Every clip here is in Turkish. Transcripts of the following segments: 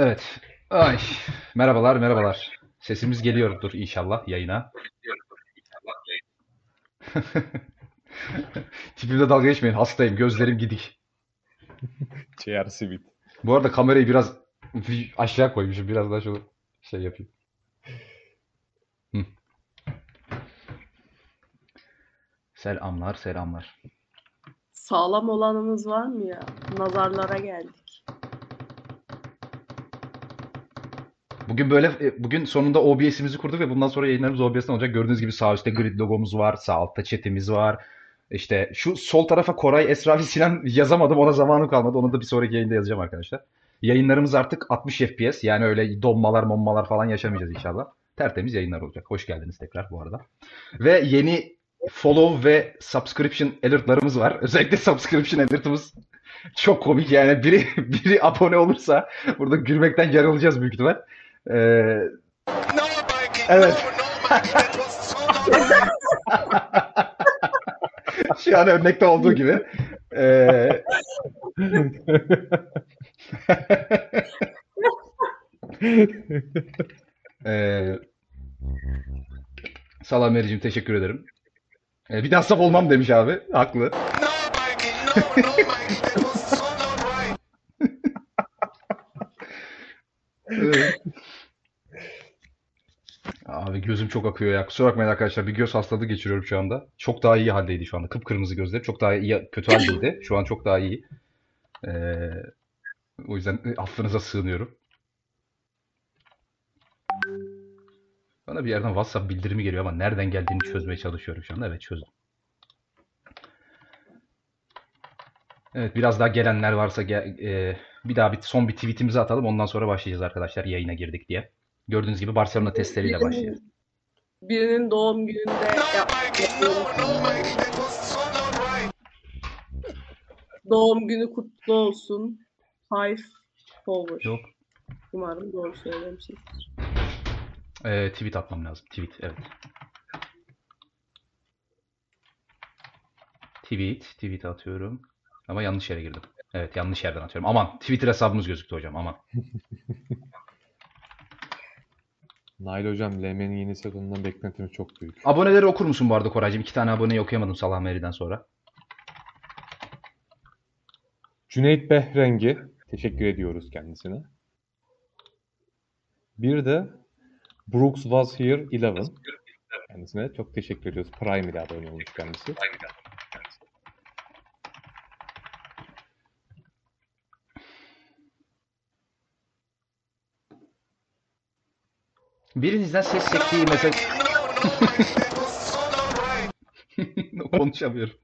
Evet. Ay. Merhabalar, merhabalar. Sesimiz geliyordur inşallah yayına. Tipimde dalga geçmeyin. Hastayım. Gözlerim gidik. Ciğer simit. Bu arada kamerayı biraz aşağı koymuşum. Biraz daha şöyle şey yapayım. Hı. Selamlar, selamlar. Sağlam olanımız var mı ya? Nazarlara geldik. Bugün böyle e, bugün sonunda OBS'imizi kurduk ve bundan sonra yayınlarımız OBS'ten olacak. Gördüğünüz gibi sağ üstte grid logomuz var. Sağ altta chat'imiz var. İşte şu sol tarafa Koray, Esra ve Sinan yazamadım. Ona zamanım kalmadı. Onu da bir sonraki yayında yazacağım arkadaşlar. Yayınlarımız artık 60 FPS. Yani öyle donmalar, monmalar falan yaşamayacağız inşallah. Tertemiz yayınlar olacak. Hoş geldiniz tekrar bu arada. Ve yeni follow ve subscription alertlarımız var. Özellikle subscription alertımız çok komik yani biri biri abone olursa burada gülmekten yarılacağız büyük ihtimal. Ee, evet. Şu an örnekte olduğu gibi. Ee, ee, Salam teşekkür ederim. Ee, bir daha saf olmam demiş abi. Haklı. Evet. Abi gözüm çok akıyor ya. Kusura bakmayın arkadaşlar. Bir göz hastalığı geçiriyorum şu anda. Çok daha iyi haldeydi şu anda. Kıpkırmızı gözleri. Çok daha iyi, kötü haldeydi. Şu an çok daha iyi. Ee, o yüzden affınıza sığınıyorum. Bana bir yerden WhatsApp bildirimi geliyor ama nereden geldiğini çözmeye çalışıyorum şu anda. Evet çözdüm. Evet biraz daha gelenler varsa gel, e, bir daha bir son bir tweetimizi atalım. Ondan sonra başlayacağız arkadaşlar yayına girdik diye. Gördüğünüz gibi Barcelona testleriyle başlıyor. Birinin doğum gününde Doğum günü kutlu olsun. Five Power. Yok. Umarım doğru söylemişizdir. E, tweet atmam lazım. Tweet evet. Tweet. Tweet atıyorum. Ama yanlış yere girdim. Evet yanlış yerden atıyorum. Aman Twitter hesabımız gözüktü hocam aman. Nail Hocam LM'nin yeni sezonundan beklentimiz çok büyük. Aboneleri okur musun bu arada Koraycığım? İki tane aboneyi okuyamadım Salah Meri'den sonra. Cüneyt Behrengi. Teşekkür ediyoruz kendisine. Bir de Brooks was here 11. Kendisine çok teşekkür ediyoruz. Prime ile abone olmuş kendisi. Birinizden ses sektiği mesaj... Konuşamıyorum.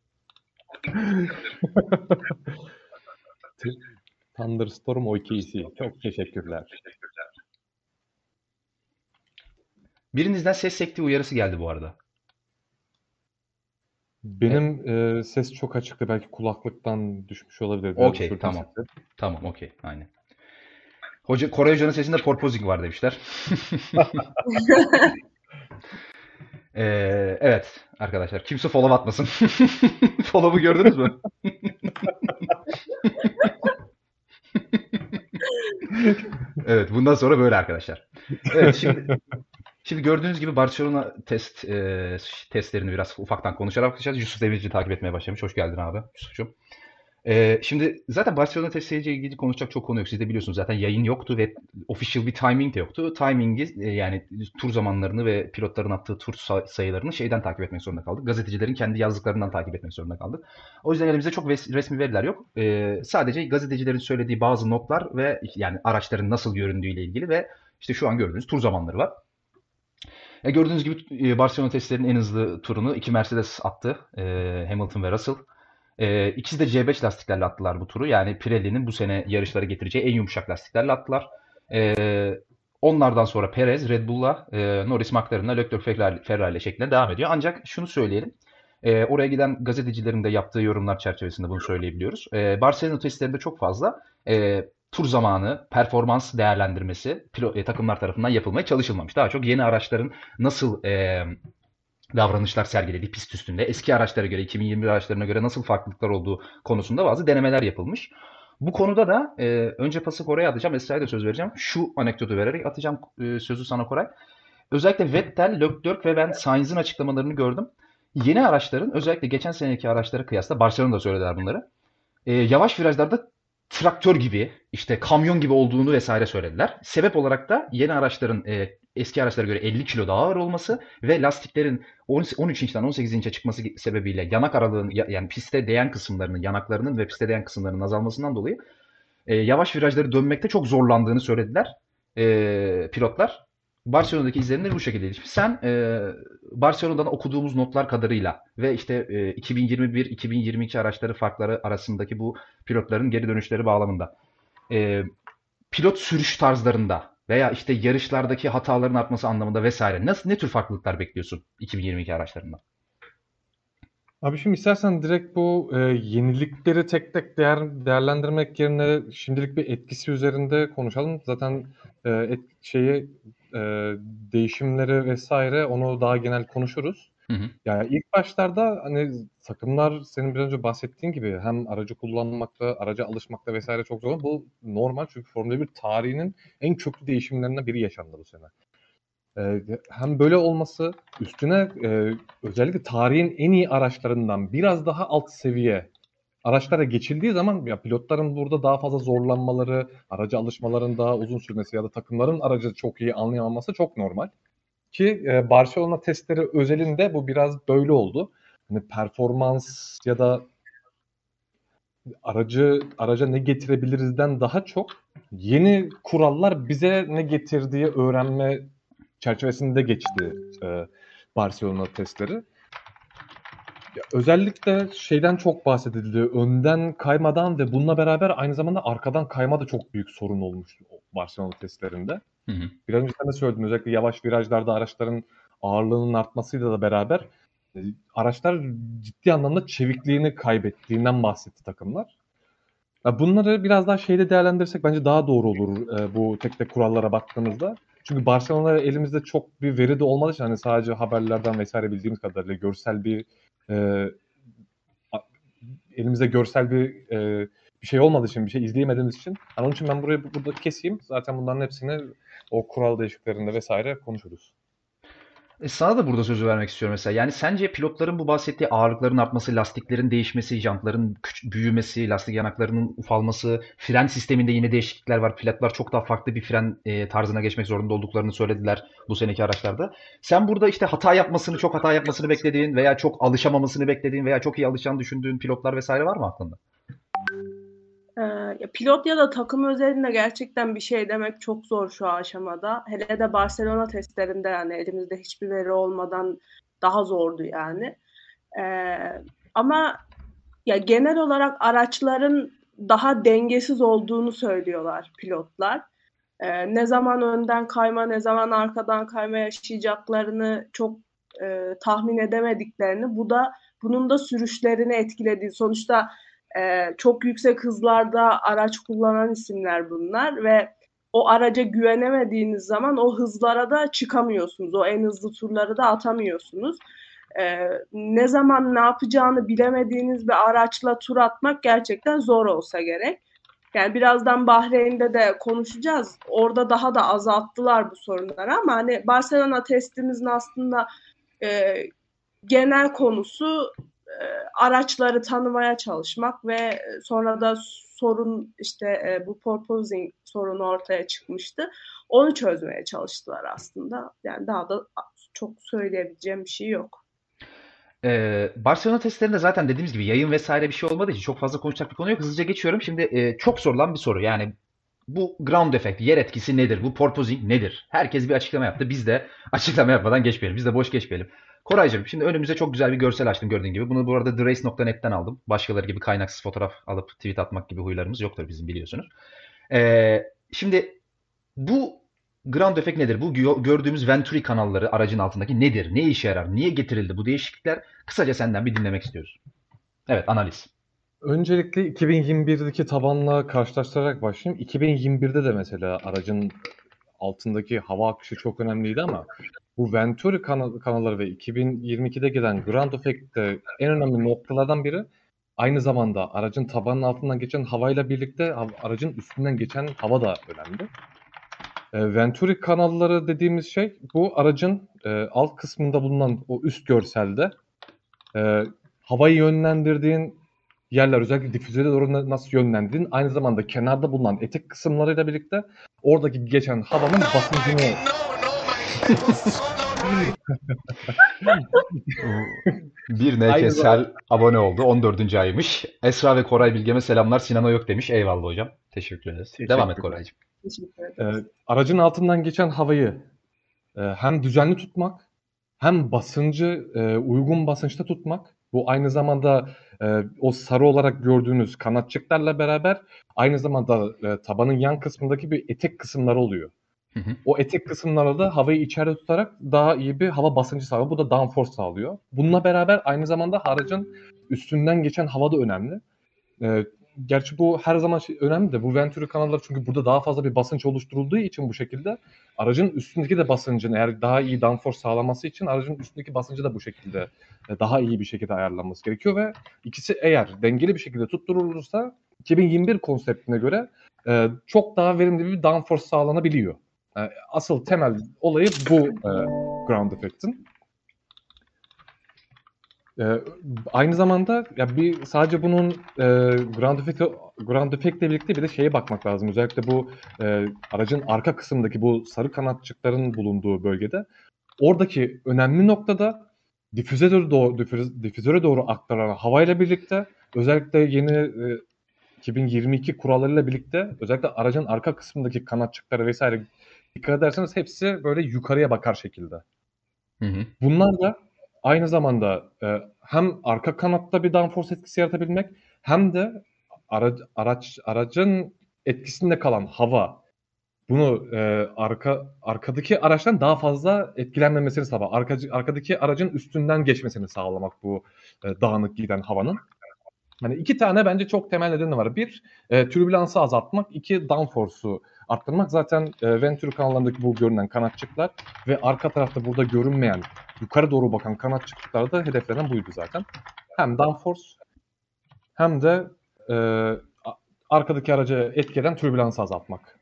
Thunderstorm OKC. Çok teşekkürler. Birinizden ses sektiği uyarısı geldi bu arada. Benim e, ses çok açıktı. Belki kulaklıktan düşmüş olabilir. Biraz Okey, sürtün tamam. sesi. Tamam okey aynen. Hoca, Koray Hoca'nın sesinde porposing var demişler. Ee, evet arkadaşlar kimse follow atmasın. Follow'u gördünüz mü? Evet bundan sonra böyle arkadaşlar. Evet şimdi şimdi gördüğünüz gibi Barcelona test e, testlerini biraz ufaktan konuşarak bakacağız. Yusuf Demirci takip etmeye başlamış. Hoş geldin abi Yusuf'cum. Ee, şimdi zaten Barcelona testleriyle ilgili konuşacak çok konu yok. Siz de biliyorsunuz zaten yayın yoktu ve official bir timing de yoktu. Timing'i e, yani tur zamanlarını ve pilotların attığı tur sa- sayılarını şeyden takip etmek zorunda kaldık. Gazetecilerin kendi yazdıklarından takip etmek zorunda kaldık. O yüzden elimizde çok resmi veriler yok. Ee, sadece gazetecilerin söylediği bazı notlar ve yani araçların nasıl göründüğüyle ilgili ve işte şu an gördüğünüz tur zamanları var. E, gördüğünüz gibi e, Barcelona testlerinin en hızlı turunu iki Mercedes attı. E, Hamilton ve Russell. E, ikisi de C5 lastiklerle attılar bu turu. Yani Pirelli'nin bu sene yarışlara getireceği en yumuşak lastiklerle attılar. E, onlardan sonra Perez, Red Bull'la, e, Norris McLaren'la, Leclerc Ferrari, Ferrari şeklinde devam ediyor. Ancak şunu söyleyelim. E, oraya giden gazetecilerin de yaptığı yorumlar çerçevesinde bunu söyleyebiliyoruz. E, Barcelona testlerinde çok fazla e, tur zamanı, performans değerlendirmesi pilo- e, takımlar tarafından yapılmaya çalışılmamış. Daha çok yeni araçların nasıl e, davranışlar sergilediği pist üstünde, eski araçlara göre, 2021 araçlarına göre nasıl farklılıklar olduğu konusunda bazı denemeler yapılmış. Bu konuda da e, önce pası Koray'a atacağım. Esra'ya da söz vereceğim. Şu anekdotu vererek atacağım e, sözü sana Koray. Özellikle Vettel, Leclerc ve ben Sainz'in açıklamalarını gördüm. Yeni araçların özellikle geçen seneki araçlara kıyasla Barcelona'da söylediler bunları. E, yavaş virajlarda traktör gibi, işte kamyon gibi olduğunu vesaire söylediler. Sebep olarak da yeni araçların e, eski araçlara göre 50 kilo daha ağır olması ve lastiklerin 13 inçten 18 inçe çıkması sebebiyle yanak aralığın yani piste değen kısımlarının, yanaklarının ve piste değen kısımlarının azalmasından dolayı e, yavaş virajları dönmekte çok zorlandığını söylediler e, pilotlar. Barcelona'daki izlenimleri bu. Şimdi sen e, Barcelona'dan okuduğumuz notlar kadarıyla ve işte e, 2021-2022 araçları farkları arasındaki bu pilotların geri dönüşleri bağlamında e, pilot sürüş tarzlarında veya işte yarışlardaki hataların artması anlamında vesaire nasıl ne tür farklılıklar bekliyorsun 2022 araçlarında? Abi şimdi istersen direkt bu e, yenilikleri tek tek değer, değerlendirmek yerine şimdilik bir etkisi üzerinde konuşalım. Zaten e, et, şeyi e, değişimleri vesaire onu daha genel konuşuruz. Hı hı. Yani ilk başlarda hani takımlar senin biraz önce bahsettiğin gibi hem aracı kullanmakta, araca alışmakta vesaire çok zor. Bu normal çünkü Formula 1 tarihinin en köklü değişimlerinden biri yaşandı bu sene. Ee, hem böyle olması üstüne e, özellikle tarihin en iyi araçlarından biraz daha alt seviye araçlara geçildiği zaman ya pilotların burada daha fazla zorlanmaları, araca alışmaların daha uzun sürmesi ya da takımların aracı çok iyi anlayamaması çok normal. Ki e, Barcelona testleri özelinde bu biraz böyle oldu. Hani performans ya da aracı araca ne getirebilirizden daha çok yeni kurallar bize ne getirdiği öğrenme çerçevesinde geçti e, Barcelona testleri. Ya özellikle şeyden çok bahsedildi. Önden kaymadan ve bununla beraber aynı zamanda arkadan kayma da çok büyük sorun olmuştu Barcelona testlerinde. Hı hı. Biraz önce sen de söyledin. Özellikle yavaş virajlarda araçların ağırlığının artmasıyla da beraber e, araçlar ciddi anlamda çevikliğini kaybettiğinden bahsetti takımlar. Bunları biraz daha şeyde değerlendirirsek bence daha doğru olur e, bu tek tek kurallara baktığımızda. Çünkü Barcelona elimizde çok bir veri de olmadığı için hani sadece haberlerden vesaire bildiğimiz kadarıyla görsel bir e, elimizde görsel bir e, bir şey olmadığı için, bir şey izleyemediğimiz için. Yani onun için ben burayı burada keseyim. Zaten bunların hepsini o kural değişikliklerinde vesaire konuşuruz. E sana da burada sözü vermek istiyorum mesela. Yani sence pilotların bu bahsettiği ağırlıkların artması, lastiklerin değişmesi, jantların büyümesi, lastik yanaklarının ufalması, fren sisteminde yine değişiklikler var. Pilotlar çok daha farklı bir fren e, tarzına geçmek zorunda olduklarını söylediler bu seneki araçlarda. Sen burada işte hata yapmasını, çok hata yapmasını beklediğin veya çok alışamamasını beklediğin veya çok iyi alışacağını düşündüğün pilotlar vesaire var mı aklında? Ee, pilot ya da takım özelinde gerçekten bir şey demek çok zor şu aşamada. Hele de Barcelona testlerinde yani elimizde hiçbir veri olmadan daha zordu yani. Ee, ama ya genel olarak araçların daha dengesiz olduğunu söylüyorlar pilotlar. Ee, ne zaman önden kayma, ne zaman arkadan kayma yaşayacaklarını çok e, tahmin edemediklerini, bu da bunun da sürüşlerini etkilediği. Sonuçta ee, çok yüksek hızlarda araç kullanan isimler bunlar ve o araca güvenemediğiniz zaman o hızlara da çıkamıyorsunuz. O en hızlı turları da atamıyorsunuz. Ee, ne zaman ne yapacağını bilemediğiniz bir araçla tur atmak gerçekten zor olsa gerek. Yani birazdan Bahreyn'de de konuşacağız. Orada daha da azalttılar bu sorunları ama hani Barcelona testimizin aslında e, genel konusu araçları tanımaya çalışmak ve sonra da sorun işte e, bu porpoising sorunu ortaya çıkmıştı. Onu çözmeye çalıştılar aslında. Yani daha da çok söyleyebileceğim bir şey yok. Ee, Barcelona testlerinde zaten dediğimiz gibi yayın vesaire bir şey olmadığı için çok fazla konuşacak bir konu yok. Hızlıca geçiyorum. Şimdi e, çok sorulan bir soru. Yani bu ground effect, yer etkisi nedir? Bu porpoising nedir? Herkes bir açıklama yaptı. Biz de açıklama yapmadan geçmeyelim. Biz de boş geçmeyelim. Koraycığım şimdi önümüze çok güzel bir görsel açtım gördüğün gibi. Bunu bu arada therace.net'ten aldım. Başkaları gibi kaynaksız fotoğraf alıp tweet atmak gibi huylarımız yoktur bizim biliyorsunuz. Ee, şimdi bu ground effect nedir? Bu gördüğümüz Venturi kanalları aracın altındaki nedir? Ne işe yarar? Niye getirildi bu değişiklikler? Kısaca senden bir dinlemek istiyoruz. Evet analiz. Öncelikle 2021'deki tabanla karşılaştırarak başlayayım. 2021'de de mesela aracın altındaki hava akışı çok önemliydi ama bu Venturi kanal, kanalları ve 2022'de gelen Grand Effect'te en önemli noktalardan biri aynı zamanda aracın tabanının altından geçen havayla birlikte aracın üstünden geçen hava da önemli. E, Venturi kanalları dediğimiz şey bu aracın e, alt kısmında bulunan o üst görselde e, havayı yönlendirdiğin yerler özellikle difüzöre doğru nasıl yönlendirdiğin aynı zamanda kenarda bulunan etek kısımlarıyla birlikte oradaki geçen havanın basıncını bir NKSL abone oldu. 14. aymış. Esra ve Koray Bilge'me selamlar. Sinan'a yok demiş. Eyvallah hocam. Teşekkür ederiz. Teşekkür Devam et Koraycığım. Ee, aracın altından geçen havayı e, hem düzenli tutmak hem basıncı e, uygun basınçta tutmak. Bu aynı zamanda e, o sarı olarak gördüğünüz kanatçıklarla beraber aynı zamanda e, tabanın yan kısmındaki bir etek kısımları oluyor. O etek kısımlara da havayı içeride tutarak daha iyi bir hava basıncı sağlıyor. Bu da downforce sağlıyor. Bununla beraber aynı zamanda aracın üstünden geçen hava da önemli. Ee, gerçi bu her zaman şey, önemli de bu Venturi kanalları çünkü burada daha fazla bir basınç oluşturulduğu için bu şekilde aracın üstündeki de basıncın eğer daha iyi downforce sağlaması için aracın üstündeki basıncı da bu şekilde e, daha iyi bir şekilde ayarlanması gerekiyor ve ikisi eğer dengeli bir şekilde tutturulursa 2021 konseptine göre e, çok daha verimli bir downforce sağlanabiliyor. E, asıl temel olayı bu e, ground effect'in. E, aynı zamanda ya bir sadece bunun e, ground effect ground effect ile birlikte bir de şeye bakmak lazım. Özellikle bu e, aracın arka kısmındaki bu sarı kanatçıkların bulunduğu bölgede oradaki önemli noktada difüzöre doğru difüzöre doğru aktaran havayla birlikte özellikle yeni e, 2022 kurallarıyla birlikte özellikle aracın arka kısmındaki kanatçıkları vesaire dikkat ederseniz hepsi böyle yukarıya bakar şekilde. Hı hı. Bunlar da aynı zamanda e, hem arka kanatta bir downforce etkisi yaratabilmek hem de araç, araç aracın etkisinde kalan hava bunu e, arka arkadaki araçtan daha fazla etkilenmemesini sağlamak. Arka, arkadaki aracın üstünden geçmesini sağlamak bu e, dağınık giden havanın. Hani iki tane bence çok temel nedeni var. Bir, e, türbülansı azaltmak. iki downforce'u arttırmak. Zaten e, Venturi kanallarındaki bu görünen kanatçıklar ve arka tarafta burada görünmeyen yukarı doğru bakan kanatçıklar da hedeflenen buydu zaten. Hem downforce hem de e, arkadaki aracı etkilen türbülansı azaltmak.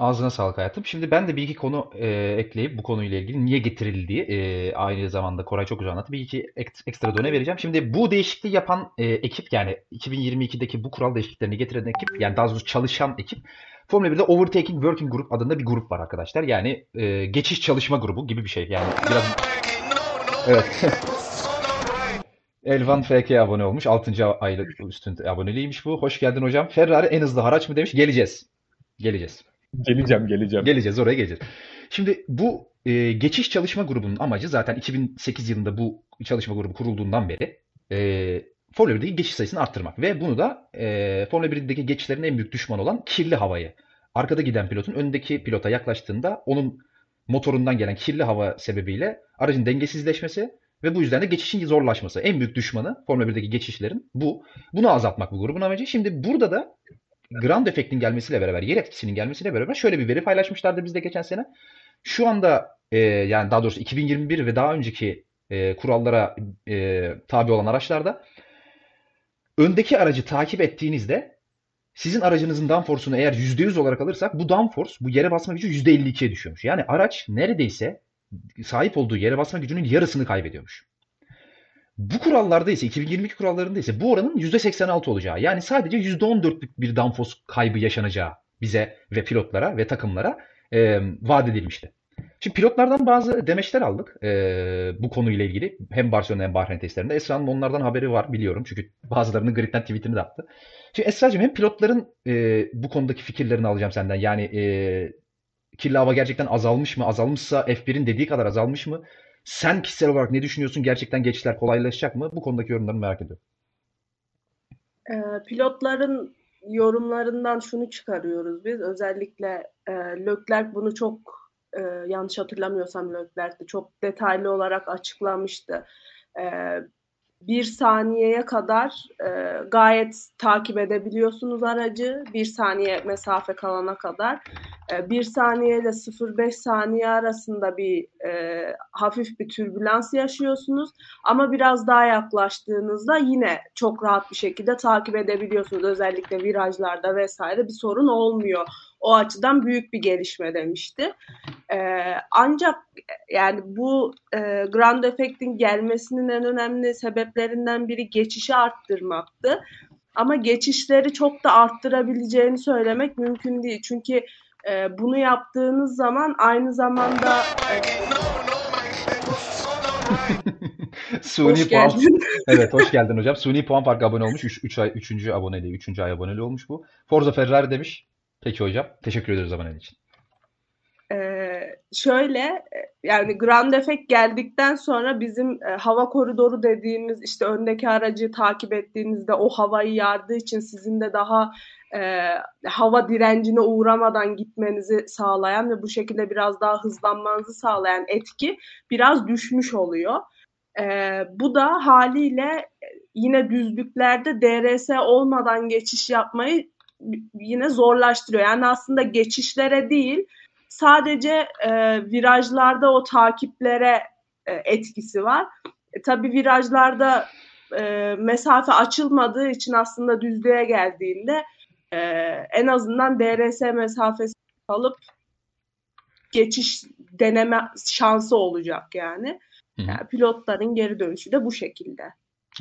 Ağzına sağlık hayatım. Şimdi ben de bir iki konu e, ekleyip bu konuyla ilgili niye getirildiği e, aynı zamanda Koray çok güzel anlattı. Bir iki ekstra döne vereceğim. Şimdi bu değişikliği yapan e, ekip yani 2022'deki bu kural değişikliklerini getiren ekip yani daha doğrusu çalışan ekip Formula 1'de Overtaking Working Group adında bir grup var arkadaşlar. Yani e, geçiş çalışma grubu gibi bir şey. Yani biraz Evet. Elvan FK abone olmuş. 6. aylık üstünde aboneliğiymiş bu. Hoş geldin hocam. Ferrari en hızlı haraç mı demiş. Geleceğiz. Geleceğiz. Geleceğim, geleceğim. Geleceğiz, oraya geleceğiz. Şimdi bu e, geçiş çalışma grubunun amacı zaten 2008 yılında bu çalışma grubu kurulduğundan beri e, Formula 1'deki geçiş sayısını arttırmak. Ve bunu da e, Formula 1'deki geçişlerin en büyük düşmanı olan kirli havayı. Arkada giden pilotun öndeki pilota yaklaştığında onun motorundan gelen kirli hava sebebiyle aracın dengesizleşmesi ve bu yüzden de geçişin zorlaşması. En büyük düşmanı Formula 1'deki geçişlerin bu. Bunu azaltmak bu grubun amacı. Şimdi burada da ground efektin gelmesiyle beraber, yer etkisinin gelmesiyle beraber şöyle bir veri paylaşmışlardı bizde geçen sene. Şu anda e, yani daha doğrusu 2021 ve daha önceki e, kurallara e, tabi olan araçlarda öndeki aracı takip ettiğinizde sizin aracınızın downforce'unu eğer %100 olarak alırsak bu downforce, bu yere basma gücü %52'ye düşüyormuş. Yani araç neredeyse sahip olduğu yere basma gücünün yarısını kaybediyormuş. Bu kurallarda ise 2022 kurallarında ise bu oranın %86 olacağı yani sadece %14'lük bir downforce kaybı yaşanacağı bize ve pilotlara ve takımlara e, vaat edilmişti. Şimdi pilotlardan bazı demeçler aldık e, bu konuyla ilgili. Hem Barcelona hem Bahreyn testlerinde. Esra'nın onlardan haberi var biliyorum. Çünkü bazılarının gridden tweetini de attı. Şimdi Esra'cığım hem pilotların e, bu konudaki fikirlerini alacağım senden. Yani e, kirli hava gerçekten azalmış mı? Azalmışsa F1'in dediği kadar azalmış mı? Sen kişisel olarak ne düşünüyorsun? Gerçekten geçişler kolaylaşacak mı? Bu konudaki yorumlarını merak ediyorum. E, pilotların yorumlarından şunu çıkarıyoruz biz. Özellikle e, Leclerc bunu çok e, yanlış hatırlamıyorsam Leclerc'te çok detaylı olarak açıklamıştı. E, bir saniyeye kadar e, gayet takip edebiliyorsunuz aracı. Bir saniye mesafe kalana kadar. e, 1 saniye ile 0.5 saniye arasında bir e, hafif bir türbülans yaşıyorsunuz. Ama biraz daha yaklaştığınızda yine çok rahat bir şekilde takip edebiliyorsunuz. Özellikle virajlarda vesaire bir sorun olmuyor. O açıdan büyük bir gelişme demişti. E, ancak yani bu e, Grand Effect'in gelmesinin en önemli sebeplerinden biri geçişi arttırmaktı. Ama geçişleri çok da arttırabileceğini söylemek mümkün değil. Çünkü e, bunu yaptığınız zaman aynı zamanda e, Suni hoş puan. geldin. Evet hoş geldin hocam. Suni puan farkı abone olmuş. 3 3 ay 3. aboneliği, 3. ay aboneli olmuş bu. Forza Ferrari demiş. Peki hocam. Teşekkür ederiz aboneliğin için. Ee, şöyle yani Grand Effect geldikten sonra bizim e, hava koridoru dediğimiz işte öndeki aracı takip ettiğinizde o havayı yardığı için sizin de daha e, hava direncine uğramadan gitmenizi sağlayan ve bu şekilde biraz daha hızlanmanızı sağlayan etki biraz düşmüş oluyor. E, bu da haliyle yine düzlüklerde DRS olmadan geçiş yapmayı yine zorlaştırıyor. Yani aslında geçişlere değil sadece e, virajlarda o takiplere e, etkisi var. E, tabii virajlarda e, mesafe açılmadığı için aslında düzlüğe geldiğinde e, en azından DRS mesafesi alıp geçiş deneme şansı olacak yani. Yani pilotların geri dönüşü de bu şekilde.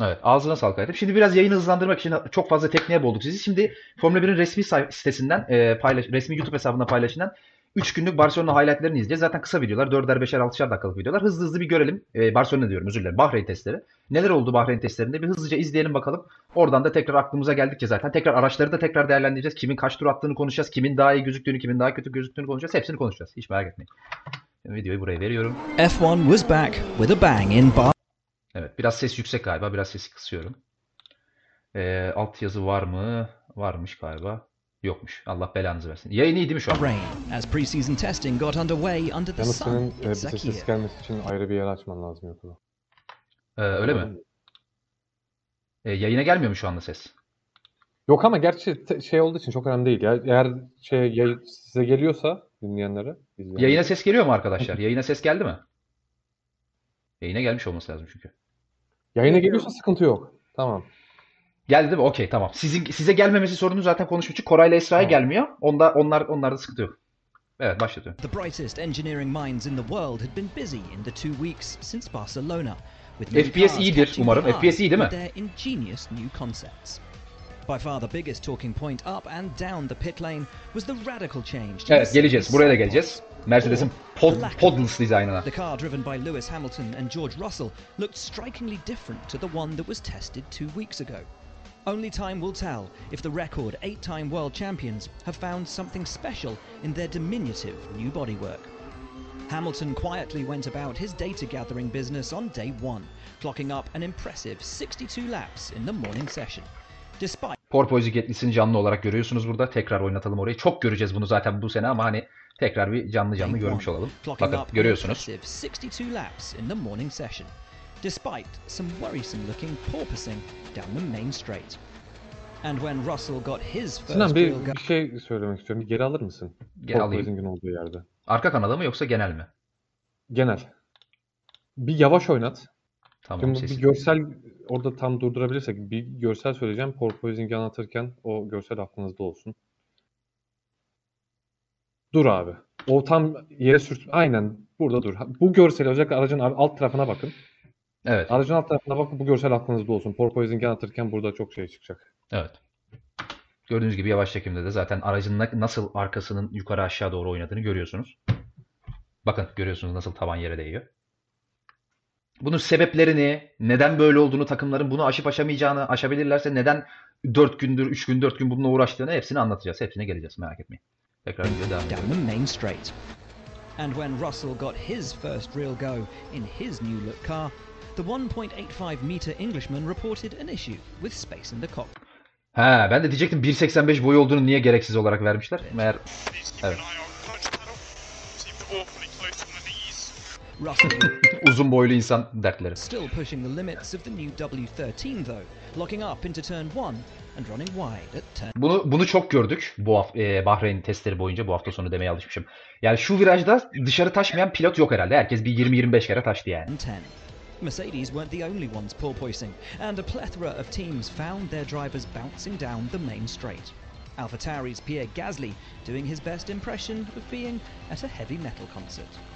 Evet, ağzına sağlık Aydın. Şimdi biraz yayını hızlandırmak için çok fazla tekniğe boğduk sizi. Şimdi Formula 1'in resmi sitesinden, e, paylaş, resmi YouTube hesabında paylaşılan 3 günlük Barcelona highlightlarını izleyeceğiz. Zaten kısa videolar, 4'er, 5'er, 6'şer dakikalık videolar. Hızlı hızlı bir görelim. E, Barcelona diyorum, özür dilerim. Bahreyn testleri. Neler oldu Bahreyn testlerinde? Bir hızlıca izleyelim bakalım. Oradan da tekrar aklımıza geldikçe zaten tekrar araçları da tekrar değerlendireceğiz. Kimin kaç tur attığını konuşacağız. Kimin daha iyi gözüktüğünü, kimin daha kötü gözüktüğünü konuşacağız. Hepsini konuşacağız. Hiç merak etmeyin. Videoyu buraya veriyorum. F1 was back with a bang in Bar. Evet, biraz ses yüksek galiba. Biraz sesi kısıyorum. Ee, alt yazı var mı? Varmış galiba. Yokmuş. Allah belanızı versin. Yayın iyi değil mi şu an? As preseason testing got underway under the Yalnız sun senin e, bize ses gelmesi için ayrı bir yer açman lazım Yakup'a. Ee, öyle mi? Ee, yayına gelmiyor mu şu anda ses? Yok ama gerçi te- şey olduğu için çok önemli değil. Ya, eğer şey yay- size geliyorsa dinleyenlere, izleyenlere. Yayına ses geliyor mu arkadaşlar? Yayına ses geldi mi? Yayına gelmiş olması lazım çünkü. Yayına Geliyor. geliyorsa sıkıntı yok. Tamam. Geldi değil mi? Okey tamam. Sizin size gelmemesi sorunu zaten konuşmuştuk. Koray'la Esra'ya Tamam. gelmiyor. Onda onlar onlarda sıkıntı yok. Evet başlatıyorum. The brightest engineering minds in the world had been busy in the two weeks since Barcelona. FPS iyidir umarım. FPS iyi değil mi? Their ingenious new concepts. By far the biggest talking point up and down the pit lane was the radical change. Evet geleceğiz. Buraya da geleceğiz. Mercedes'in pod, podless dizaynına. The car driven by Lewis Hamilton and George Russell looked strikingly different to the one that was tested two weeks ago. Only time will tell if the record eight time world champions have found something special in their diminutive new bodywork. Hamilton quietly went about his data gathering business on day one, clocking up an impressive 62 laps in the morning session. Despite Porpoise Getlis'ini canlı olarak görüyorsunuz burada. Tekrar oynatalım orayı. Çok göreceğiz bunu zaten bu sene ama hani tekrar bir canlı canlı görmüş one, olalım. Bakın görüyorsunuz. impressive 62 laps in the morning session, despite some worrisome looking porpoising down the main straight. And when Russell got his Sinan first bir, real go, bir şey söylemek istiyorum. Bir geri alır mısın? Gel alayım. Olduğu yerde. Arka kanala mı yoksa genel mi? Genel. Bir yavaş oynat. Tamam Şimdi bir sesi. görsel orada tam durdurabilirsek bir görsel söyleyeceğim. Porpoising'i anlatırken o görsel aklınızda olsun. Dur abi. O tam yere sürt. Aynen burada dur. Bu görseli özellikle aracın alt tarafına bakın. Evet. Aracın alt tarafına bakın bu görsel aklınızda olsun. Porpoising'i anlatırken burada çok şey çıkacak. Evet. Gördüğünüz gibi yavaş çekimde de zaten aracın na- nasıl arkasının yukarı aşağı doğru oynadığını görüyorsunuz. Bakın görüyorsunuz nasıl taban yere değiyor. Bunun sebeplerini, neden böyle olduğunu, takımların bunu aşıp aşamayacağını, aşabilirlerse neden 4 gündür, 3 gün, 4 gün bununla uğraştığını hepsini anlatacağız. Hepsine geleceğiz merak etmeyin. Tekrar videoya devam edelim. down the main straight. And when Russell got his first real go in his new look car, the 1.85 meter Englishman reported an issue with space in the cockpit. Ha, ben de diyecektim 1.85 boy olduğunu niye gereksiz olarak vermişler? Meğer Evet. Uzun boylu insan dertleri. still pushing the limits of the new W13 though, locking up into turn one and running wide at turn Bunu bunu çok gördük bu hafta, Bahreyn testleri boyunca bu hafta sonu demeye alışmışım. Yani şu virajda dışarı taşmayan pilot yok herhalde. Herkes bir 20-25 kere taştı yani. 10. Mercedes weren't the only ones porpoising, and a plethora of teams found their drivers bouncing down the main straight. AlphaTauri's Pierre Gasly doing his best impression of being at a heavy metal concert.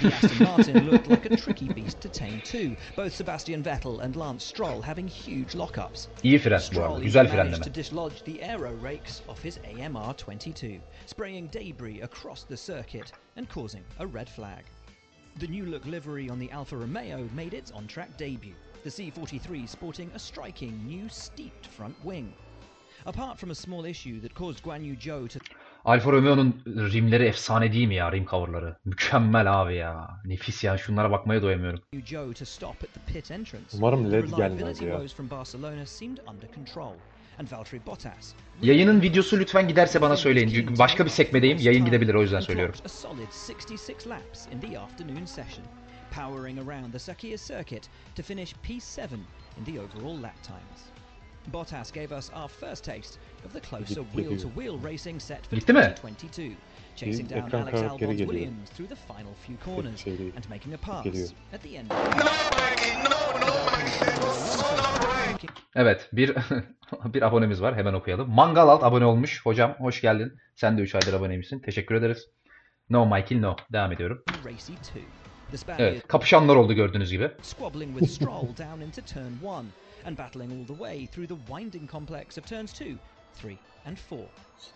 The Aston Martin looked like a tricky beast to tame too, both Sebastian Vettel and Lance Stroll having huge lockups. İyi fren bu Stroll arada. Güzel managed frenleme. to dislodge the aero rakes off his AMR 22, spraying debris across the circuit and causing a red flag. The new look livery on the Alfa Romeo made its on track debut, the C43 sporting a striking new steeped front wing. Apart from a small issue that caused Guan Yu Zhou to Alfa Romeo'nun rimleri efsane değil mi ya rim coverları? Mükemmel abi ya. Nefis ya. Şunlara bakmaya doyamıyorum. Umarım LED gelmez ya. Yayının videosu lütfen giderse bana söyleyin. Çünkü başka bir sekmedeyim. Yayın gidebilir o yüzden söylüyorum. clocked A solid 66 laps in the afternoon session, powering around the Sakhir circuit to finish P7 in the overall lap times. Bottas gave us our first taste of the closer wheel-to-wheel racing set for Gitti mi? 2022, chasing down Alex geliyor. Williams through the final few corners and making a pass at the end. Evet bir bir abonemiz var. Hemen okuyalım. Mangal Alt abone olmuş. Hocam hoş geldin. Sen de 3 aydır aboneymişsin. Teşekkür ederiz. No Michael no. Devam ediyorum. Racy 2. The Spaniard Evet. Kapışanlar oldu gördüğünüz gibi. squabbling with Stroll down into turn 1 and battling all the way through the winding complex of turns 2, 3 and 4.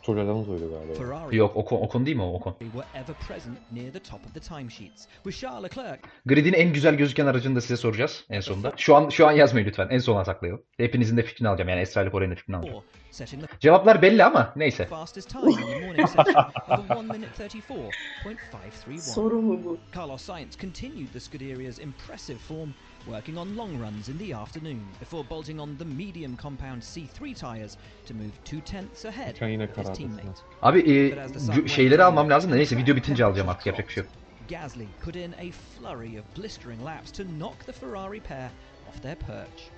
Stroll Alonso'ydu galiba. Ferrari Yok Ocon, Ocon değil mi o Ocon? were ever present near the top of the timesheets, with Charles Leclerc Grid'in en güzel gözüken aracını da size soracağız en sonunda. Şu an şu an yazmayın lütfen. En sona saklayalım. Hepinizin de fikrini alacağım. Yani Esra ile Kore'nin de fikrini alacağım. 4, setting the Cevaplar belli ama neyse. fastest time in the morning session of a 1 minute 34.531. Soru mu bu? Carlos Sainz continued the Scuderia's impressive form, working on long runs in the afternoon before bolting on the medium compound C3 tyres to move two tenths ahead of his teammate. Abi e, gö- şeyleri almam lazım da neyse video bitince alacağım artık yapacak bir şey yok. Gasly put in a flurry of blistering laps to knock the Ferrari pair off their perch.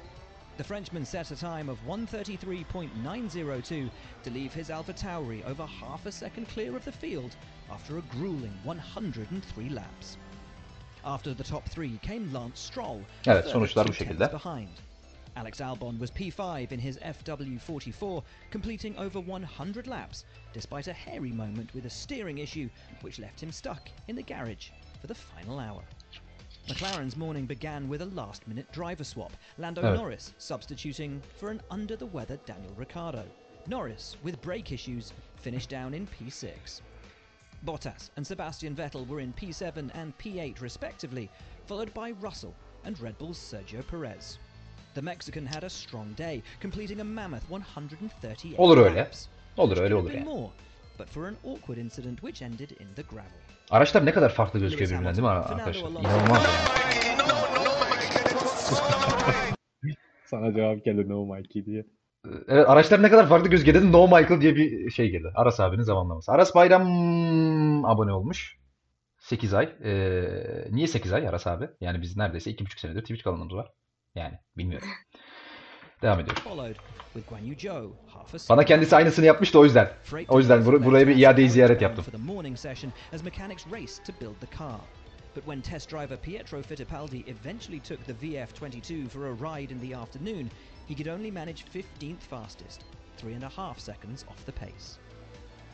The Frenchman set a time of 133.902 to leave his Alpha Tauri over half a second clear of the field after a grueling 103 laps. After the top three came Lance Stroll, Evet, sonuçlar bu şekilde. behind. Alex Albon was P5 in his FW44, completing over 100 laps, despite a hairy moment with a steering issue which left him stuck in the garage for the final hour. McLaren's morning began with a last minute driver swap, Lando Evet. Norris substituting for an under the weather Daniel Ricciardo. Norris, with brake issues, finished down in P6. Bottas and Sebastian Vettel were in P7 and P8 respectively, followed by Russell and Red Bull's Sergio Perez. The Mexican had a strong day, completing a mammoth 138 Olur öyle. laps. Olur öyle Could olur have been yani. more, but for an awkward incident which ended in the gravel. Araçlar ne kadar farklı gözüküyor Lewis birbirinden değil mi Hamilton, arkadaşlar? Fernando İnanılmaz. Sana cevap geldi no Mikey diye. Evet araçlar ne kadar farklı gözüküyor dedim. No Michael diye bir şey geldi. Aras abinin zamanlaması. Aras Bayram abone olmuş. 8 ay. Ee, niye 8 ay Aras abi? Yani biz neredeyse 2,5 senedir Twitch kanalımız var. Yani bilmiyorum. Devam a Bana kendisi aynısını yapmıştı o yüzden. O yüzden bur- buraya bir iade ziyaret yaptım. But when test driver Pietro Fittipaldi eventually took the VF22 for a ride in the afternoon, he could only manage 15th fastest, three and a half seconds off the pace.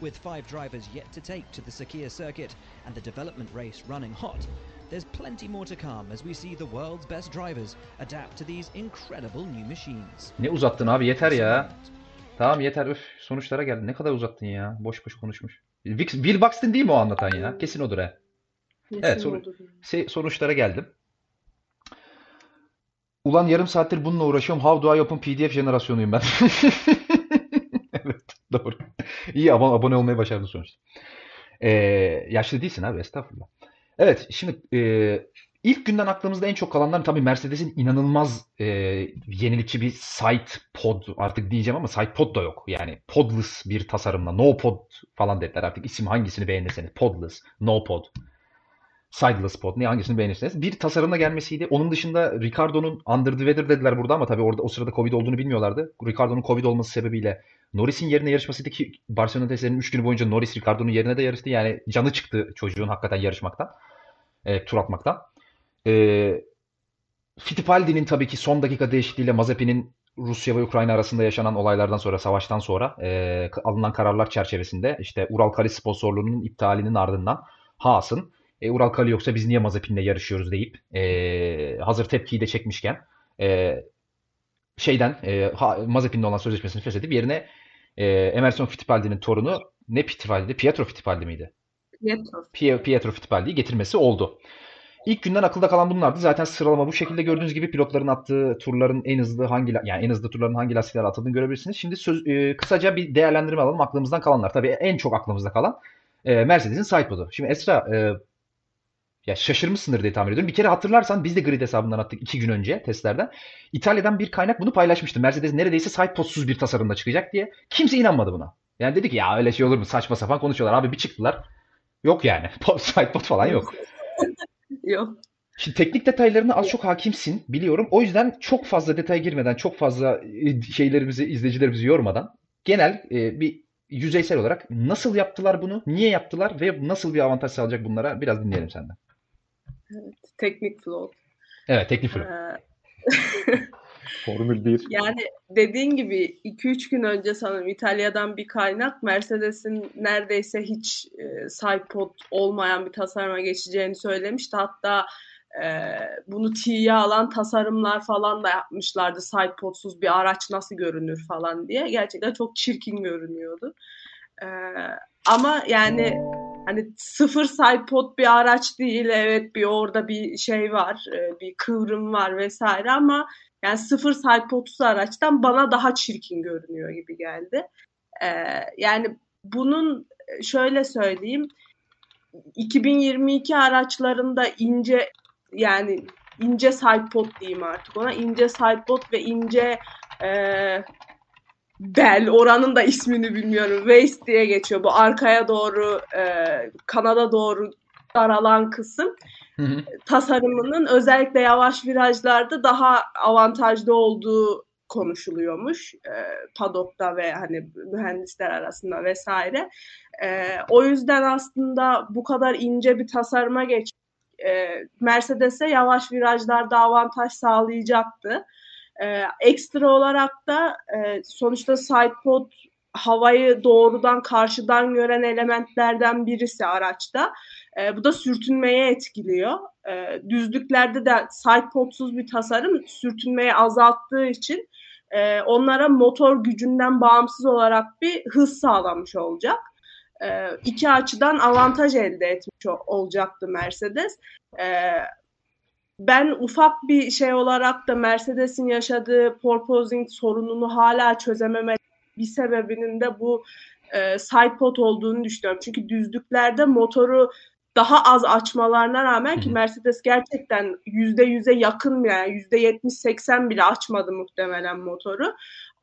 With five drivers yet to take to the Sakhir circuit and the development race running hot, there's plenty more to come as we see the world's best drivers adapt to these incredible new machines. Ne uzattın abi yeter ya. Tamam yeter öf sonuçlara geldi. Ne kadar uzattın ya. Boş boş konuşmuş. Will Will Buxton değil mi o anlatan ya? Kesin odur he. Nesin Evet, olur ya? Se- sonuçlara geldim. Ulan yarım saattir bununla uğraşıyorum. How do I open PDF jenerasyonuyum ben. Evet, doğru. İyi abone, abone olmayı başardın sonuçta. Ee, yaşlı değilsin abi, estağfurullah. Evet, şimdi e, ilk günden aklımızda en çok kalanlar tabii Mercedes'in inanılmaz e, yenilikçi bir side pod artık diyeceğim ama side pod da yok. Yani podless bir tasarımla, no pod falan dediler artık isim hangisini beğenirseniz. Podless, no pod. Sideless pod ne hangisini beğenirseniz. Bir tasarımla gelmesiydi. Onun dışında Ricardo'nun under the weather dediler burada ama tabii orada o sırada Covid olduğunu bilmiyorlardı. Ricardo'nun Covid olması sebebiyle Norris'in yerine yarışmasıydı ki Barcelona testlerinin 3 günü boyunca Norris Ricardo'nun yerine de yarıştı. Yani canı çıktı çocuğun hakikaten yarışmaktan. E, tur atmaktan. E, Fittipaldi'nin tabii ki son dakika değişikliğiyle Mazepin'in Rusya ve Ukrayna arasında yaşanan olaylardan sonra, savaştan sonra e, alınan kararlar çerçevesinde işte Ural Kali sponsorluğunun iptalinin ardından Haas'ın e, Ural Kali yoksa biz niye Mazepin'le yarışıyoruz deyip e, hazır tepkiyi de çekmişken e, şeyden e, Mazepin'le olan sözleşmesini feshedip yerine e, Emerson Fittipaldi'nin torunu ne Fittipaldi? Pietro Fittipaldi miydi? Pietro. Pietro Fittipaldi'yi getirmesi oldu. İlk günden akılda kalan bunlardı. Zaten sıralama bu şekilde gördüğünüz gibi pilotların attığı turların en hızlı hangi yani en hızlı turların hangi lastiklerle atıldığını görebilirsiniz. Şimdi söz, e, kısaca bir değerlendirme alalım aklımızdan kalanlar. Tabii en çok aklımızda kalan e, Mercedes'in sidepodu. Şimdi Esra e, ya şaşırmışsındır diye tahmin ediyorum. Bir kere hatırlarsan biz de grid hesabından attık iki gün önce testlerden. İtalya'dan bir kaynak bunu paylaşmıştı. Mercedes neredeyse sidepodsuz bir tasarımda çıkacak diye. Kimse inanmadı buna. Yani dedi ki ya öyle şey olur mu saçma sapan konuşuyorlar. Abi bir çıktılar. Yok yani. Sidepod falan yok. Yok. Şimdi teknik detaylarına az çok hakimsin biliyorum. O yüzden çok fazla detaya girmeden, çok fazla e, şeylerimizi, izleyicilerimizi yormadan genel e, bir yüzeysel olarak nasıl yaptılar bunu, niye yaptılar ve nasıl bir avantaj sağlayacak bunlara biraz dinleyelim senden. Evet, teknik flow. Evet, teknik flow. Ee, Formül 1. Yani dediğin gibi 2-3 gün önce sanırım İtalya'dan bir kaynak Mercedes'in neredeyse hiç e, sidepod olmayan bir tasarıma geçeceğini söylemişti. Hatta e, bunu T'ye alan tasarımlar falan da yapmışlardı. Sidepodsuz bir araç nasıl görünür falan diye. Gerçekten çok çirkin görünüyordu. E, ama yani hani sıfır sidepod bir araç değil. Evet bir orada bir şey var. E, bir kıvrım var vesaire ama yani sıfır sidepod'suz araçtan bana daha çirkin görünüyor gibi geldi. Ee, yani bunun şöyle söyleyeyim 2022 araçlarında ince yani ince sidepod diyeyim artık ona ince sidepod ve ince e, bel oranın da ismini bilmiyorum waist diye geçiyor bu arkaya doğru e, kanada doğru daralan kısım tasarımının özellikle yavaş virajlarda daha avantajlı olduğu konuşuluyormuş e, padokta ve hani mühendisler arasında vesaire. E, o yüzden aslında bu kadar ince bir tasarıma geç e, Mercedes'e yavaş virajlarda avantaj sağlayacaktı. E, ekstra olarak da e, sonuçta sidepod havayı doğrudan karşıdan gören elementlerden birisi araçta. E, bu da sürtünmeye etkiliyor. E, düzlüklerde de sidepodsuz bir tasarım sürtünmeyi azalttığı için e, onlara motor gücünden bağımsız olarak bir hız sağlamış olacak. E, iki açıdan avantaj elde etmiş olacaktı Mercedes. E, ben ufak bir şey olarak da Mercedes'in yaşadığı porpoising sorununu hala çözememe bir sebebinin de bu e, sidepod olduğunu düşünüyorum. Çünkü düzlüklerde motoru daha az açmalarına rağmen ki Mercedes gerçekten yüzde yüze yakın yani yüzde yetmiş seksen bile açmadı muhtemelen motoru.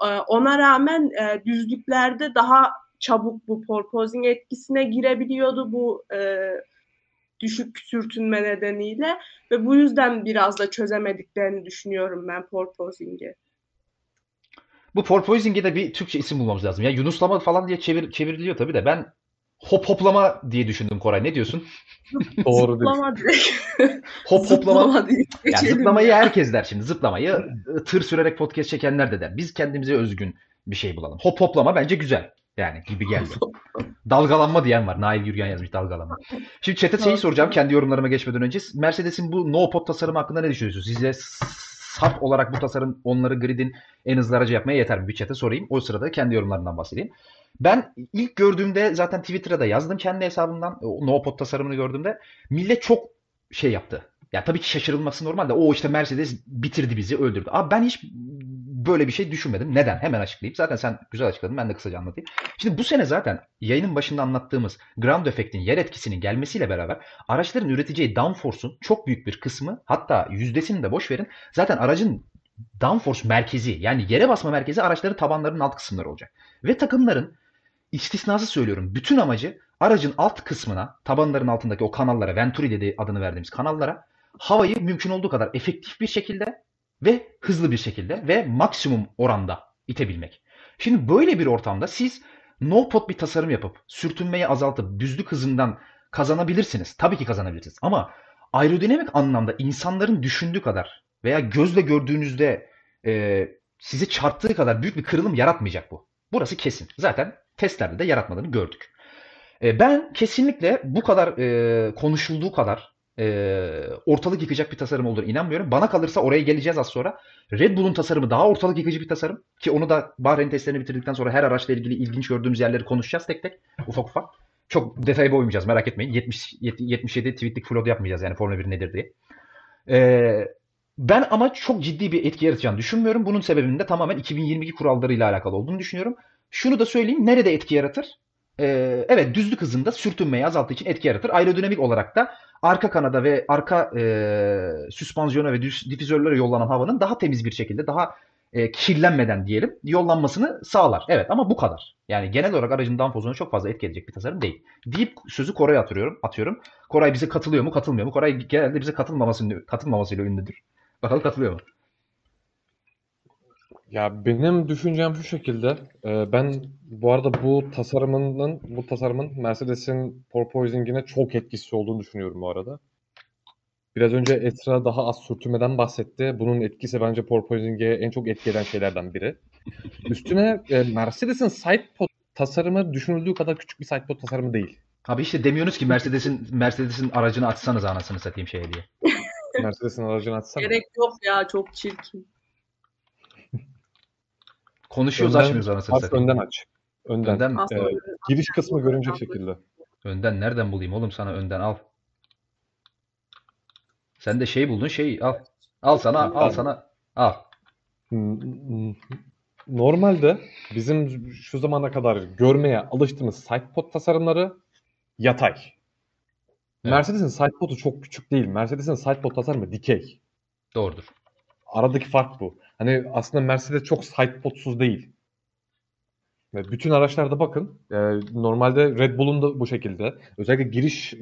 Ee, ona rağmen e, düzlüklerde daha çabuk bu porpoising etkisine girebiliyordu bu e, düşük sürtünme nedeniyle ve bu yüzden biraz da çözemediklerini düşünüyorum ben porpoising'i. Bu porpoising'e de bir Türkçe isim bulmamız lazım. Ya Yunuslama falan diye çevir, çevriliyor tabii de ben hop hoplama diye düşündüm Koray. Ne diyorsun? Doğru Zıplama direkt. Hop hoplama. Zıplama Geçelim zıplamayı ya. herkes der şimdi. Zıplamayı ı, tır sürerek podcast çekenler de der. Biz kendimize özgün bir şey bulalım. Hop hoplama bence güzel. Yani gibi geldi. Dalgalanma diyen var. Nail Gürgen yazmış dalgalanma. Şimdi chat'e şeyi soracağım kendi yorumlarıma geçmeden önce. Mercedes'in bu no pod tasarımı hakkında ne düşünüyorsunuz? Sizce sap olarak bu tasarım onları gridin en hızlı aracı yapmaya yeter mi? Bir chat'e sorayım. O sırada kendi yorumlarımdan bahsedeyim. Ben ilk gördüğümde zaten Twitter'da da yazdım kendi hesabımdan. O no pod tasarımını gördüğümde. Millet çok şey yaptı. Ya tabii ki şaşırılması normal de o işte Mercedes bitirdi bizi öldürdü. Abi ben hiç böyle bir şey düşünmedim. Neden? Hemen açıklayayım. Zaten sen güzel açıkladın. Ben de kısaca anlatayım. Şimdi bu sene zaten yayının başında anlattığımız ground effect'in yer etkisinin gelmesiyle beraber araçların üreteceği downforce'un çok büyük bir kısmı hatta yüzdesini de boş verin. Zaten aracın downforce merkezi yani yere basma merkezi araçların tabanlarının alt kısımları olacak. Ve takımların istisnası söylüyorum. Bütün amacı aracın alt kısmına, tabanların altındaki o kanallara, Venturi dediği adını verdiğimiz kanallara havayı mümkün olduğu kadar efektif bir şekilde ve hızlı bir şekilde ve maksimum oranda itebilmek. Şimdi böyle bir ortamda siz no pot bir tasarım yapıp sürtünmeyi azaltıp düzlük hızından kazanabilirsiniz. Tabii ki kazanabilirsiniz. Ama aerodinamik anlamda insanların düşündüğü kadar veya gözle gördüğünüzde e, sizi çarptığı kadar büyük bir kırılım yaratmayacak bu. Burası kesin. Zaten testlerde de yaratmadığını gördük. E, ben kesinlikle bu kadar e, konuşulduğu kadar e, ortalık yıkacak bir tasarım olduğunu inanmıyorum. Bana kalırsa oraya geleceğiz az sonra. Red Bull'un tasarımı daha ortalık yıkıcı bir tasarım. Ki onu da Bahreyn testlerini bitirdikten sonra her araçla ilgili ilginç gördüğümüz yerleri konuşacağız tek tek. Ufak ufak. Çok detaya boymayacağız merak etmeyin. 70, 77 tweetlik flood yapmayacağız yani Formula 1 nedir diye. Ee, ben ama çok ciddi bir etki yaratacağını düşünmüyorum. Bunun sebebinin de tamamen 2022 kurallarıyla alakalı olduğunu düşünüyorum. Şunu da söyleyeyim. Nerede etki yaratır? Ee, evet düzlük hızında sürtünmeyi azalttığı için etki yaratır. Aerodinamik olarak da arka kanada ve arka e, süspansiyona ve difüzörlere yollanan havanın daha temiz bir şekilde, daha e, kirlenmeden diyelim yollanmasını sağlar. Evet ama bu kadar. Yani genel olarak aracın dampozyonu çok fazla etki edecek bir tasarım değil. Deyip sözü Koray'a atıyorum. atıyorum. Koray bize katılıyor mu katılmıyor mu? Koray genelde bize katılmaması, katılmamasıyla ünlüdür. Bakalım katılıyor mu? Ya benim düşüncem şu şekilde. e, Ben bu arada bu tasarımının bu tasarımın Mercedes'in porpoising'ine çok etkisi olduğunu düşünüyorum bu arada. Biraz önce Esra daha az sürtünmeden bahsetti. Bunun etkisi bence porpoising'e en çok etki eden şeylerden biri. Üstüne e, Mercedes'in sidepod tasarımı düşünüldüğü kadar küçük bir sidepod tasarımı değil. Abi işte demiyorsunuz ki Mercedes'in Mercedes'in aracını açsanız anasını satayım şey diye. Mercedes'in aracını açsana. Gerek yok ya çok çirkin. Konuşuyoruz Önden- açmıyoruz anasını Aç satayım. önden aç. Önden. Önden mi? Giriş kısmı görünecek şekilde. Önden nereden bulayım oğlum sana önden al. Sen de şey buldun şey al. Al sana al sana al. Hmm, Normalde bizim şu zamana kadar görmeye alıştığımız sidepod tasarımları yatay. Evet. Mercedes'in sidepod'u çok küçük değil. Mercedes'in sidepod tasarımı dikey. Doğrudur. Aradaki fark bu. Hani aslında Mercedes çok sidepodsuz değil. Bütün araçlarda bakın. e, normalde Red Bull'un da bu şekilde. Özellikle giriş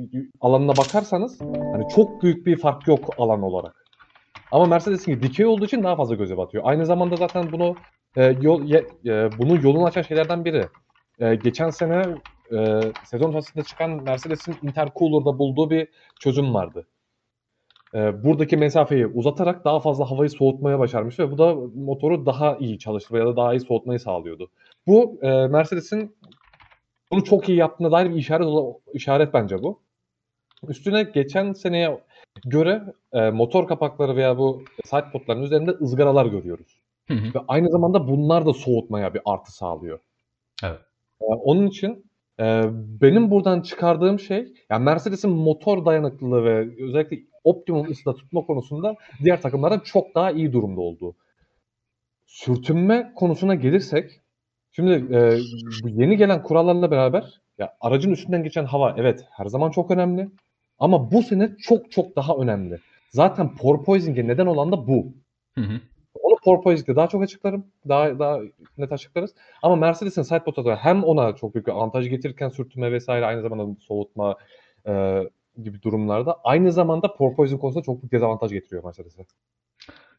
alanına bakarsanız hani çok büyük bir fark yok alan olarak. Ama Mercedes'in dikey olduğu için daha fazla göze batıyor. Aynı zamanda zaten bunu e, yol e, bunu yolunu açan şeylerden biri. E, geçen sene e, sezon ortasında çıkan Mercedes'in intercooler'da bulduğu bir çözüm vardı. E, buradaki mesafeyi uzatarak daha fazla havayı soğutmaya başarmış ve bu da motoru daha iyi çalıştırmaya ya da daha iyi soğutmayı sağlıyordu. Bu e, Mercedes'in bunu çok iyi yaptığına dair bir işaret işaret bence bu. Üstüne geçen seneye göre e, motor kapakları veya bu sidepodların üzerinde ızgaralar görüyoruz. Hı hı. Ve aynı zamanda bunlar da soğutmaya bir artı sağlıyor. Evet. E, onun için e, benim buradan çıkardığım şey yani Mercedes'in motor dayanıklılığı ve özellikle optimum ısıda tutma konusunda diğer takımlardan çok daha iyi durumda olduğu. Sürtünme konusuna gelirsek şimdi e, yeni gelen kurallarla beraber ya aracın üstünden geçen hava evet her zaman çok önemli ama bu sene çok çok daha önemli. Zaten porpoising'e neden olan da bu. Hı hı. Onu porpoising'de daha çok açıklarım. Daha daha net açıklarız. Ama Mercedes'in sidepod'da hem ona çok büyük bir avantaj getirirken sürtünme vesaire aynı zamanda soğutma e, gibi durumlarda aynı zamanda porpoising konusunda çok büyük dezavantaj getiriyor Mercedes'e.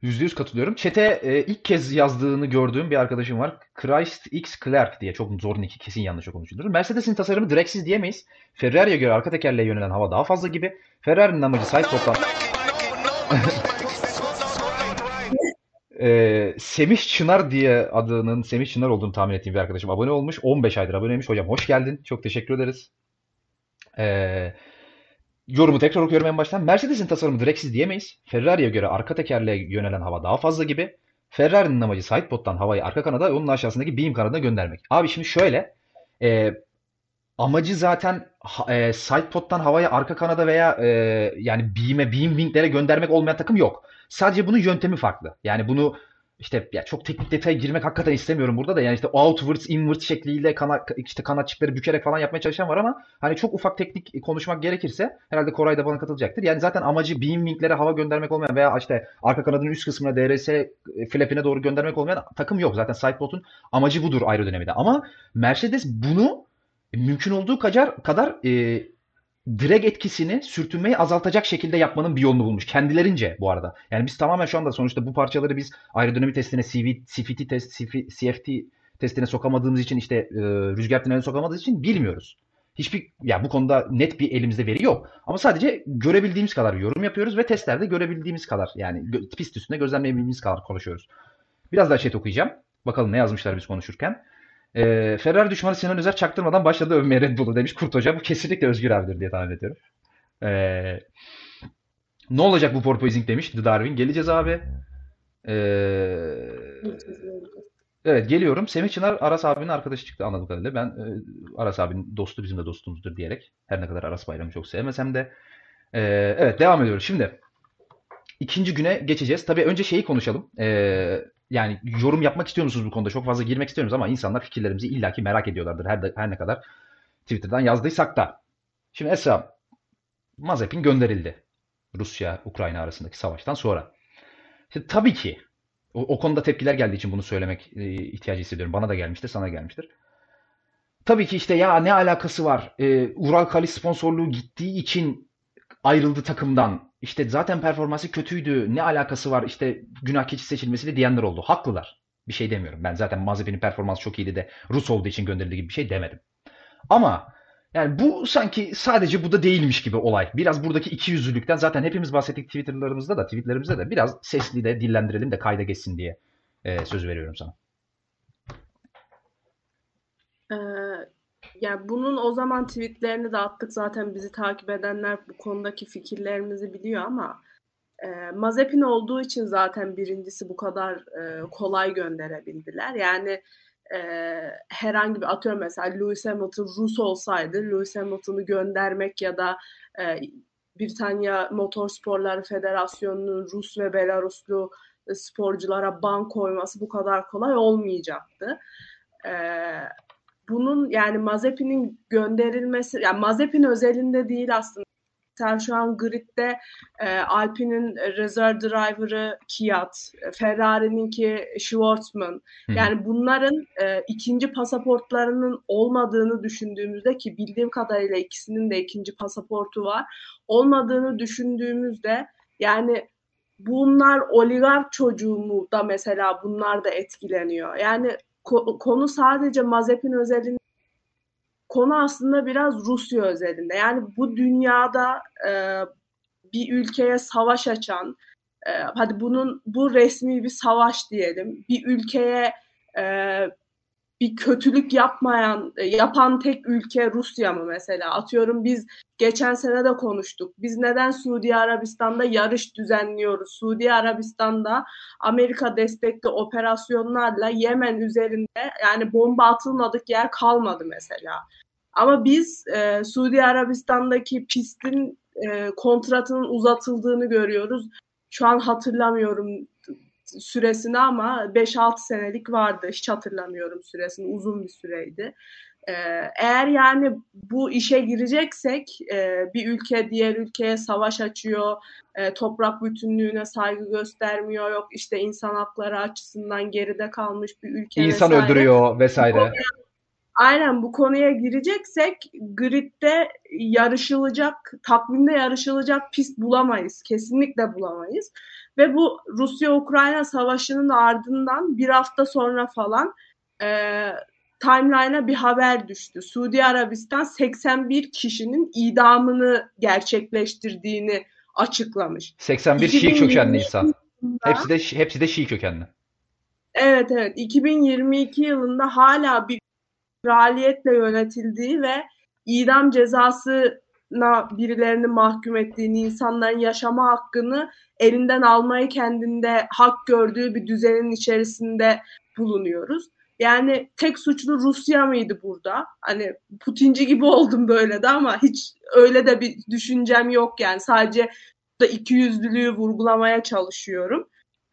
%100 katılıyorum. Çete e, ilk kez yazdığını gördüğüm bir arkadaşım var. Christ X Clark diye. Çok zor iki kesin yanlış okumuşumdur. Mercedes'in tasarımı direksiz diyemeyiz. Ferrari'ye göre arka tekerleğe yönelen hava daha fazla gibi. Ferrari'nin amacı sidepod'dan... Ee, Semih Çınar diye adının Semih Çınar olduğunu tahmin ettiğim bir arkadaşım abone olmuş. 15 aydır aboneymiş. Hocam hoş geldin. Çok teşekkür ederiz. Ee, yorumu tekrar okuyorum en baştan. Mercedes'in tasarımı direksiz diyemeyiz. Ferrari'ye göre arka tekerleğe yönelen hava daha fazla gibi. Ferrari'nin amacı sidepod'dan havayı arka kanada onun aşağısındaki beam kanadına göndermek. Abi şimdi şöyle e, amacı zaten e, sidepod'dan havayı arka kanada veya e, yani beam'e, beam wing'lere göndermek olmayan takım yok. Sadece bunun yöntemi farklı. Yani bunu işte ya çok teknik detaya girmek hakikaten istemiyorum burada da yani işte outwards inwards şekliyle kana, işte kanatçıkları bükerek falan yapmaya çalışan var ama hani çok ufak teknik konuşmak gerekirse herhalde Koray da bana katılacaktır. Yani zaten amacı beam winglere hava göndermek olmayan veya işte arka kanadının üst kısmına DRS flapine doğru göndermek olmayan takım yok. Zaten sidepod'un amacı budur aerodinamide. Ama Mercedes bunu mümkün olduğu kadar kadar e, drag etkisini sürtünmeyi azaltacak şekilde yapmanın bir yolunu bulmuş. Kendilerince bu arada. Yani biz tamamen şu anda sonuçta bu parçaları biz aerodinamik testine, CV, CFT test, CFT testine sokamadığımız için işte e, rüzgar tüneline sokamadığımız için bilmiyoruz. Hiçbir ya bu konuda net bir elimizde veri yok. Ama sadece görebildiğimiz kadar yorum yapıyoruz ve testlerde görebildiğimiz kadar yani pist üstünde gözlemleyebildiğimiz kadar konuşuyoruz. Biraz daha chat okuyacağım. Bakalım ne yazmışlar biz konuşurken. E, Ferrari düşmanı Sinan Özer çaktırmadan başladı övmeye Red Bull'u demiş Kurt Hoca. Bu kesinlikle Özgür abidir diye tahmin ediyorum. E, ne olacak bu porpoising demiş The Darwin. Geleceğiz abi. E, evet geliyorum. Semih Çınar Aras abinin arkadaşı çıktı anladığım kadarıyla. Ben e, Aras abinin dostu bizim de dostumuzdur diyerek. Her ne kadar Aras Bayram'ı çok sevmesem de. E, evet devam ediyoruz. Şimdi ikinci güne geçeceğiz. Tabii önce şeyi konuşalım. E, yani yorum yapmak istiyor musunuz bu konuda? Çok fazla girmek istiyoruz ama insanlar fikirlerimizi illaki merak ediyorlardır. Her, her ne kadar Twitter'dan yazdıysak da. Şimdi Esra Mazepin gönderildi. Rusya-Ukrayna arasındaki savaştan sonra. Şimdi tabii ki o, o konuda tepkiler geldiği için bunu söylemek e, ihtiyacı hissediyorum. Bana da gelmiştir, sana gelmiştir. Tabii ki işte ya ne alakası var? E, Ural Kali sponsorluğu gittiği için ayrıldı takımdan. İşte zaten performansı kötüydü. Ne alakası var işte günah keçi seçilmesiyle diyenler oldu. Haklılar. Bir şey demiyorum. Ben zaten Mazepin'in performansı çok iyiydi de Rus olduğu için gönderildi gibi bir şey demedim. Ama yani bu sanki sadece bu da değilmiş gibi olay. Biraz buradaki iki yüzlülükten zaten hepimiz bahsettik Twitter'larımızda da tweetlerimizde de biraz sesli de dillendirelim de kayda geçsin diye e, söz veriyorum sana. Ee, yani bunun o zaman tweetlerini de attık zaten bizi takip edenler bu konudaki fikirlerimizi biliyor ama e, Mazepin olduğu için zaten birincisi bu kadar e, kolay gönderebildiler. Yani e, herhangi bir atıyorum mesela Lewis Hamilton Rus olsaydı Lewis Hamilton'ı göndermek ya da e, Britanya Motorsporları Federasyonu'nun Rus ve Belaruslu sporculara ban koyması bu kadar kolay olmayacaktı. E, bunun yani Mazepin'in gönderilmesi yani Mazepin özelinde değil aslında. Mesela şu an gridde e, Alpine'in reserve driver'ı Kiat, Ferrari'ninki Schwartzman. Yani bunların e, ikinci pasaportlarının olmadığını düşündüğümüzde ki bildiğim kadarıyla ikisinin de ikinci pasaportu var. Olmadığını düşündüğümüzde yani bunlar oligark çocuğu mu da mesela bunlar da etkileniyor. Yani konu sadece Mazepin özelinde konu aslında biraz Rusya özelinde. Yani bu dünyada e, bir ülkeye savaş açan, e, hadi bunun bu resmi bir savaş diyelim, bir ülkeye e, bir kötülük yapmayan, e, yapan tek ülke Rusya mı mesela? Atıyorum biz geçen sene de konuştuk. Biz neden Suudi Arabistan'da yarış düzenliyoruz? Suudi Arabistan'da Amerika destekli operasyonlarla Yemen üzerinde yani bomba atılmadık yer kalmadı mesela. Ama biz e, Suudi Arabistan'daki pistin e, kontratının uzatıldığını görüyoruz. Şu an hatırlamıyorum süresini ama 5-6 senelik vardı. Hiç hatırlamıyorum süresini. Uzun bir süreydi. Ee, eğer yani bu işe gireceksek e, bir ülke diğer ülkeye savaş açıyor, e, toprak bütünlüğüne saygı göstermiyor, yok işte insan hakları açısından geride kalmış bir ülke İnsan vesaire. öldürüyor vesaire. Aynen bu konuya gireceksek gridde yarışılacak, takvimde yarışılacak pist bulamayız. Kesinlikle bulamayız. Ve bu Rusya-Ukrayna savaşının ardından bir hafta sonra falan e, timeline'a bir haber düştü. Suudi Arabistan 81 kişinin idamını gerçekleştirdiğini açıklamış. 81 Şii kökenli insan. Hepsi de hepsi de Şii kökenli. Evet evet. 2022 yılında hala bir kraliyetle yönetildiği ve idam cezası birilerini mahkum ettiğini, insanların yaşama hakkını elinden almayı kendinde hak gördüğü bir düzenin içerisinde bulunuyoruz. Yani tek suçlu Rusya mıydı burada? Hani Putinci gibi oldum böyle de ama hiç öyle de bir düşüncem yok yani. Sadece da iki yüzlülüğü vurgulamaya çalışıyorum.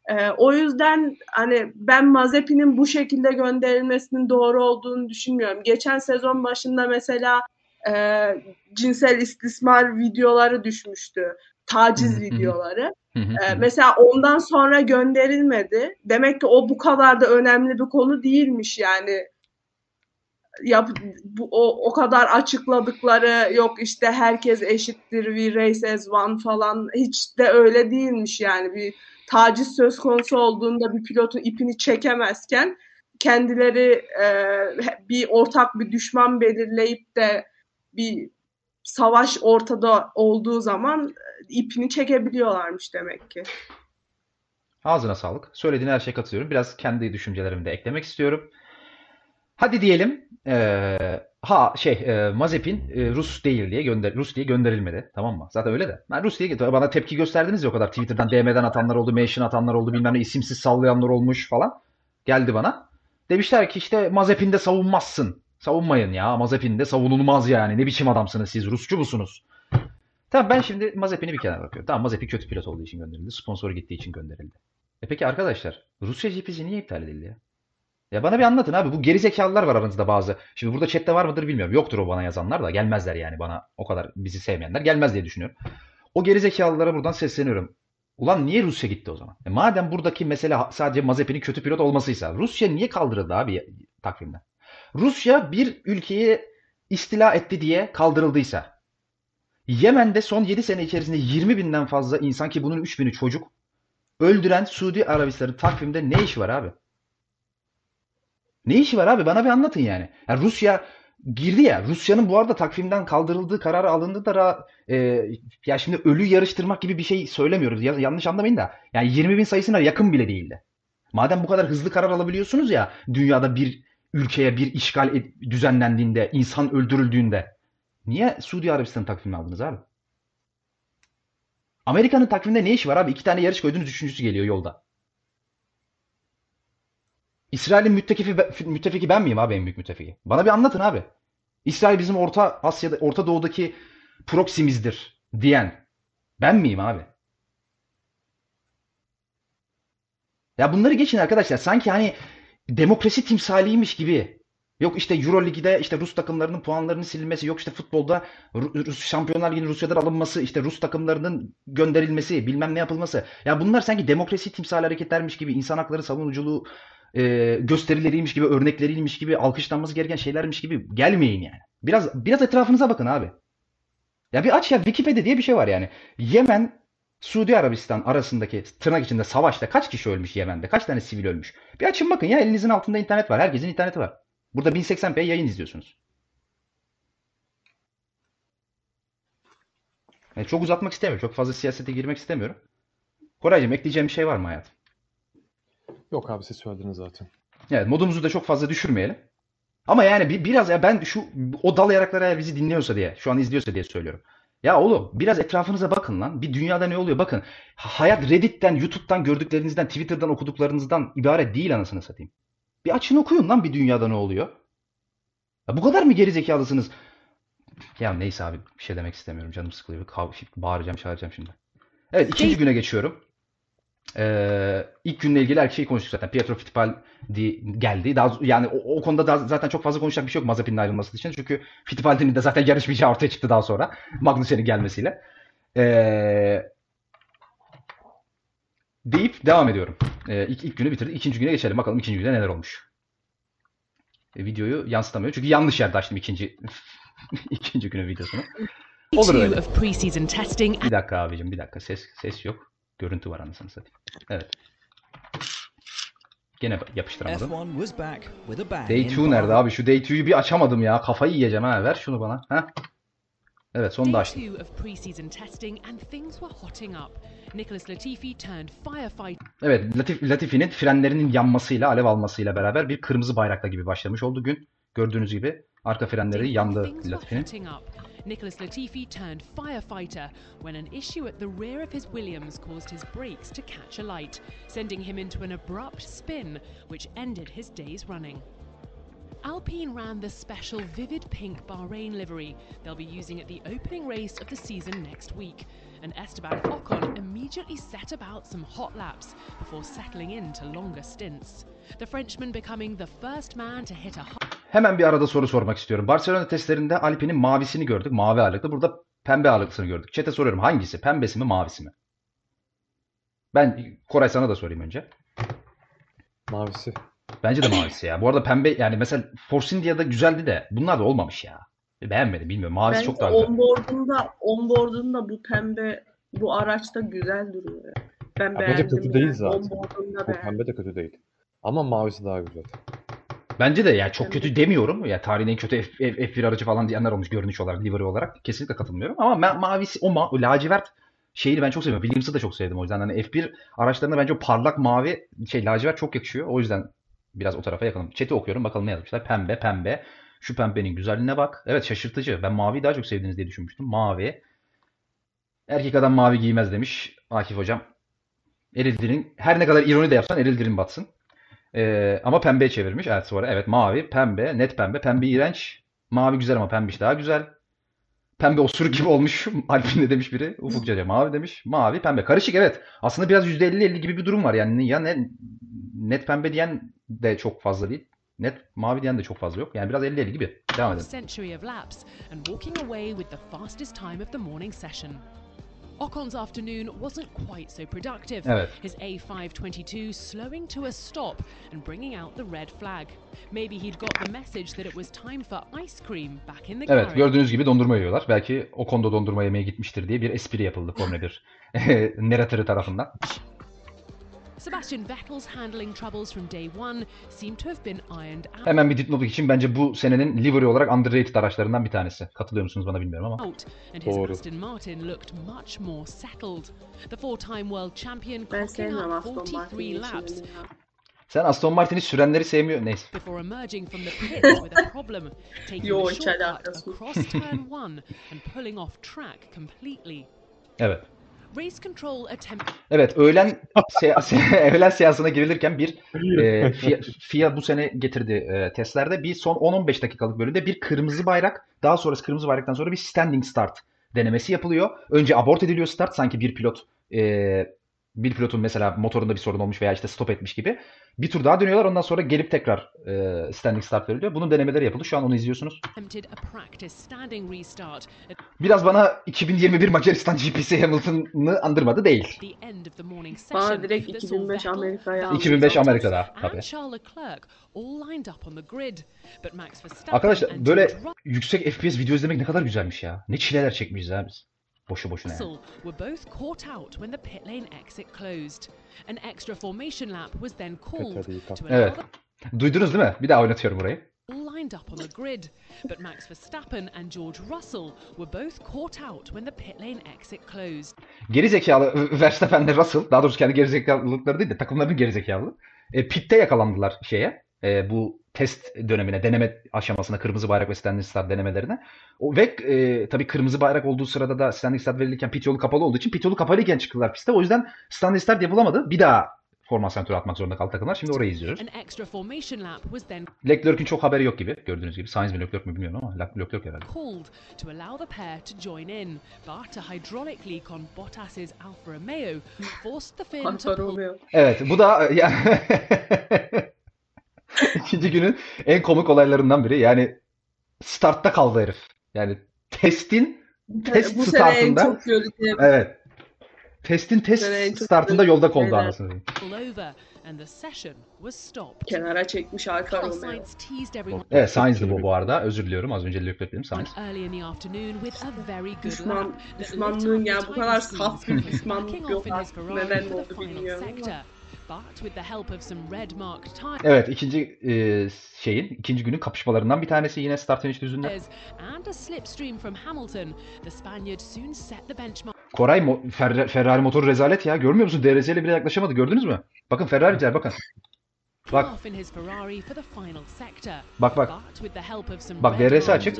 Ee, o yüzden hani ben Mazepin'in bu şekilde gönderilmesinin doğru olduğunu düşünmüyorum. Geçen sezon başında mesela e, cinsel istismar videoları düşmüştü. Taciz videoları. ee, mesela ondan sonra gönderilmedi. Demek ki o bu kadar da önemli bir konu değilmiş yani. yap, bu, o, o kadar açıkladıkları yok işte herkes eşittir we race as one falan hiç de öyle değilmiş yani bir taciz söz konusu olduğunda bir pilotun ipini çekemezken kendileri e, bir ortak bir düşman belirleyip de bir savaş ortada olduğu zaman e, ipini çekebiliyorlarmış demek ki. Ağzına sağlık. Söylediğin her şeye katılıyorum. Biraz kendi düşüncelerimi de eklemek istiyorum. Hadi diyelim eee, ha şey eee, Mazepin eee, Rus değil diye gönder Rus diye gönderilmedi. Tamam mı? Zaten öyle de. Ben Rus diye bana tepki gösterdiniz ya o kadar. Twitter'dan DM'den atanlar oldu, mention atanlar oldu, bilmem ne isimsiz sallayanlar olmuş falan. Geldi bana. Demişler ki işte Mazepin'de savunmazsın. Savunmayın ya. Mazepin'de savunulmaz yani. Ne biçim adamsınız siz? Rusçu musunuz? Tamam ben şimdi Mazepin'i bir kenara bırakıyorum. Tamam Mazepin kötü pilot olduğu için gönderildi. Sponsoru gittiği için gönderildi. E peki arkadaşlar Rusya GP'si niye iptal edildi ya? Ya bana bir anlatın abi. Bu gerizekalılar var aranızda bazı. Şimdi burada chatte var mıdır bilmiyorum. Yoktur o bana yazanlar da. Gelmezler yani bana. O kadar bizi sevmeyenler gelmez diye düşünüyorum. O gerizekalılara buradan sesleniyorum. Ulan niye Rusya gitti o zaman? E madem buradaki mesele sadece Mazepin'in kötü pilot olmasıysa Rusya niye kaldırıldı abi takvimden? Rusya bir ülkeyi istila etti diye kaldırıldıysa Yemen'de son 7 sene içerisinde 20 binden fazla insan ki bunun 3 bini çocuk öldüren Suudi Arabistan'ın takvimde ne işi var abi? Ne işi var abi? Bana bir anlatın yani. yani Rusya girdi ya. Rusya'nın bu arada takvimden kaldırıldığı kararı alındı da e, ya şimdi ölü yarıştırmak gibi bir şey söylemiyoruz. Ya, yanlış anlamayın da. Yani 20 bin sayısına yakın bile değildi. Madem bu kadar hızlı karar alabiliyorsunuz ya dünyada bir ülkeye bir işgal düzenlendiğinde, insan öldürüldüğünde niye Suudi Arabistan takvimini aldınız abi? Amerika'nın takviminde ne işi var abi? İki tane yarış koydunuz, üçüncüsü geliyor yolda. İsrail'in müttefiki, müttefiki ben miyim abi en büyük müttefiki? Bana bir anlatın abi. İsrail bizim Orta Asya'da, Orta Doğu'daki proksimizdir diyen ben miyim abi? Ya bunları geçin arkadaşlar. Sanki hani demokrasi timsaliymiş gibi. Yok işte Euro Ligi'de işte Rus takımlarının puanlarının silinmesi, yok işte futbolda Rus Şampiyonlar Ligi'nin Rusya'dan alınması, işte Rus takımlarının gönderilmesi, bilmem ne yapılması. Ya bunlar sanki demokrasi timsali hareketlermiş gibi, insan hakları savunuculuğu e, gösterileriymiş gibi, örnekleriymiş gibi, alkışlanması gereken şeylermiş gibi gelmeyin yani. Biraz biraz etrafınıza bakın abi. Ya bir aç ya Wikipedia diye bir şey var yani. Yemen Suudi Arabistan arasındaki tırnak içinde savaşta kaç kişi ölmüş Yemen'de? Kaç tane sivil ölmüş? Bir açın bakın ya elinizin altında internet var. Herkesin interneti var. Burada 1080p yayın izliyorsunuz. Yani çok uzatmak istemiyorum. Çok fazla siyasete girmek istemiyorum. Koraycığım ekleyeceğim bir şey var mı hayatım? Yok abi siz söylediniz zaten. Evet modumuzu da çok fazla düşürmeyelim. Ama yani bir, biraz ya ben şu o dal yarakları eğer bizi dinliyorsa diye, şu an izliyorsa diye söylüyorum. Ya oğlum biraz etrafınıza bakın lan. Bir dünyada ne oluyor bakın. Hayat Reddit'ten, YouTube'dan gördüklerinizden, Twitter'dan okuduklarınızdan ibaret değil anasını satayım. Bir açın okuyun lan bir dünyada ne oluyor. Ya bu kadar mı gerizekalısınız? Ya neyse abi bir şey demek istemiyorum. Canım sıkılıyor. Kav bağıracağım, çağıracağım şimdi. Evet ikinci güne geçiyorum. Ee, ilk günle ilgili her şeyi konuştuk zaten. Pietro Fittipaldi geldi. Daha, yani o, o konuda da zaten çok fazla konuşacak bir şey yok Mazepin'in ayrılması için. Çünkü Fittipaldi'nin de zaten yarışmayacağı ortaya çıktı daha sonra. Magnussen'in gelmesiyle. Ee, deyip devam ediyorum. Ee, ilk, ilk günü bitirdik. İkinci güne geçelim. Bakalım ikinci günde neler olmuş. E, videoyu yansıtamıyor. Çünkü yanlış yerde açtım ikinci ikinci günün videosunu. Olur öyle. Bir dakika abicim bir dakika. Ses ses yok. Görüntü var anasını satayım. Evet. Gene yapıştıramadım. Day 2 nerede abi? Şu Day 2'yu bir açamadım ya. Kafayı yiyeceğim ha. Ver şunu bana. Ha? Evet sonunda açtım. Evet Latif, Latifi'nin frenlerinin yanmasıyla, alev almasıyla beraber bir kırmızı bayrakla gibi başlamış oldu gün. Gördüğünüz gibi arka frenleri yandı Latifi'nin. Nicholas Latifi turned firefighter when an issue at the rear of his Williams caused his brakes to catch alight, sending him into an abrupt spin which ended his day's running. Alpine ran the special vivid pink Bahrain livery they'll be using at the opening race of the season next week, and Esteban Ocon immediately set about some hot laps before settling into longer stints. The Frenchman becoming the first man to hit a Hemen bir arada soru sormak istiyorum. Barcelona testlerinde Alpine'in mavisini gördük. Mavi ağırlıklı. Burada pembe ağırlıklısını gördük. Çete soruyorum hangisi? Pembesi mi mavisi mi? Ben Koray sana da sorayım önce. Mavisi. Bence de mavisi ya. Bu arada pembe yani mesela Force India'da güzeldi de bunlar da olmamış ya. Beğenmedim bilmiyorum. Mavisi Bence çok daha güzel. onboard'unda, onboard'unda bu pembe bu araçta güzel duruyor. Ben Ya bence beğendim. kötü yani. değil zaten. Onboard'unda Bu beğendim. pembe de kötü değil. Ama mavisi daha güzel. Bence de yani çok kötü demiyorum. Ya tarihin en kötü F, F, F1 aracı falan diyenler olmuş görünüş olarak, livery olarak. Kesinlikle katılmıyorum. Ama ma- mavisi, o, ma- o lacivert şeyini ben çok seviyorum. Williams'ı da çok sevdim o yüzden. Hani F1 araçlarında bence o parlak mavi şey lacivert çok yakışıyor. O yüzden biraz o tarafa yakınım. Chat'i okuyorum bakalım ne yazmışlar. Pembe, pembe. Şu pembenin güzelliğine bak. Evet şaşırtıcı. Ben maviyi daha çok sevdiğiniz diye düşünmüştüm. Mavi. Erkek adam mavi giymez demiş Akif hocam. Erildir'in her ne kadar ironi de yapsan Erildir'in batsın. Ee, ama pembeye çevirmiş. Sonra evet mavi, pembe, net pembe. Pembe iğrenç. Mavi güzel ama pembiş daha güzel. Pembe osuruk gibi olmuş. Alpin de demiş biri. Ufuk Caca mavi demiş. Mavi, pembe. Karışık evet. Aslında biraz %50-50 gibi bir durum var. Yani ya ne, net pembe diyen de çok fazla değil. Net mavi diyen de çok fazla yok. Yani biraz 50-50 gibi. Devam edelim. Ocon's afternoon wasn't quite so productive. Evet. His A522 slowing to a stop and bringing out the red flag. Maybe he'd got the message that it was time for ice cream back in the Evet gördüğünüz gibi dondurma yiyorlar. Belki o konuda dondurma yemeye gitmiştir diye bir espri yapıldı Formula 1 narratörü tarafından. Sebastian Vettel's handling troubles from day one seem to have been ironed out. Hemen bir dipnot için bence bu senenin livery olarak underrated araçlarından bir tanesi. Katılıyor musunuz bana bilmiyorum ama. out, and his Doğru. Aston Martin looked much more settled. The four-time world champion clocking up Aston 43 Martin'in laps. Sen Aston Martin'i sürenleri sevmiyor. Neyse. before emerging from the pits with a problem, taking Yo, the hiç shortcut alakası yok. across turn one and pulling off track completely. Evet. Race control attempt. Evet öğlen se- se- öğlen seansına girilirken bir e, FIA, FIA bu sene getirdi e, testlerde bir son 10-15 dakikalık bölümde bir kırmızı bayrak daha sonrası kırmızı bayraktan sonra bir standing start denemesi yapılıyor. Önce abort ediliyor start sanki bir pilot e, bir pilotun mesela motorunda bir sorun olmuş veya işte stop etmiş gibi. Bir tur daha dönüyorlar ondan sonra gelip tekrar e, standing start veriliyor. Bunun denemeleri yapıldı. Şu an onu izliyorsunuz. Biraz bana 2021 Macaristan GP'si Hamilton'ı andırmadı değil. Bana direkt that saw 2005 Vettel, Amerika'ya Valtteri 2005 Amerika'da tabii. Arkadaşlar böyle yüksek FPS video izlemek ne kadar güzelmiş ya. Ne çileler çekmişiz ha biz. Boşu boşuna yani. Were both caught out when the pit lane exit closed. An extra formation lap was then called to Evet. allow Duydunuz değil mi? Bir daha oynatıyorum burayı. lined up on the grid. But Max Verstappen and George Russell were both caught out when the pit lane exit closed. Geri zekalı Verstappen'le Russell, daha doğrusu kendi geri zekalılıkları değil de takımların geri zekalı. E, pitte yakalandılar şeye. e, bu test dönemine, deneme aşamasına kırmızı bayrak ve standing start denemelerine. O, ve e, tabii kırmızı bayrak olduğu sırada da standing start verilirken pit yolu kapalı olduğu için pit yolu kapalıyken çıktılar piste. O yüzden standing start yapılamadı. Bir daha formasyon turu atmak zorunda kaldı takımlar. Şimdi orayı izliyoruz. Then Leclerc'in çok haberi yok gibi gördüğünüz gibi. Sainz mi Leclerc mi bilmiyorum ama Le- Leclerc herhalde. called to allow the pair to join in. But a hydraulic leak on Bottas's Alfa Romeo forced the Finn to Alfa pull Romeo. Evet bu da ya ikinci günün en komik olaylarından biri. Yani startta kaldı herif. Yani testin test Bu sene en startında çok gördüğüm evet. Testin test startında yolda kaldı şeyler. anasını satayım. pull over and the session was stopped. kenara çekmiş Alfa Romeo. Evet Sainz'di bu bu arada. Özür diliyorum. Az önce Leclerc dedim Sainz. Düşman, düşmanlığın up ya the bu kadar saf bir düşmanlık yok Neden oldu bilmiyorum ama. But with the help of some red marked tires Evet ikinci e, şeyin ikinci günün kapışmalarından bir tanesi yine start finish düzünde. and a slipstream from Hamilton, the Spaniard soon set the benchmark Koray mo- Fer- Ferrari motoru rezalet ya. Görmüyor musun? DRS ile bile yaklaşamadı. Gördünüz mü? Bakın Ferrari'ciler bakın. Bak bak bak. Bak, DRS açık.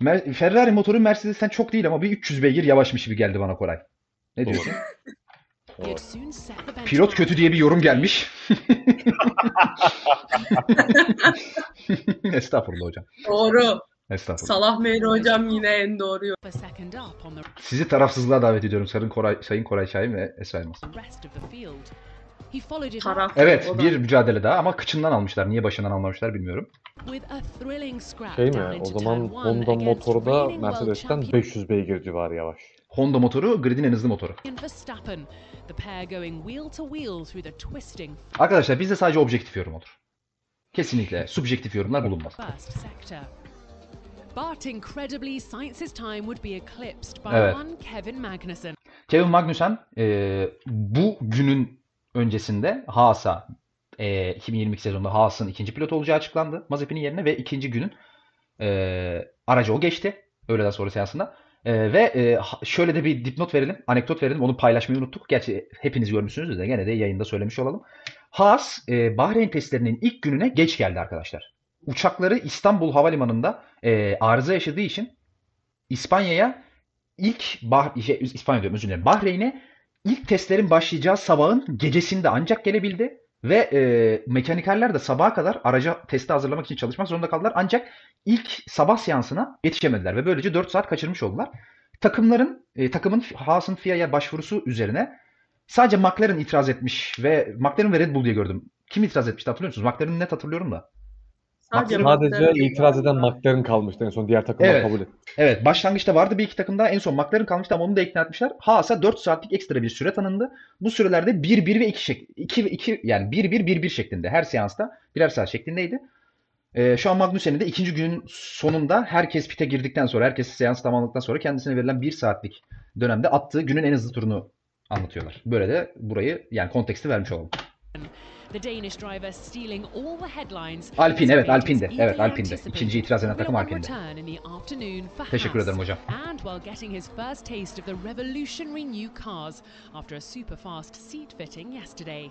Mer- Ferrari motoru Mercedes'ten çok değil ama bir 300 beygir yavaşmış gibi geldi bana Koray. Ne diyorsun? benchmark. Pilot kötü diye bir yorum gelmiş. Estağfurullah hocam. Doğru. Estağfurullah. Salah Meyri hocam yine en doğruyu. Sizi tarafsızlığa davet ediyorum Sayın Koray, Sayın Koray Şahin ve Esra Elmas. Taraf. Evet, bir mücadele daha ama kıçından almışlar. Niye başından almamışlar bilmiyorum. Şey mi? O zaman Honda against motoru da reigning world Mercedes'ten champion 500 beygir civarı yavaş. Honda motoru gridin en hızlı motoru. Arkadaşlar bizde sadece objektif yorum olur. Kesinlikle subjektif yorumlar bulunmaz. But incredibly, Sainz's time would be eclipsed by Evet. one Kevin Magnussen. Kevin Magnussen e, bu günün öncesinde Haas'a e, 2022 sezonunda Haas'ın ikinci pilot olacağı açıklandı Mazepin'in yerine ve ikinci günün e, aracı o geçti. Öğleden sonra seansında. E, ve e, şöyle de bir dipnot verelim, anekdot verelim. Onu paylaşmayı unuttuk. Gerçi hepiniz görmüşsünüz de gene de yayında söylemiş olalım. Haas e, Bahreyn testlerinin ilk gününe geç geldi arkadaşlar. Uçakları İstanbul Havalimanı'nda e, arıza yaşadığı için İspanya'ya ilk bah şey, İspanya diyorum özür dilerim. Bahreyn'e ilk testlerin başlayacağı sabahın gecesinde ancak gelebildi ve e, mekanikerler de sabaha kadar araca testi hazırlamak için çalışmak zorunda kaldılar. Ancak ilk sabah seansına yetişemediler ve böylece 4 saat kaçırmış oldular. Takımların e, takımın Haas'ın FIA'ya başvurusu üzerine sadece McLaren itiraz etmiş ve McLaren ve Red Bull diye gördüm. Kim itiraz etmişti hatırlıyor musunuz? McLaren'ı net hatırlıyorum da. Sadece Sadece itiraz eden. McLaren kalmıştı en son diğer takımlar Evet. kabul etti. Evet başlangıçta vardı bir iki takım daha en son McLaren kalmıştı ama onu da ikna etmişler. Haas'a 4 saatlik ekstra bir süre tanındı. Bu sürelerde 1-1 ve 2 şek 2 2 yani 1-1-1-1 şeklinde her seansta birer saat şeklindeydi. Ee, şu an Magnussen'in de ikinci günün sonunda herkes pite girdikten sonra herkes seans tamamladıktan sonra kendisine verilen 1 saatlik dönemde attığı günün en hızlı turunu anlatıyorlar. Böyle de burayı yani konteksti vermiş olalım. Alpine, evet, ratings Evet, anticipated İkinci itiraz eden takım for Teşekkür ederim hocam. And while getting his first taste of the revolutionary new cars after a super fast seat fitting yesterday.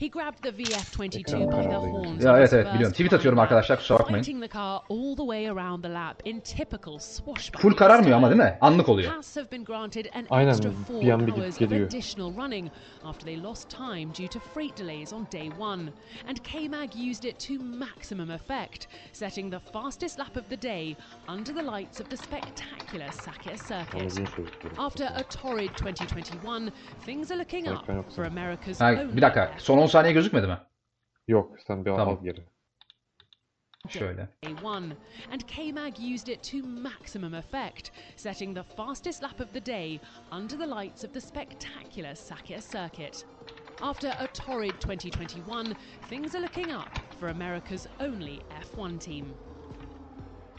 He grabbed the VF22 by the horns. Ya on evet his evet biliyorum. Tweet atıyorum arkadaşlar kusura bakmayın. Fighting the car all the way around the lap in typical swashbuckling Full kararmıyor ama style. değil mi? Anlık oluyor. Haas have been granted an Aynen, extra bir four an bir hours of geliyor. additional running after they lost time due to freight delays on day one. And K-Mag used it to maximum effect, setting the fastest lap of the day under the lights of the spectacular Sakir circuit. After a torrid 2021, things are looking up for America's Ha, only bir dakika. Son 10 saniye gözükmedi mi? Yok sen bir Tamam. al geri. Şöyle. A1, and K-Mag used it to maximum effect, setting the fastest lap of the day under the lights of the spectacular Sakir circuit. After a torrid 2021, things are looking up for America's only F1 team.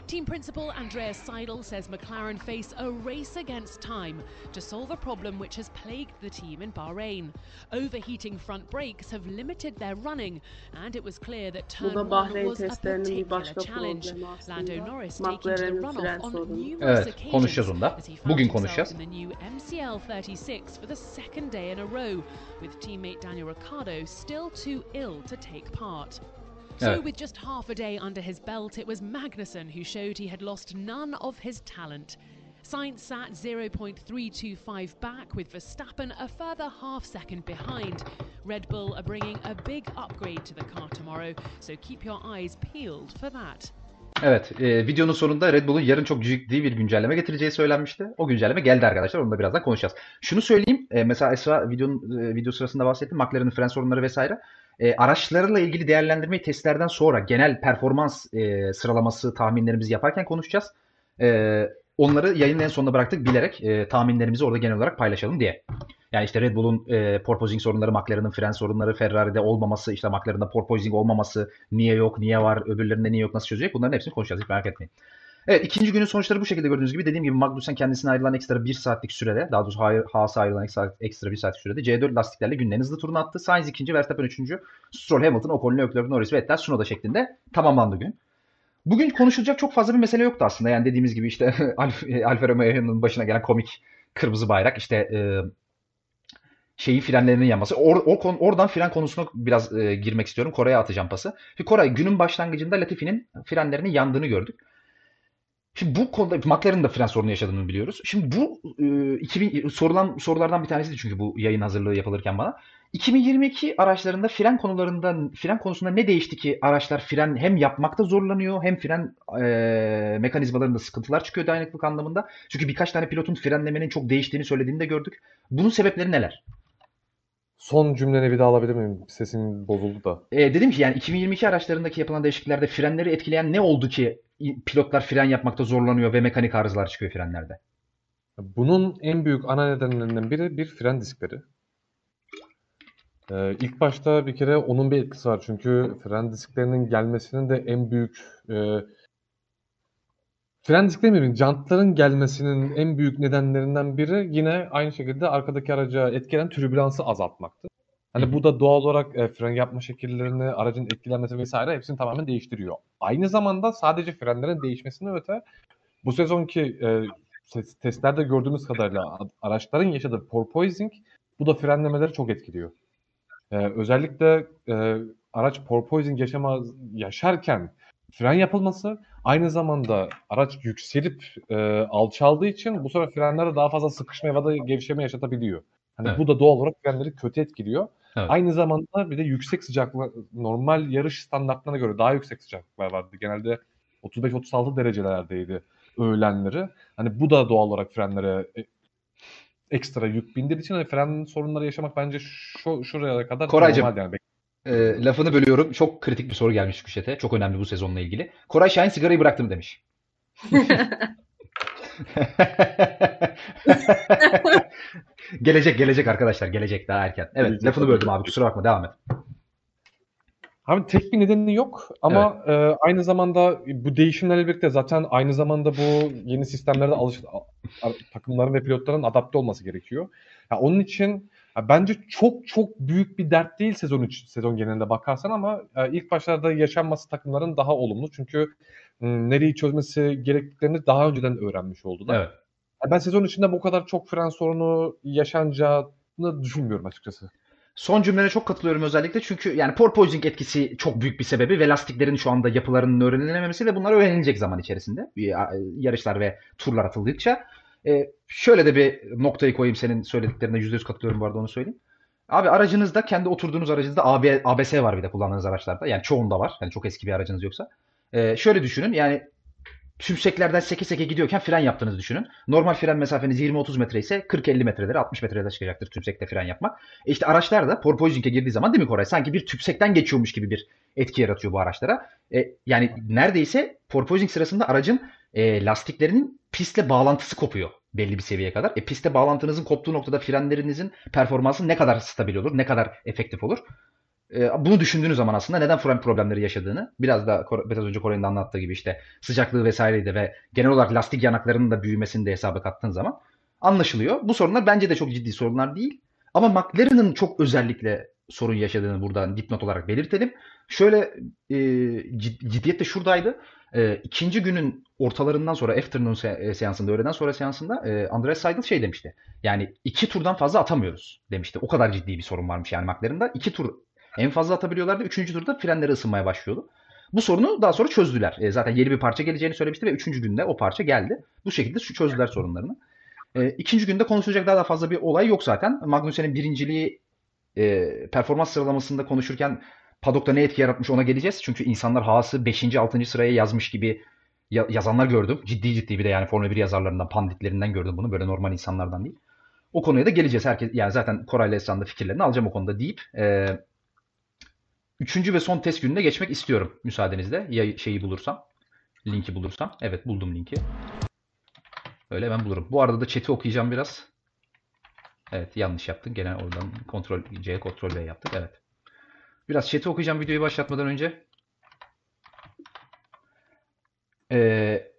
Team principal Andreas Seidel says McLaren face a race against time to solve a problem which has plagued the team in Bahrain. Overheating front brakes have limited their running, and it was clear that turn one was a particular challenge. Lando. Norris taking to the McLaren'in runoff on numerous Evet, occasions konuşacağız onu as he found Bugün himself konuşacağız. in the new MCL 36 for the second day in a row, with teammate Daniel Ricciardo still too ill to take part. So, Evet. with just half a day under his belt, it was Magnussen who showed he had lost none of his talent. Sainz sat 0.325 back, with Verstappen a further half second behind. Red Bull are bringing a big upgrade to the car tomorrow, so keep your eyes peeled for that. Evet, e, videonun sonunda Red Bull'un yarın çok ciddi bir güncelleme getireceği söylenmişti. O güncelleme geldi arkadaşlar. Onu da birazdan konuşacağız. Şunu söyleyeyim. e, mesela Esra videonun e, video sırasında bahsetti. McLaren'ın fren sorunları vesaire. E, araçlarla ilgili değerlendirmeyi testlerden sonra genel performans e, sıralaması tahminlerimizi yaparken konuşacağız. E, onları yayının en sonuna bıraktık bilerek e, tahminlerimizi orada genel olarak paylaşalım diye. Yani işte Red Bull'un e, porpoising sorunları, McLaren'ın fren sorunları, Ferrari'de olmaması, işte McLaren'da porpoising olmaması, niye yok, niye var, öbürlerinde niye yok, nasıl çözecek bunların hepsini konuşacağız hiç merak etmeyin. Evet ikinci günün sonuçları bu şekilde gördüğünüz gibi dediğim gibi Magnussen kendisine ayrılan ekstra bir saatlik sürede daha doğrusu Ha- Haas'a ayrılan ekstra, bir saatlik sürede C4 lastiklerle günün en hızlı turunu attı. Sainz ikinci, Verstappen üçüncü, Stroll, Hamilton, Ocon, Leclerc, Norris, Vettel, Tsunoda şeklinde tamamlandı gün. Bugün konuşulacak çok fazla bir mesele yoktu aslında. Yani dediğimiz gibi işte Alf- Alfa Romeo'nun başına gelen komik kırmızı bayrak işte e, şeyi frenlerinin yanması. Or, o kon- oradan fren konusuna biraz e, girmek istiyorum. Koray'a atacağım pası. Koray günün başlangıcında Latifi'nin frenlerinin yandığını gördük. Şimdi bu konuda McLaren'ın da fren sorunu yaşadığını biliyoruz. Şimdi bu e, 2000 sorulan sorulardan bir tanesiydi çünkü bu yayın hazırlığı yapılırken bana. 2022 araçlarında fren konularında fren konusunda ne değişti ki araçlar fren hem yapmakta zorlanıyor hem fren e, mekanizmalarında sıkıntılar çıkıyor dayanıklılık anlamında. Çünkü birkaç tane pilotun frenlemenin çok değiştiğini söylediğini de gördük. Bunun sebepleri neler? Son cümleni bir daha alabilir miyim? Sesim bozuldu da. E, dedim ki yani 2022 araçlarındaki yapılan değişikliklerde frenleri etkileyen ne oldu ki pilotlar fren yapmakta zorlanıyor ve mekanik arızalar çıkıyor frenlerde? Bunun en büyük ana nedenlerinden biri bir fren diskleri. Ee, ilk başta bir kere onun bir etkisi var. Çünkü fren disklerinin gelmesinin de en büyük e, fren disk demiyorum, jantların gelmesinin en büyük nedenlerinden biri yine aynı şekilde arkadaki araca etkilen türbülansı azaltmaktı. Hani bu da doğal olarak e, fren yapma şekillerini, aracın etkilenmesi vesaire hepsini tamamen değiştiriyor. Aynı zamanda sadece frenlerin değişmesine öte bu sezonki e, testlerde gördüğümüz kadarıyla araçların yaşadığı porpoising bu da frenlemeleri çok etkiliyor. Ee, özellikle e, araç porpoising yaşama, yaşarken fren yapılması aynı zamanda araç yükselip e, alçaldığı için bu sefer frenlerde daha fazla sıkışma ya da gevşeme yaşatabiliyor. Hani Evet. bu da doğal olarak frenleri kötü etkiliyor. Evet. Aynı zamanda bir de yüksek sıcaklık normal yarış standartlarına göre daha yüksek sıcaklıklar vardı. Genelde 35-36 derecelerdeydi öğlenleri. Hani bu da doğal olarak frenlere e, ekstra yük bindirdiği için hani fren sorunları yaşamak bence şu şuraya kadar Koraycığım, normal yani. E, lafını bölüyorum. Çok kritik bir soru gelmiş Küşet'e. Çok önemli bu sezonla ilgili. Koray Şahin sigarayı bıraktım demiş. gelecek gelecek arkadaşlar gelecek daha erken. Evet Gelecek, lafını böldüm abi kusura bakma devam et. Abi tek bir nedeni yok ama e, aynı zamanda bu değişimlerle birlikte zaten aynı zamanda bu yeni sistemlere de alış takımların ve pilotların adapte olması gerekiyor. Ya onun için ya bence çok çok büyük bir dert değil sezon için, sezon genelinde bakarsan ama e, ilk başlarda yaşanması takımların daha olumlu. Çünkü nereyi çözmesi gerektiklerini daha önceden öğrenmiş oldular. Evet. Ya Ben sezon içinde bu kadar çok fren sorunu yaşanacağını düşünmüyorum açıkçası. Son cümlene çok katılıyorum özellikle çünkü yani porpoising etkisi çok büyük bir sebebi ve lastiklerin şu anda yapılarının öğrenilememesi ve bunlar öğrenilecek zaman içerisinde yarışlar ve turlar atıldıkça. E, şöyle de bir noktayı koyayım senin söylediklerine %100 katılıyorum bu arada onu söyleyeyim. Abi aracınızda kendi oturduğunuz aracınızda AB, ABS var bir de kullandığınız araçlarda. Yani çoğunda var. Yani çok eski bir aracınız yoksa. E, şöyle düşünün yani tümseklerden seke seke gidiyorken fren yaptığınızı düşünün. Normal fren mesafeniz 20-30 metre ise 40-50 metrelere 60 metrelere çıkacaktır tümsekte fren yapmak. E işte araçlar da porpoising'e girdiği zaman değil mi Koray? Sanki bir tümsekten geçiyormuş gibi bir etki yaratıyor bu araçlara. E, yani neredeyse porpoising sırasında aracın e, lastiklerinin pistle bağlantısı kopuyor belli bir seviyeye kadar. E pistte bağlantınızın koptuğu noktada frenlerinizin performansı ne kadar stabil olur, ne kadar efektif olur? E, bunu düşündüğünüz zaman aslında neden fren problemleri yaşadığını biraz da biraz önce Koray'ın da anlattığı gibi işte sıcaklığı vesaireyi de ve genel olarak lastik yanaklarının da büyümesini de hesaba kattığın zaman anlaşılıyor. Bu sorunlar bence de çok ciddi sorunlar değil. Ama McLaren'ın çok özellikle sorun yaşadığını buradan dipnot olarak belirtelim. Şöyle e, cid- ciddiyet de şuradaydı. E, ikinci günün ortalarından sonra afternoon se- e, seansında, öğleden sonra seansında e, Andreas Seidel şey demişti. Yani iki turdan fazla atamıyoruz demişti. O kadar ciddi bir sorun varmış yani McLaren'da. İki tur en fazla atabiliyorlardı. Üçüncü turda frenleri ısınmaya başlıyordu. Bu sorunu daha sonra çözdüler. E, zaten yeni bir parça geleceğini söylemişti ve üçüncü günde o parça geldi. Bu şekilde çözdüler sorunlarını. E, ikinci günde konuşulacak daha da fazla bir olay yok zaten. Magnussen'in birinciliği e, performans sıralamasında konuşurken Paddock'ta ne etki yaratmış ona geleceğiz. Çünkü insanlar Haas'ı 5. 6. sıraya yazmış gibi ya- yazanlar gördüm. Ciddi ciddi bir de yani Formula 1 yazarlarından, panditlerinden gördüm bunu. Böyle normal insanlardan değil. O konuya da geleceğiz. Herkes yani zaten Koray'la Esra'nın da fikirlerini alacağım o konuda deyip e, üçüncü ve son test gününe geçmek istiyorum müsaadenizle. Ya şeyi bulursam, linki bulursam. Evet buldum linki. Öyle ben bulurum. Bu arada da chat'i okuyacağım biraz. Evet yanlış yaptın. Gene oradan kontrol C, kontrol V yaptık. Evet. Biraz chat'i okuyacağım videoyu başlatmadan önce. Ee,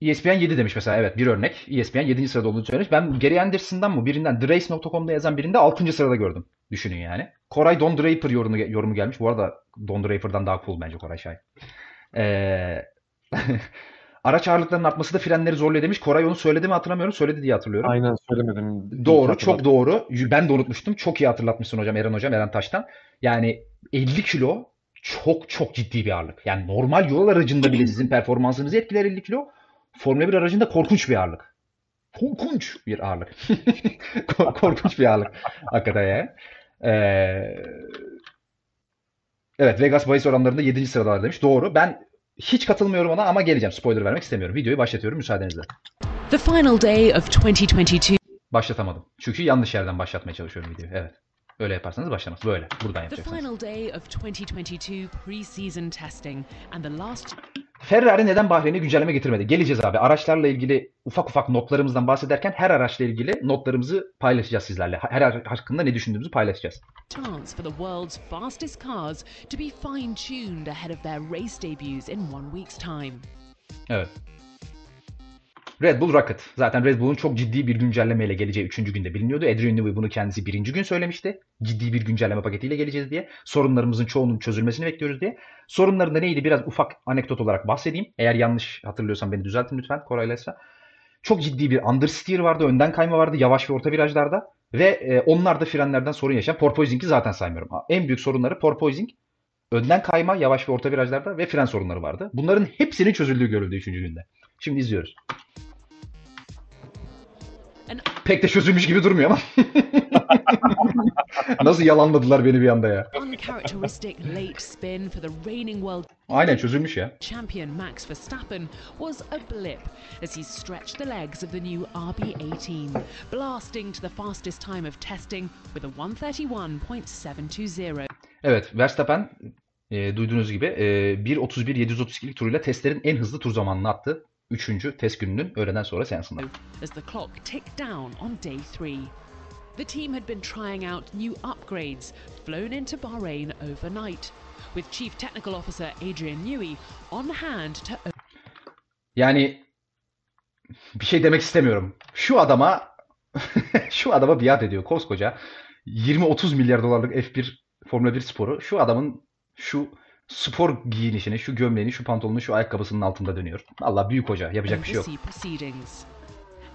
ESPN 7 demiş mesela. Evet bir örnek. ESPN 7. sırada olduğunu söylemiş. Ben Gary Anderson'dan mı birinden TheRace.com'da yazan birinde 6. sırada gördüm. Düşünün yani. Koray Don Draper yorumu, yorumu gelmiş. Bu arada Don Draper'dan daha cool bence Koray Şahin. Ee, araç ağırlıklarının artması da frenleri zorluyor demiş. Koray onu söyledi mi hatırlamıyorum. Söyledi diye hatırlıyorum. Aynen söylemedim. Doğru, çok doğru. Ben de unutmuştum. Çok iyi hatırlatmışsın hocam Eren hocam, Eren Taş'tan. Yani 50 kilo çok çok ciddi bir ağırlık. Yani normal yol aracında bile sizin performansınızı etkiler 50 kilo. Formula 1 aracında korkunç bir ağırlık. Korkunç bir ağırlık. Kor- korkunç bir ağırlık. Hakikaten yani. Ee, evet Vegas bahis oranlarında 7. sıradalar demiş. Doğru. Ben hiç katılmıyorum ona ama geleceğim. Spoiler vermek istemiyorum. Videoyu başlatıyorum müsaadenizle. The final day of 2022 Başlatamadım. Çünkü yanlış yerden başlatmaya çalışıyorum videoyu. Evet. Öyle yaparsanız başlamaz. Böyle. Buradan The yapacaksınız. final day of 2022 pre-season testing and the last Ferrari neden Bahreyn'e güncelleme getirmedi? Geleceğiz abi. Araçlarla ilgili ufak ufak notlarımızdan bahsederken her araçla ilgili notlarımızı paylaşacağız sizlerle. Her araç hakkında ne düşündüğümüzü paylaşacağız. chance for the world's fastest cars to be fine-tuned ahead of their race debuts in one week's time. Evet. Red Bull Rocket. Zaten Red Bull'un çok ciddi bir güncellemeyle geleceği 3. günde biliniyordu. Adrian Newey bunu kendisi birinci gün söylemişti. Ciddi bir güncelleme paketiyle geleceğiz diye. Sorunlarımızın çoğunun çözülmesini bekliyoruz diye. Sorunların da neydi biraz ufak anekdot olarak bahsedeyim. Eğer yanlış hatırlıyorsam beni düzeltin lütfen Koray'la Esra. Çok ciddi bir understeer vardı, önden kayma vardı yavaş ve orta virajlarda. Ve e, onlar da frenlerden sorun yaşayan porpoising'i zaten saymıyorum. En büyük sorunları porpoising, önden kayma yavaş ve orta virajlarda ve fren sorunları vardı. Bunların hepsinin çözüldüğü görüldü 3. günde. Şimdi izliyoruz. Pek de çözülmüş gibi durmuyor ama. Nasıl yalanladılar beni bir anda ya. Aynen çözülmüş ya. champion Max Verstappen was a blip as he stretched the legs of the new RB18, blasting to the fastest time of testing with a 131.720. Evet Verstappen e, duyduğunuz gibi e, 1.31.732'lik turuyla testlerin en hızlı tur zamanını attı. Üçüncü test gününün öğleden sonra seansında. as the clock ticked down on day three. The team had been trying out new upgrades flown into Bahrain overnight, with Chief Technical Officer Adrian Newey on hand to Yani bir şey demek istemiyorum. Şu adama şu adama biat ediyor koskoca 20-30 milyar dolarlık F1 Formula 1 sporu. Şu adamın şu spor giyinişini, şu gömleğini, şu pantolonunu, şu ayakkabısının altında dönüyor. Allah büyük hoca. Yapacak bir şey yok.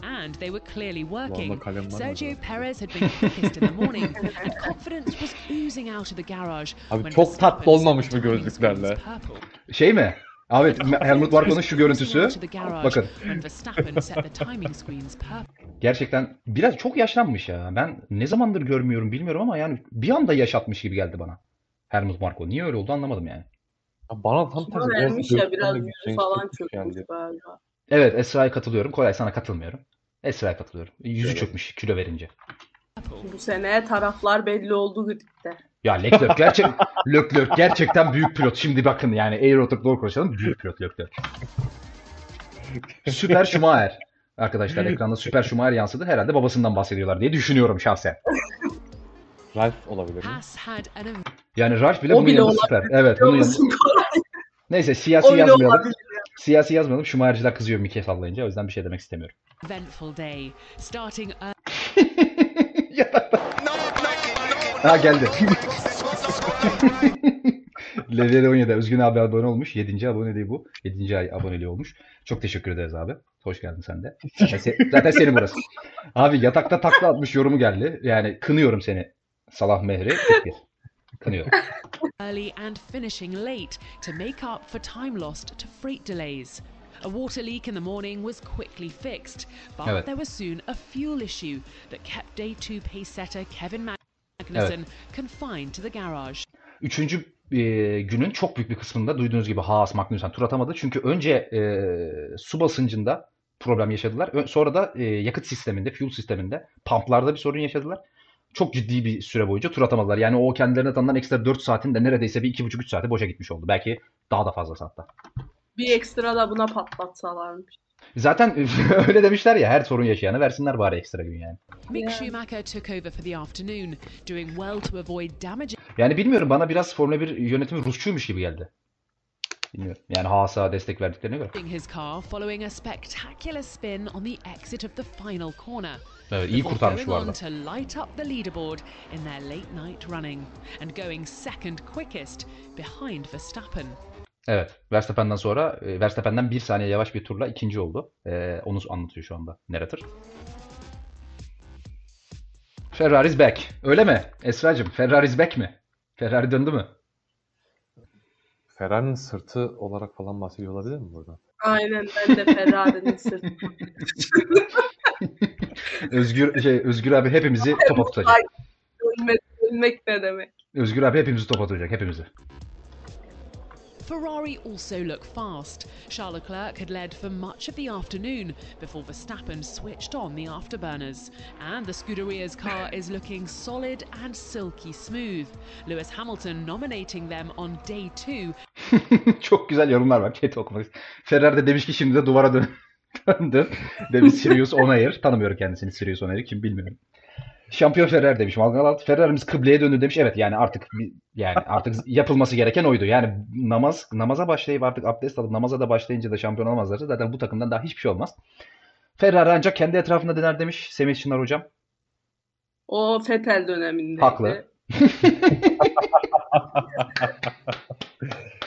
And they were clearly working. Sergio? Perez had been quickest in the morning, and confidence was oozing out of the garage. Abi çok tatlı olmamış mı gözlüklerle? Şey mi? Abi Helmut Marko'nun şu görüntüsü. Bakın gerçekten biraz çok yaşlanmış ya. Ben ne zamandır görmüyorum bilmiyorum ama yani bir anda yaşatmış gibi geldi bana. Helmut Marko. Niye öyle oldu anlamadım yani. Ya Bana tam tersi vermiş ya biraz yüzü genç falan çökmüş galiba. Evet Esra'ya katılıyorum. Koray sana katılmıyorum. Esra'ya katılıyorum. Yüzü Evet. çökmüş kilo verince. Bu sene taraflar belli oldu gridde. Ya Leclerc gerçek Leclerc gerçekten büyük pilot. Şimdi bakın yani oturup doğru konuşalım. Büyük pilot Leclerc. Süper Schumacher. Arkadaşlar ekranda Süper Schumacher yansıdı. Herhalde babasından bahsediyorlar diye düşünüyorum şahsen. Ralph olabilir mi? Yani Ralf bile O bunun bile yanında olabilir. süper. Evet bunun yanında. Neyse siyasi yazmayalım. olabilir. Siyasi yazmayalım. Schumacher'ciler kızıyor Mike sallayınca. O yüzden bir şey demek istemiyorum. Ha geldi. Levyeli 17. Özgün abi abone olmuş. 7. aboneliği bu. 7. ay aboneliği olmuş. Çok teşekkür ederiz abi. Hoş geldin sen de. Zaten, se- zaten senin burası. Abi yatakta takla atmış yorumu geldi. Yani kınıyorum seni. Salah Mehri. Kınıyorum. early and finishing late to make up for time lost to freight delays. A water leak in the morning was quickly fixed, but Evet. there was soon a fuel issue that kept day two pace setter Kevin Magnussen confined to the garage. Üçüncü e, günün çok büyük bir kısmında duyduğunuz gibi Haas Magnussen tur atamadı. Çünkü önce e, su basıncında problem yaşadılar. Sonra da e, yakıt sisteminde, fuel sisteminde, pumplarda bir sorun yaşadılar. Çok ciddi bir süre boyunca tur atamadılar. Yani o kendilerine tanınan ekstra 4 saatin de neredeyse bir 2,5-3 saati boşa gitmiş oldu. Belki daha da fazlası hatta. Bir ekstra da buna patlatsalarmış. Zaten öyle demişler ya her sorun yaşayana versinler bari ekstra gün yani. Mick. Schumacher took over for the afternoon, doing well to avoid damaging Yani bilmiyorum bana biraz Formula 1 yönetimi Rusçuymuş gibi geldi. Bilmiyorum. Yani Haas'a destek verdiklerine göre. his car following a spectacular spin on the exit of the final corner. Evet iyi kurtarmış going bu on arada. to light up the leaderboard in their late night running and going second quickest behind Verstappen. Evet. Verstappen'den sonra e, Verstappen'den bir saniye yavaş bir turla ikinci oldu. E, onu anlatıyor şu anda narrator. Ferrari's back. Öyle mi? Esra'cığım Ferrari's back mi? Ferrari döndü mü? Ferrari'nin sırtı olarak falan bahsediyor olabilir mi burada? Aynen ben de Ferrari'nin sırtı. Özgür şey Özgür abi hepimizi topa tutacak. Ölmek, ölmek ne demek? Özgür abi hepimizi topa tutacak hepimizi. Ferrari also look fast. Charles Leclerc had led for much of the afternoon before Verstappen switched on the afterburners. And the Scuderia's car is looking solid and silky smooth. Lewis Hamilton nominating them on day two Çok güzel yorumlar var. Chat'i okumak. Ferrari de demiş ki şimdi de duvara dön döndü. Demiş Sirius Onair. Tanımıyorum kendisini Sirius Onair'i. Kim bilmiyorum. Şampiyon Ferrari demiş. Malgalat Ferrari'miz kıbleye döndü demiş. Evet yani artık yani artık yapılması gereken oydu. Yani namaz namaza başlayıp artık abdest alıp namaza da başlayınca da şampiyon olamazlarsa zaten bu takımdan daha hiçbir şey olmaz. Ferrari ancak kendi etrafında döner demiş Semih Çınar hocam. O Fetel dönemindeydi. Haklı.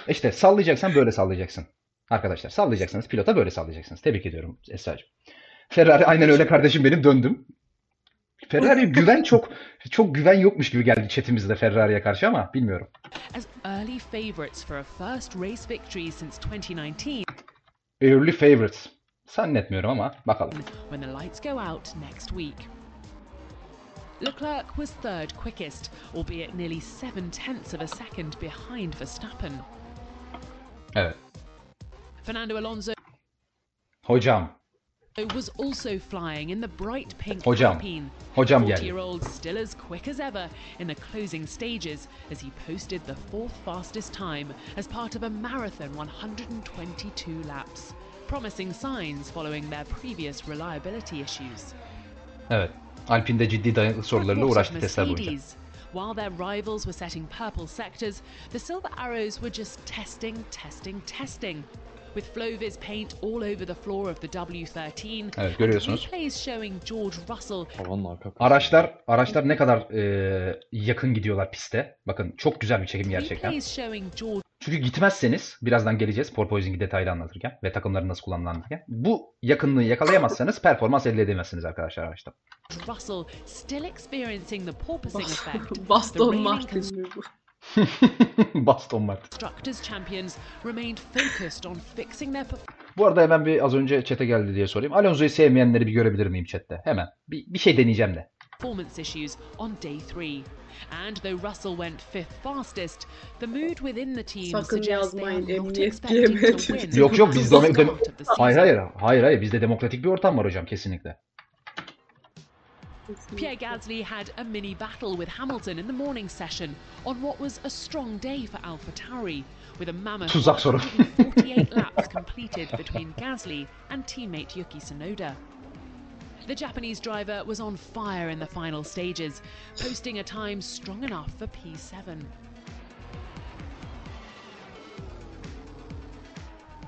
İşte sallayacaksan böyle sallayacaksın. Arkadaşlar sallayacaksanız pilota böyle sallayacaksınız. Tebrik ediyorum Esra'cığım. Ferrari aynen öyle kardeşim benim döndüm. Ferrari güven çok çok güven yokmuş gibi geldi chatimizde Ferrari'ye karşı ama bilmiyorum. as early favourites for a first race victory since 2019 Early favorites. Zannetmiyorum ama bakalım. when the lights go out next week. Leclerc was third quickest, albeit nearly seven tenths of a second behind Verstappen. Evet. Fernando Alonso Hocam. Was also flying in the bright pink Hocam. Alpine. Hocam 40 geldi. year old still as quick as ever in the closing stages as he posted the fourth fastest time as part of a marathon 122 laps. Promising signs following their previous reliability issues. Evet. Alpine'de ciddi dayanıklık sorularıyla uğraştı testler boyunca. While their rivals were setting purple sectors, the Silver Arrows were just testing, testing, testing. With Flovis paint all over the floor of the W13, Evet, görüyorsunuz. replays showing George Russell Araçlar araçlar ne kadar e, yakın gidiyorlar piste. Bakın çok güzel bir çekim gerçekten. replays showing George Çünkü gitmezseniz birazdan geleceğiz porpoising'i detaylı anlatırken ve takımların nasıl kullanıldığını anlatırken. Bu yakınlığı yakalayamazsanız performans elde edemezsiniz arkadaşlar araçta. Russell still experiencing the porpoising effect. Baston Martin? Baston Martin. constructors champions remained focused on fixing their Bu arada hemen bir az önce chat'e geldi diye sorayım. Alonso'yu sevmeyenleri bir görebilir miyim chat'te? Hemen. Bir, bir şey deneyeceğim de. performance issues on day three. And though Russell went fifth fastest, the mood within the team Sakın suggests they are not expecting to win. Yok yok biz season. hayır hayır hayır hayır bizde demokratik bir ortam var hocam kesinlikle. Pierre Gasly had a mini battle with Hamilton in the morning session on what was a strong day for AlphaTauri, with a mammoth 48 laps completed between Gasly and teammate Yuki Tsunoda. The Japanese driver was on fire in the final stages, posting a time strong enough for P7.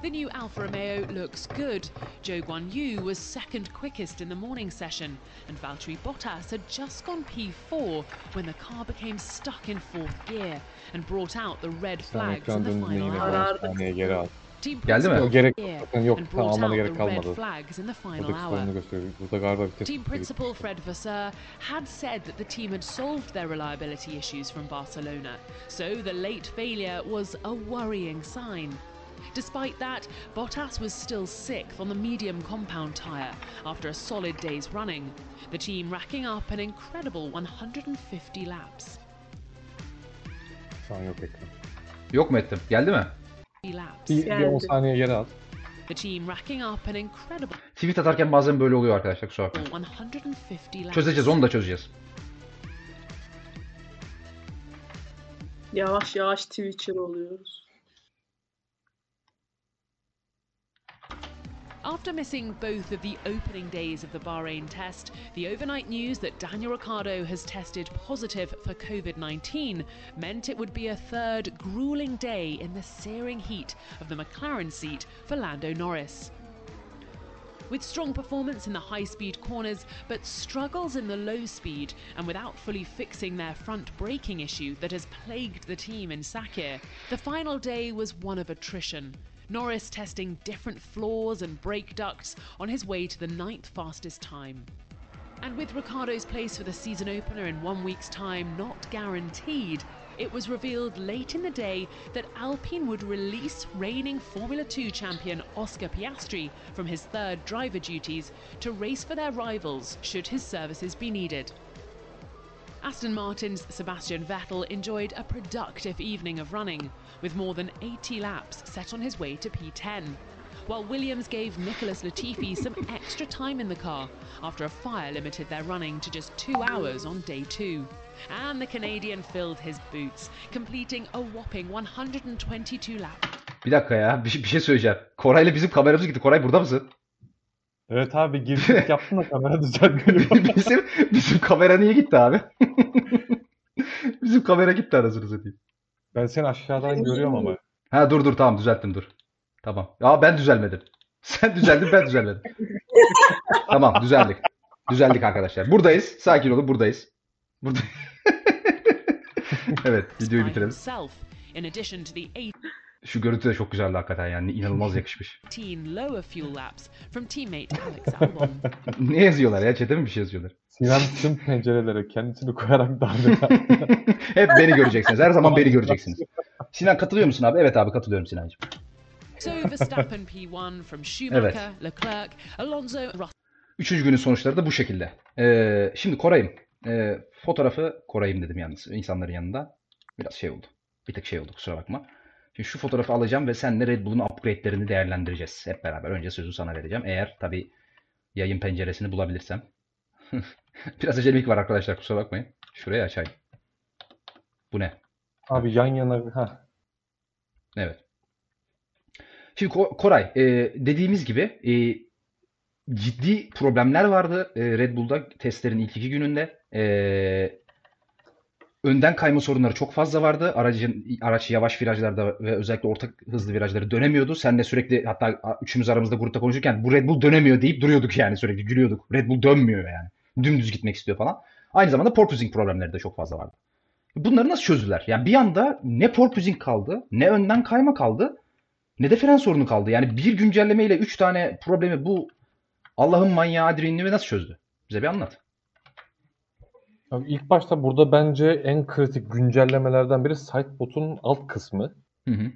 The new Alfa Romeo looks good. Zhou Guanyu was second quickest in the morning session, and Valtteri Bottas had just gone P4 when the car became stuck in fourth gear and brought out the red flags in the final hour. 10 Arardık. saniye geri al. Team Geldi mi? principal gerek here yok. Yok, and tamam, brought almana gerek kalmadı. flags in the final Buradaki sorunu gösteriyor. Burada galiba vites Team principal Fred Vasseur had said that the team had solved their reliability issues from Barcelona, so the late failure was a worrying sign. Despite that, Bottas was still sixth on the medium compound tyre after a solid day's running, the team racking up an incredible 150 laps. Şu an yok ekran. Yok mu ettim? Geldi mi? Laps. Bir, bir 10 Geldi. saniye geri al. The team racking up an incredible Tweet atarken bazen böyle oluyor arkadaşlar kusura bakmayın. 150 laps. Çözeceğiz onu da çözeceğiz. Yavaş yavaş Twitcher oluyoruz. After missing both of the opening days of the Bahrain test, the overnight news that Daniel Ricciardo has tested positive for COVID 19 meant it would be a third grueling day in the searing heat of the McLaren seat for Lando Norris. With strong performance in the high speed corners, but struggles in the low speed, and without fully fixing their front braking issue that has plagued the team in Sakir, the final day was one of attrition. Norris testing different floors and brake ducts on his way to the ninth fastest time. And with Ricardo's place for the season opener in one week's time not guaranteed, it was revealed late in the day that Alpine would release reigning Formula 2 champion Oscar Piastri from his third driver duties to race for their rivals should his services be needed. Aston Martin's Sebastian Vettel enjoyed a productive evening of running, with more than 80 laps set on his way to P10. While Williams gave Nicholas Latifi some extra time in the car after a fire limited their running to just two hours on day two. And the Canadian filled his boots, completing a whopping 122 laps. Bir dakika ya. Bir, bir şey söyleyeceğim. Koray'la bizim kameramız gitti. Koray burada mısın? Evet abi girişlik yaptın da kamera düzeltmiyor. bizim, bizim kamera niye gitti abi? bizim kamera gitti anasını satayım. Ben seni aşağıdan görüyorum ama. Ha dur dur tamam düzelttim dur. Tamam. Ya ben düzelmedim. Sen düzeldin ben düzelmedim. tamam düzeldik. Düzeldik arkadaşlar. Buradayız. Sakin olun buradayız. Burada. evet videoyu bitirelim. Şu görüntü de çok güzeldi hakikaten yani inanılmaz yakışmış. 18 lower fuel laps from teammate Alex Albon. ne yazıyorlar ya? Chat'e mi bir şey yazıyorlar? Sinan tüm pencerelere kendisini koyarak darbe. Hep beni göreceksiniz. Her zaman beni göreceksiniz. Sinan katılıyor musun abi? Evet abi katılıyorum Sinancığım. So Verstappen P1 from Schumacher, Leclerc, Alonso, Russell. Üçüncü günün sonuçları da bu şekilde. Ee, şimdi Koray'ım. Ee, fotoğrafı Koray'ım dedim yalnız insanların yanında. Biraz şey oldu. Bir tık şey oldu kusura bakma. Şimdi şu fotoğrafı alacağım ve seninle Red Bull'un upgrade'lerini değerlendireceğiz hep beraber. Önce sözü sana vereceğim. Eğer tabii yayın penceresini bulabilirsem. Biraz acelelik var arkadaşlar kusura bakmayın. Şurayı açayım. Bu ne? Abi yan yana ha. Evet. Şimdi Ko- Koray, e, dediğimiz gibi e, ciddi problemler vardı e, Red Bull'da testlerin ilk iki gününde. E, önden kayma sorunları çok fazla vardı. Aracın araç yavaş virajlarda ve özellikle orta hızlı virajları dönemiyordu. Sen de sürekli hatta üçümüz aramızda grupta konuşurken bu Red Bull dönemiyor deyip duruyorduk yani sürekli gülüyorduk. Red Bull dönmüyor yani. Dümdüz gitmek istiyor falan. Aynı zamanda porpoising problemleri de çok fazla vardı. Bunları nasıl çözdüler? Yani bir anda ne porpoising kaldı, ne önden kayma kaldı, ne de fren sorunu kaldı. Yani bir güncellemeyle 3 tane problemi bu Allah'ın manyağı Adrian'ı nasıl çözdü? Bize bir anlat. Abi ilk başta burada bence en kritik güncellemelerden biri Sidebot'un alt kısmı. Hı hı.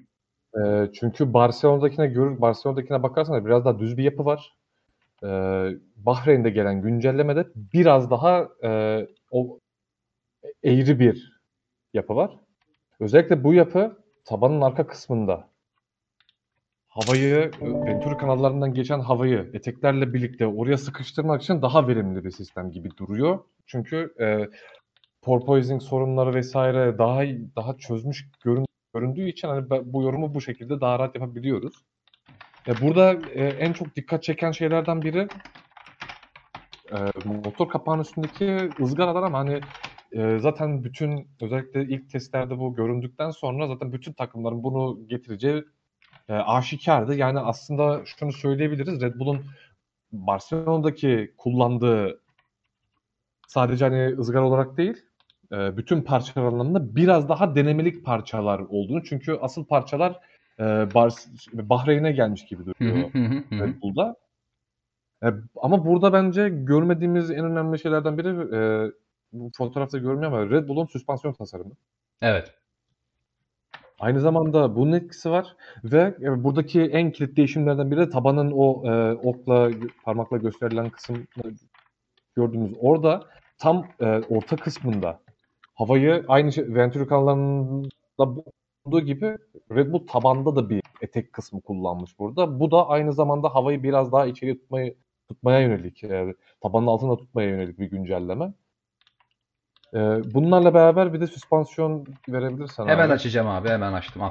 Ee, çünkü Barcelona'dakine görür, Barcelona'dakine bakarsanız biraz daha düz bir yapı var. Ee, Bahreyn'de gelen güncellemede biraz daha e, o eğri bir yapı var. Özellikle bu yapı tabanın arka kısmında havayı, Venturi kanallarından geçen havayı eteklerle birlikte oraya sıkıştırmak için daha verimli bir sistem gibi duruyor. Çünkü e, porpoising sorunları vesaire daha daha çözmüş görün, göründüğü için hani bu yorumu bu şekilde daha rahat yapabiliyoruz. E, burada e, en çok dikkat çeken şeylerden biri e, motor kapağının üstündeki ızgaralar ama hani e, zaten bütün özellikle ilk testlerde bu göründükten sonra zaten bütün takımların bunu getireceği e, aşikardı. Yani aslında şunu söyleyebiliriz. Red Bull'un Barcelona'daki kullandığı sadece hani ızgara olarak değil e, bütün parçalar anlamında biraz daha denemelik parçalar olduğunu. Çünkü asıl parçalar e, Bar- Bahreyn'e gelmiş gibi duruyor. Red Bull'da. E, ama burada bence görmediğimiz en önemli şeylerden biri e, bu fotoğrafta görünmüyor ama Red Bull'un süspansiyon tasarımı. Evet. Aynı zamanda bunun etkisi var ve e, buradaki en kilit değişimlerden biri de tabanın o e, okla parmakla gösterilen kısım gördüğümüz orada tam e, orta kısmında havayı aynı şey Venturi kanallarında olduğu gibi Red Bull tabanda da bir etek kısmı kullanmış burada. Bu da aynı zamanda havayı biraz daha içeri tutmayı tutmaya yönelik, e, tabanın altında tutmaya yönelik bir güncelleme. E, bunlarla beraber bir de süspansiyon verebilirsen Hemen abi. açacağım abi. Hemen açtım. Al.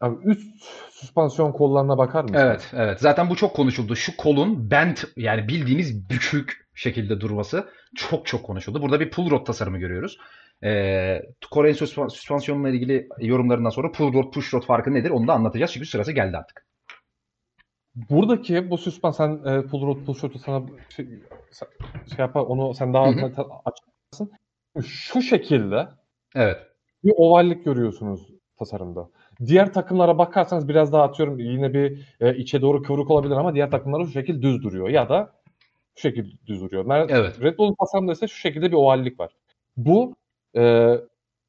Abi üst süspansiyon kollarına bakar mısın? Evet, evet. Zaten bu çok konuşuldu. Şu kolun bent yani bildiğiniz bükük şekilde durması çok çok konuşuldu. Burada bir pull rod tasarımı görüyoruz. Ee, Kore'nin süspan- süspansiyonla ilgili yorumlarından sonra pull rod push rod farkı nedir onu da anlatacağız. Çünkü sırası geldi artık. Buradaki bu süspansiyon sen e, pull rod pull shot'u sana şey, şey yapar onu sen daha açarsın. Şu şekilde Evet. bir ovallik görüyorsunuz tasarımda. Diğer takımlara bakarsanız biraz daha atıyorum yine bir e, içe doğru kıvrık olabilir ama diğer takımlara şu şekil düz duruyor ya da şu şekil düz duruyor. Mer- Evet. Red Bull'un tasarımında ise şu şekilde bir ovallik var. Bu e,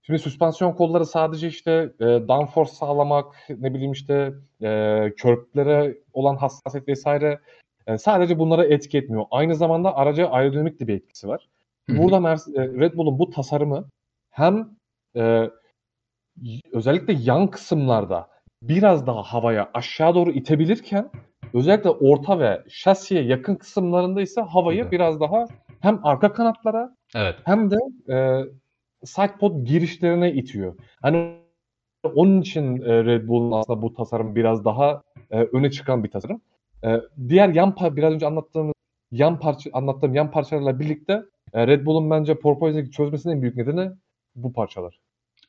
şimdi süspansiyon kolları sadece işte e, downforce sağlamak ne bileyim işte e, körplere olan hassasiyet vesaire e, sadece bunlara etki etmiyor. Aynı zamanda araca aerodinamik de bir etkisi var. Burada Mercedes, e, Red Bull'un bu tasarımı hem e, özellikle yan kısımlarda biraz daha havaya aşağı doğru itebilirken özellikle orta ve şasiye yakın kısımlarında ise havayı hı. biraz daha hem arka kanatlara Evet. hem de e, sidepod girişlerine itiyor. Hani onun için e, Red Bull'un aslında bu tasarım biraz daha e, öne çıkan bir tasarım. E, diğer yan biraz önce anlattığımız yan parça anlattığım yan parçalarla birlikte e, Red Bull'un bence porpoising çözmesinin en büyük nedeni bu parçalar.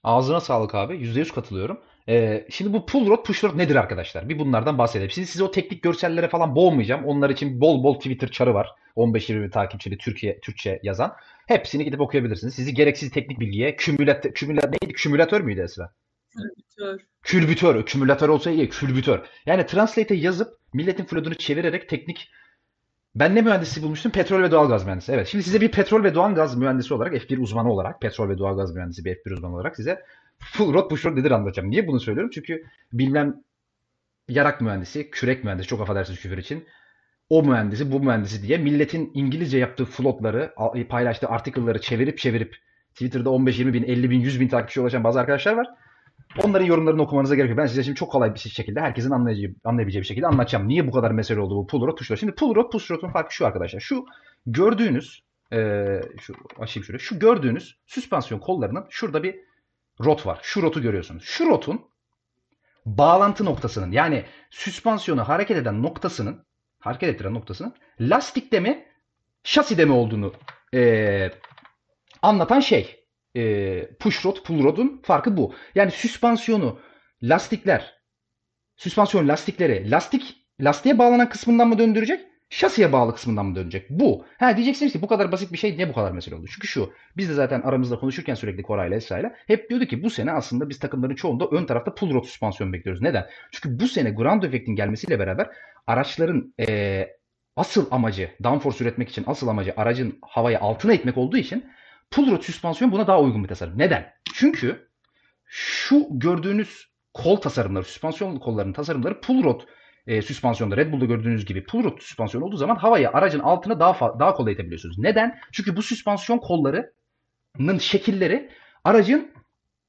Ağzına sağlık abi. %100 katılıyorum. Ee, şimdi bu pull rod push rod nedir arkadaşlar? Bir bunlardan bahsedelim. Şimdi size o teknik görsellere falan boğmayacağım. Onlar için bol bol Twitter çarı var. 15-20 bin takipçili Türkiye Türkçe yazan. Hepsini gidip okuyabilirsiniz. Sizi gereksiz teknik bilgiye kümülat kümülat neydi? Kümülatör müydü Esra? Tür. Külbütör. Kümülatör olsa iyi. Külbütör. Yani Translate'e yazıp milletin flodunu çevirerek teknik ben ne mühendisi bulmuştum? Petrol ve doğalgaz mühendisi. Evet. Şimdi size bir petrol ve doğalgaz mühendisi olarak, F1 uzmanı olarak, petrol ve doğalgaz mühendisi bir F1 uzmanı olarak size full rod push nedir anlatacağım. Niye bunu söylüyorum? Çünkü bilmem yarak mühendisi, kürek mühendisi, çok affedersiniz küfür için. O mühendisi, bu mühendisi diye milletin İngilizce yaptığı flotları, paylaştığı article'ları çevirip çevirip Twitter'da 15-20 bin, 50 bin, 100 bin takipçi ulaşan bazı arkadaşlar var. Onların yorumlarını okumanıza gerek yok. Ben size şimdi çok kolay bir şekilde herkesin anlayacağı, anlayabileceği bir şekilde anlatacağım. Niye bu kadar mesele oldu bu pull rod push rod? Şimdi pull rod push rod'un farkı şu arkadaşlar. Şu gördüğünüz eee, şu açayım şöyle. Şu gördüğünüz süspansiyon kollarının şurada bir rot var. Şu rotu görüyorsunuz. Şu rotun bağlantı noktasının yani süspansiyonu hareket eden noktasının hareket ettiren noktasının lastikte mi şaside mi olduğunu eee, anlatan şey. Eee push rod, pull rod'un farkı bu. Yani süspansiyonu lastikler, süspansiyon lastikleri lastik lastiğe bağlanan kısmından mı döndürecek? Şasiye bağlı kısmından mı dönecek? Bu. Ha diyeceksiniz ki bu kadar basit bir şey niye bu kadar mesele oldu? Çünkü şu. Biz de zaten aramızda konuşurken sürekli Koray'la Esra'yla hep diyorduk ki bu sene aslında biz takımların çoğunda ön tarafta pull rod süspansiyon bekliyoruz. Neden? Çünkü bu sene ground effect'in gelmesiyle beraber araçların eee, asıl amacı downforce üretmek için asıl amacı aracın havaya altına itmek olduğu için pull rod süspansiyon buna daha uygun bir tasarım. Neden? Çünkü şu gördüğünüz kol tasarımları, süspansiyon kollarının tasarımları pull rod e, süspansiyonda Red Bull'da gördüğünüz gibi pull rod süspansiyon olduğu zaman havayı aracın altına daha daha kolay itebiliyorsunuz. Neden? Çünkü bu süspansiyon kollarının şekilleri aracın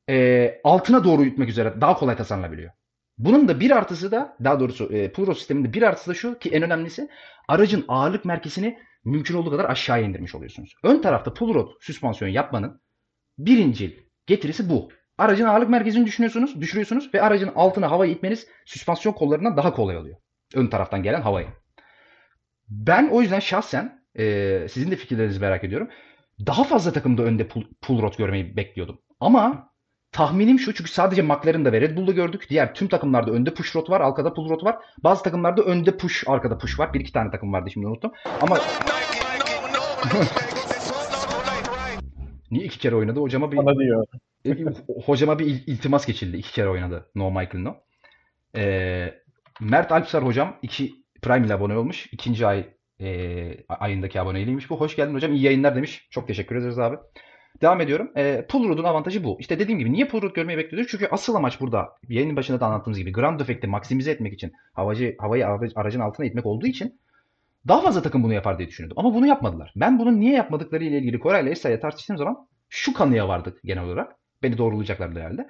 e, altına doğru yutmak üzere daha kolay tasarlanabiliyor. Bunun da bir artısı da daha doğrusu e, pull rod sisteminde bir artısı da şu ki en önemlisi aracın ağırlık merkezini mümkün olduğu kadar aşağıya indirmiş oluyorsunuz. Ön tarafta pull rod süspansiyon yapmanın birincil getirisi bu. Aracın ağırlık merkezini düşünüyorsunuz, düşürüyorsunuz ve aracın altına havayı itmeniz süspansiyon kollarından daha kolay oluyor. Ön taraftan gelen havayı. Ben o yüzden şahsen e, sizin de fikirlerinizi merak ediyorum. Daha fazla takımda önde pull, pull rod görmeyi bekliyordum. Ama tahminim şu çünkü sadece McLaren'da ve Red Bull'da gördük. Diğer tüm takımlarda önde push rod var, arkada pull rod var. Bazı takımlarda önde push, arkada push var. Bir iki tane takım vardı şimdi unuttum. Ama niye iki kere oynadı? Hocama bir Bana diyor. hocama bir il- iltimas geçildi. İki kere oynadı. No Michael No. Ee, Mert Alpsar hocam iki Prime ile abone olmuş. İkinci ay e, ayındaki aboneliğiymiş bu. Hoş geldin hocam. İyi yayınlar demiş. Çok teşekkür ederiz abi. Devam ediyorum. E, pull rod'un avantajı bu. İşte dediğim gibi niye pull rod görmeyi bekliyoruz? Çünkü asıl amaç burada yayının başında da anlattığımız gibi ground effect'i maksimize etmek için havacı, havayı ara- aracın altına itmek olduğu için daha fazla takım bunu yapar diye düşünüyordum. Ama bunu yapmadılar. Ben bunun niye yapmadıkları ile ilgili Koray ile Esra'ya tartıştığım zaman şu kanıya vardık genel olarak. Beni doğrulayacaklardır herhalde.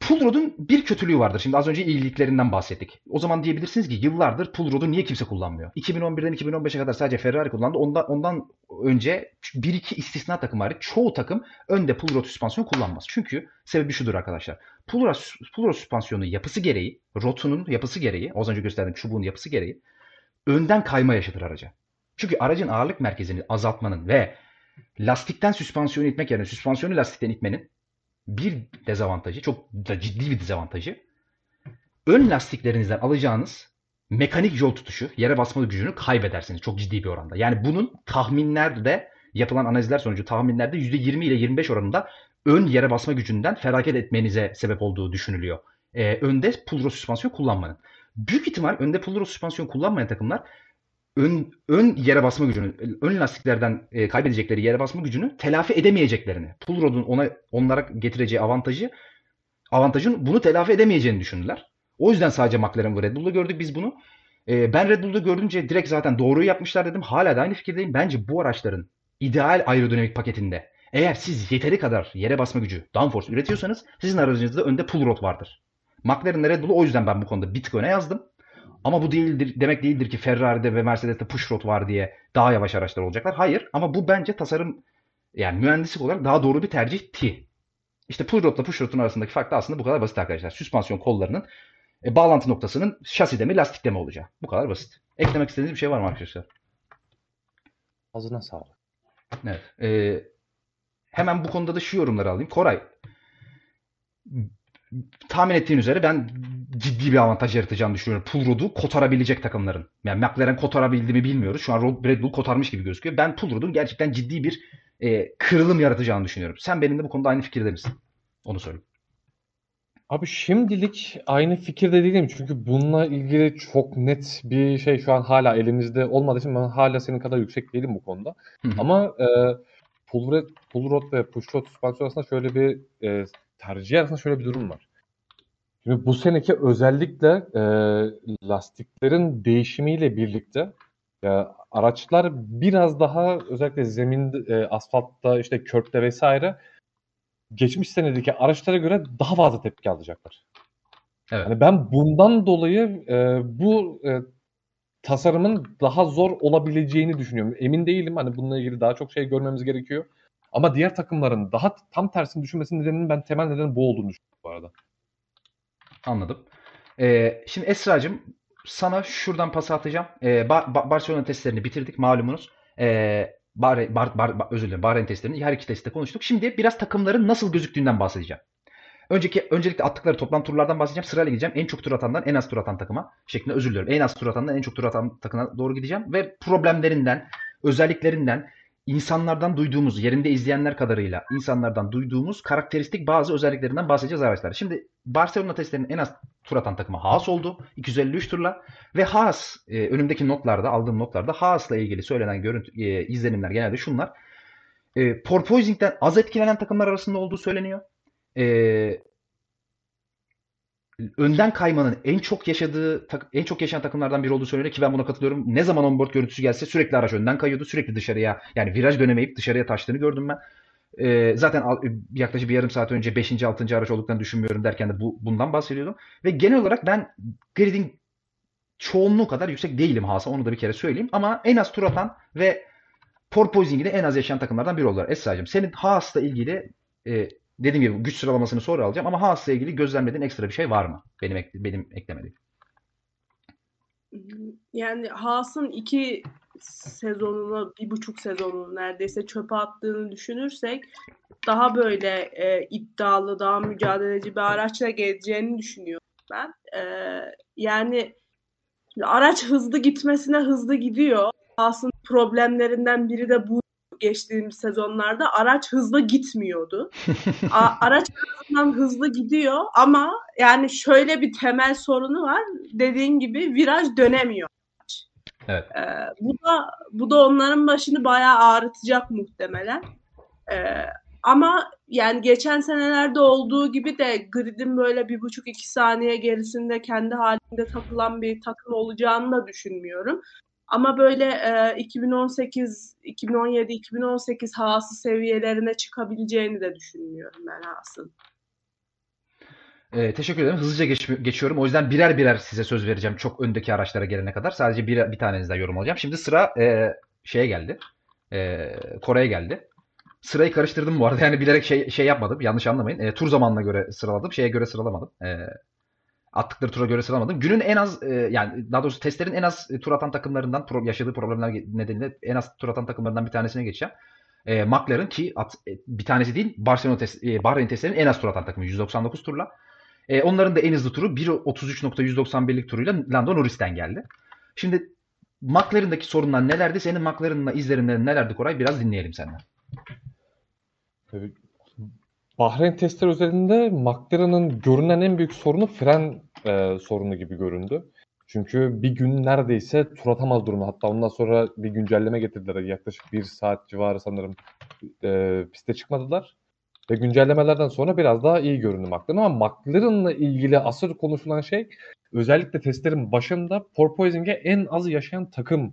Pull rod'un bir kötülüğü vardır. Şimdi az önce iyiliklerinden bahsettik. O zaman diyebilirsiniz ki yıllardır pull rod'u niye kimse kullanmıyor? 2011'den 2015'e kadar sadece Ferrari kullandı. Ondan, ondan önce bir iki istisna takım hariç çoğu takım önde pull rod süspansiyon kullanmaz. Çünkü sebebi şudur arkadaşlar. Pull rod, pull rod süspansiyonun yapısı gereği, rotunun yapısı gereği, az önce gösterdiğim çubuğun yapısı gereği önden kayma yaşatır araca. Çünkü aracın ağırlık merkezini azaltmanın ve lastikten süspansiyonu itmek yerine süspansiyonu lastikten itmenin bir dezavantajı, çok da ciddi bir dezavantajı ön lastiklerinizden alacağınız mekanik yol tutuşu, yere basma gücünü kaybedersiniz çok ciddi bir oranda. Yani bunun tahminlerde yapılan analizler sonucu tahminlerde %20 ile 25 oranında ön yere basma gücünden feragat etmenize sebep olduğu düşünülüyor. Ee, önde pull rod süspansiyon kullanmanın. Büyük ihtimal önde pull rod süspansiyon kullanmayan takımlar ön, ön yere basma gücünü, ön lastiklerden e, kaybedecekleri yere basma gücünü telafi edemeyeceklerini, pull rod'un ona onlara getireceği avantajı avantajın bunu telafi edemeyeceğini düşündüler. O yüzden sadece McLaren ve Red Bull'da gördük biz bunu. E, ben Red Bull'da gördünce direkt zaten doğruyu yapmışlar dedim. Hala da aynı fikirdeyim. Bence bu araçların ideal aerodinamik paketinde eğer siz yeteri kadar yere basma gücü downforce üretiyorsanız sizin aracınızda önde pull rod vardır. McLaren'le Red Bull'u o yüzden ben bu konuda bir tık öne yazdım. Ama bu değildir demek değildir ki Ferrari'de ve Mercedes'te push rod var diye daha yavaş araçlar olacaklar. Hayır ama bu bence tasarım yani mühendislik olarak daha doğru bir tercihti. İşte pull rodla push rodun arasındaki fark da aslında bu kadar basit arkadaşlar. Süspansiyon kollarının e, bağlantı noktasının şaside mi lastikte mi olacağı. Bu kadar basit. Eklemek istediğiniz bir şey var mı arkadaşlar? Ağzına sağlık. Evet. E, hemen bu konuda da şu yorumları alayım. Koray tahmin ettiğin üzere ben ciddi bir avantaj yaratacağını düşünüyorum. Pull rod'u kotarabilecek takımların. Yani McLaren kotarabildi mi bilmiyoruz. Şu an Red Bull kotarmış gibi gözüküyor. Ben pull rod'un gerçekten ciddi bir e, kırılım yaratacağını düşünüyorum. Sen benimle bu konuda aynı fikirde misin? Onu söyleyeyim. Abi şimdilik aynı fikirde değilim çünkü bununla ilgili çok net bir şey şu an hala elimizde olmadığı için ben hala senin kadar yüksek değilim bu konuda. Hı hı. Ama e, pull, rod, pull rod ve push rod süspansiyon arasında şöyle bir e, tercih arasında şöyle bir durum var. Şimdi bu seneki özellikle e, lastiklerin değişimiyle birlikte e, araçlar biraz daha özellikle zemin e, asfaltta işte körtte vesaire geçmiş senedeki araçlara göre daha fazla tepki alacaklar. Evet. Yani ben bundan dolayı e, bu e, tasarımın daha zor olabileceğini düşünüyorum. Emin değilim. Hani bununla ilgili daha çok şey görmemiz gerekiyor. Ama diğer takımların daha tam tersini düşünmesinin nedeninin ben temel nedeni bu olduğunu düşünüyorum bu arada. Anladım. Ee, şimdi Esra'cığım sana şuradan pas atacağım. Ee, Ba- Ba- Barcelona testlerini bitirdik malumunuz. Ee, Bar- Bar- Bar- özür dilerim Bahreyn testlerini her iki testte konuştuk. Şimdi biraz takımların nasıl gözüktüğünden bahsedeceğim. Önceki öncelikle attıkları toplam turlardan bahsedeceğim. Sırayla gideceğim. En çok tur atandan en az tur atan takıma şeklinde özür diliyorum. En az tur atandan en çok tur atan takıma doğru gideceğim ve problemlerinden, özelliklerinden, insanlardan duyduğumuz, yerinde izleyenler kadarıyla insanlardan duyduğumuz karakteristik bazı özelliklerinden bahsedeceğiz araçlar. Şimdi Barcelona testlerinin en az tur atan takımı Haas oldu. 253 turla ve Haas e, önümdeki notlarda, aldığım notlarda Haas'la ilgili söylenen görüntü, e, izlenimler genelde şunlar. E, porpoising'den az etkilenen takımlar arasında olduğu söyleniyor. E, önden kaymanın en çok yaşadığı en çok yaşayan takımlardan biri olduğu söyleniyor ki ben buna katılıyorum. Ne zaman onboard görüntüsü gelse sürekli araç önden kayıyordu. Sürekli dışarıya yani viraj dönemeyip dışarıya taştığını gördüm ben. Ee, zaten al- yaklaşık bir yarım saat önce 5. 6. araç olduklarını düşünmüyorum derken de bu, bundan bahsediyordum. Ve genel olarak ben gridin çoğunluğu kadar yüksek değilim Haas'a onu da bir kere söyleyeyim. Ama en az tur atan ve porpoising'i de en az yaşayan takımlardan biri oldular. Esra'cığım senin Haas'la ilgili e, dediğim gibi güç sıralamasını sonra alacağım ama Haas'la ilgili gözlemlediğin ekstra bir şey var mı? Benim ek- benim eklemediğim. Yani Haas'ın iki sezonunu, bir buçuk sezonunu neredeyse çöpe attığını düşünürsek daha böyle e, iddialı, daha mücadeleci bir araçla geleceğini düşünüyorum ben. E, yani araç hızlı gitmesine hızlı gidiyor. Haas'ın problemlerinden biri de bu geçtiğimiz sezonlarda araç hızlı gitmiyordu. A- araç azından hızlı gidiyor ama yani şöyle bir temel sorunu var. Dediğin gibi viraj dönemiyor. Evet. Ee, bu da bu da onların başını bayağı ağrıtacak muhtemelen. Ee, ama yani geçen senelerde olduğu gibi de gridin böyle bir buçuk iki saniye gerisinde kendi halinde takılan bir takım olacağını da düşünmüyorum. Ama böyle e, 2018, 2017, 2018 Haas'ı seviyelerine çıkabileceğini de düşünmüyorum ben Haas'ın. Ee, teşekkür ederim. Hızlıca geç- geçiyorum. O yüzden birer birer size söz vereceğim çok öndeki araçlara gelene kadar. Sadece bir, bir tanenizden yorum alacağım. Şimdi sıra e, şeye geldi. E, Kore'ye geldi. Sırayı karıştırdım bu arada. Yani bilerek şey, şey yapmadım. Yanlış anlamayın. E, tur zamanına göre sıraladım. Şeye göre sıralamadım. E, attıkları tura göre sıralamadım. Günün en az e, yani daha doğrusu testlerin en az e, tur atan takımlarından pro- yaşadığı problemler nedeniyle en az tur atan takımlarından bir tanesine geçeceğim. E, McLaren ki at, e, bir tanesi değil Barcelona test, e, Bahreyn testlerinin en az tur atan takımı 199 turla. E, onların da en hızlı turu 1.33.191'lik turuyla Lando Norris'ten geldi. Şimdi McLaren'daki sorunlar nelerdi? Senin McLaren'la izlerinden nelerdi Koray? Biraz dinleyelim senden. Tabii. Bahreyn testler üzerinde McLaren'ın görünen en büyük sorunu fren e, sorunu gibi göründü. Çünkü bir gün neredeyse tur atamaz durumda. Hatta ondan sonra bir güncelleme getirdiler. Yaklaşık bir saat civarı sanırım e, piste çıkmadılar. Ve güncellemelerden sonra biraz daha iyi göründü McLaren. Ama McLaren'la ilgili asıl konuşulan şey özellikle testlerin başında porpoising'e en az yaşayan takım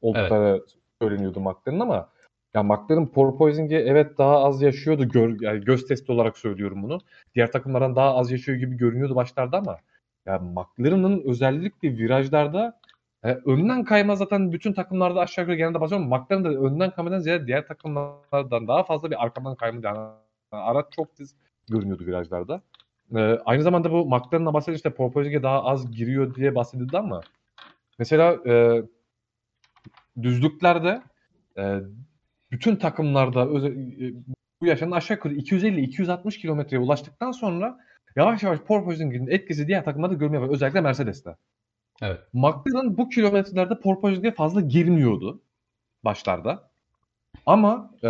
oldukları söyleniyordu McLaren ama Ya McLaren porpoising'i evet daha az yaşıyordu. Gör, yani göz testi olarak söylüyorum bunu. Diğer takımlardan daha az yaşıyor gibi görünüyordu başlarda ama ya McLaren'ın özellikle virajlarda e, önden kayma zaten bütün takımlarda aşağı yukarı genelde basıyor ama McLaren'da önden kaymadan ziyade diğer takımlardan daha fazla bir arkadan kayma yani araç çok tiz görünüyordu virajlarda. E, aynı zamanda bu McLaren'la bahsedince işte porpoising'e daha az giriyor diye bahsedildi ama mesela e, düzlüklerde e, bütün takımlarda özel, e, bu yaşanan aşağı yukarı 250-260 kilometreye ulaştıktan sonra yavaş yavaş porpoising'in etkisi diğer takımlarda görmeye başladı. Özellikle Mercedes'te. Evet. McLaren bu kilometrelerde porpoising'e fazla girmiyordu başlarda. Ama e,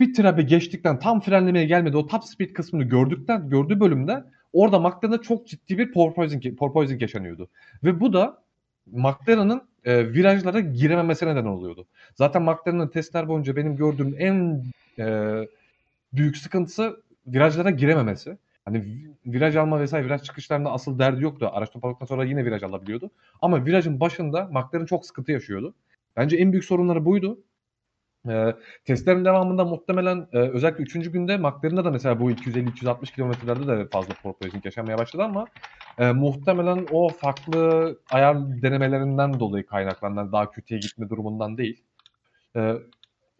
bir trabe geçtikten tam frenlemeye gelmedi o top speed kısmını gördükten gördüğü bölümde orada McLaren'da çok ciddi bir porpoising, porpoising yaşanıyordu. Ve bu da McLaren'ın e, virajlara girememesine neden oluyordu. Zaten McLaren'ın testler boyunca benim gördüğüm en e, büyük sıkıntısı virajlara girememesi. Hani viraj alma vesaire viraj çıkışlarında asıl derdi yoktu. Araç toparladıktan sonra yine viraj alabiliyordu. Ama virajın başında McLaren çok sıkıntı yaşıyordu. Bence en büyük sorunları buydu. E, testlerin devamında muhtemelen e, özellikle 3. günde McLaren'da da mesela bu 250-260 kilometrelerde de fazla porpoising yaşanmaya başladı ama e, muhtemelen o farklı ayar denemelerinden dolayı kaynaklanan daha kötüye gitme durumundan değil. E,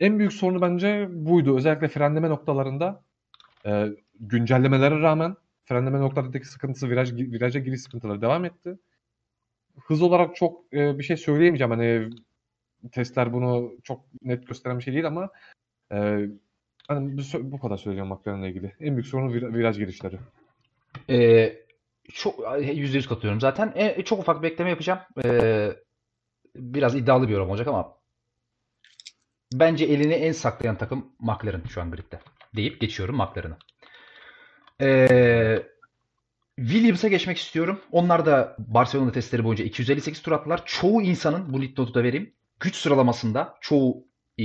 en büyük sorunu bence buydu. Özellikle frenleme noktalarında e, güncellemelere rağmen frenleme noktalarındaki sıkıntısı, viraj, viraja giriş sıkıntıları devam etti. Hız olarak çok e, bir şey söyleyemeyeceğim. Hani testler bunu çok net gösteren bir şey değil ama e, hani bu, kadar söyleyeceğim McLaren'la ilgili. En büyük sorunu vir, viraj girişleri. Ee, çok yüzde yüz katılıyorum zaten. E, çok ufak bir bekleme yapacağım. Ee, biraz iddialı bir yorum olacak ama bence elini en saklayan takım McLaren şu an gridde. Deyip geçiyorum McLaren'a. Ee, Williams'a geçmek istiyorum. Onlar da Barcelona testleri boyunca 258 tur attılar. Çoğu insanın bu lead notu da vereyim. Güç sıralamasında çoğu e,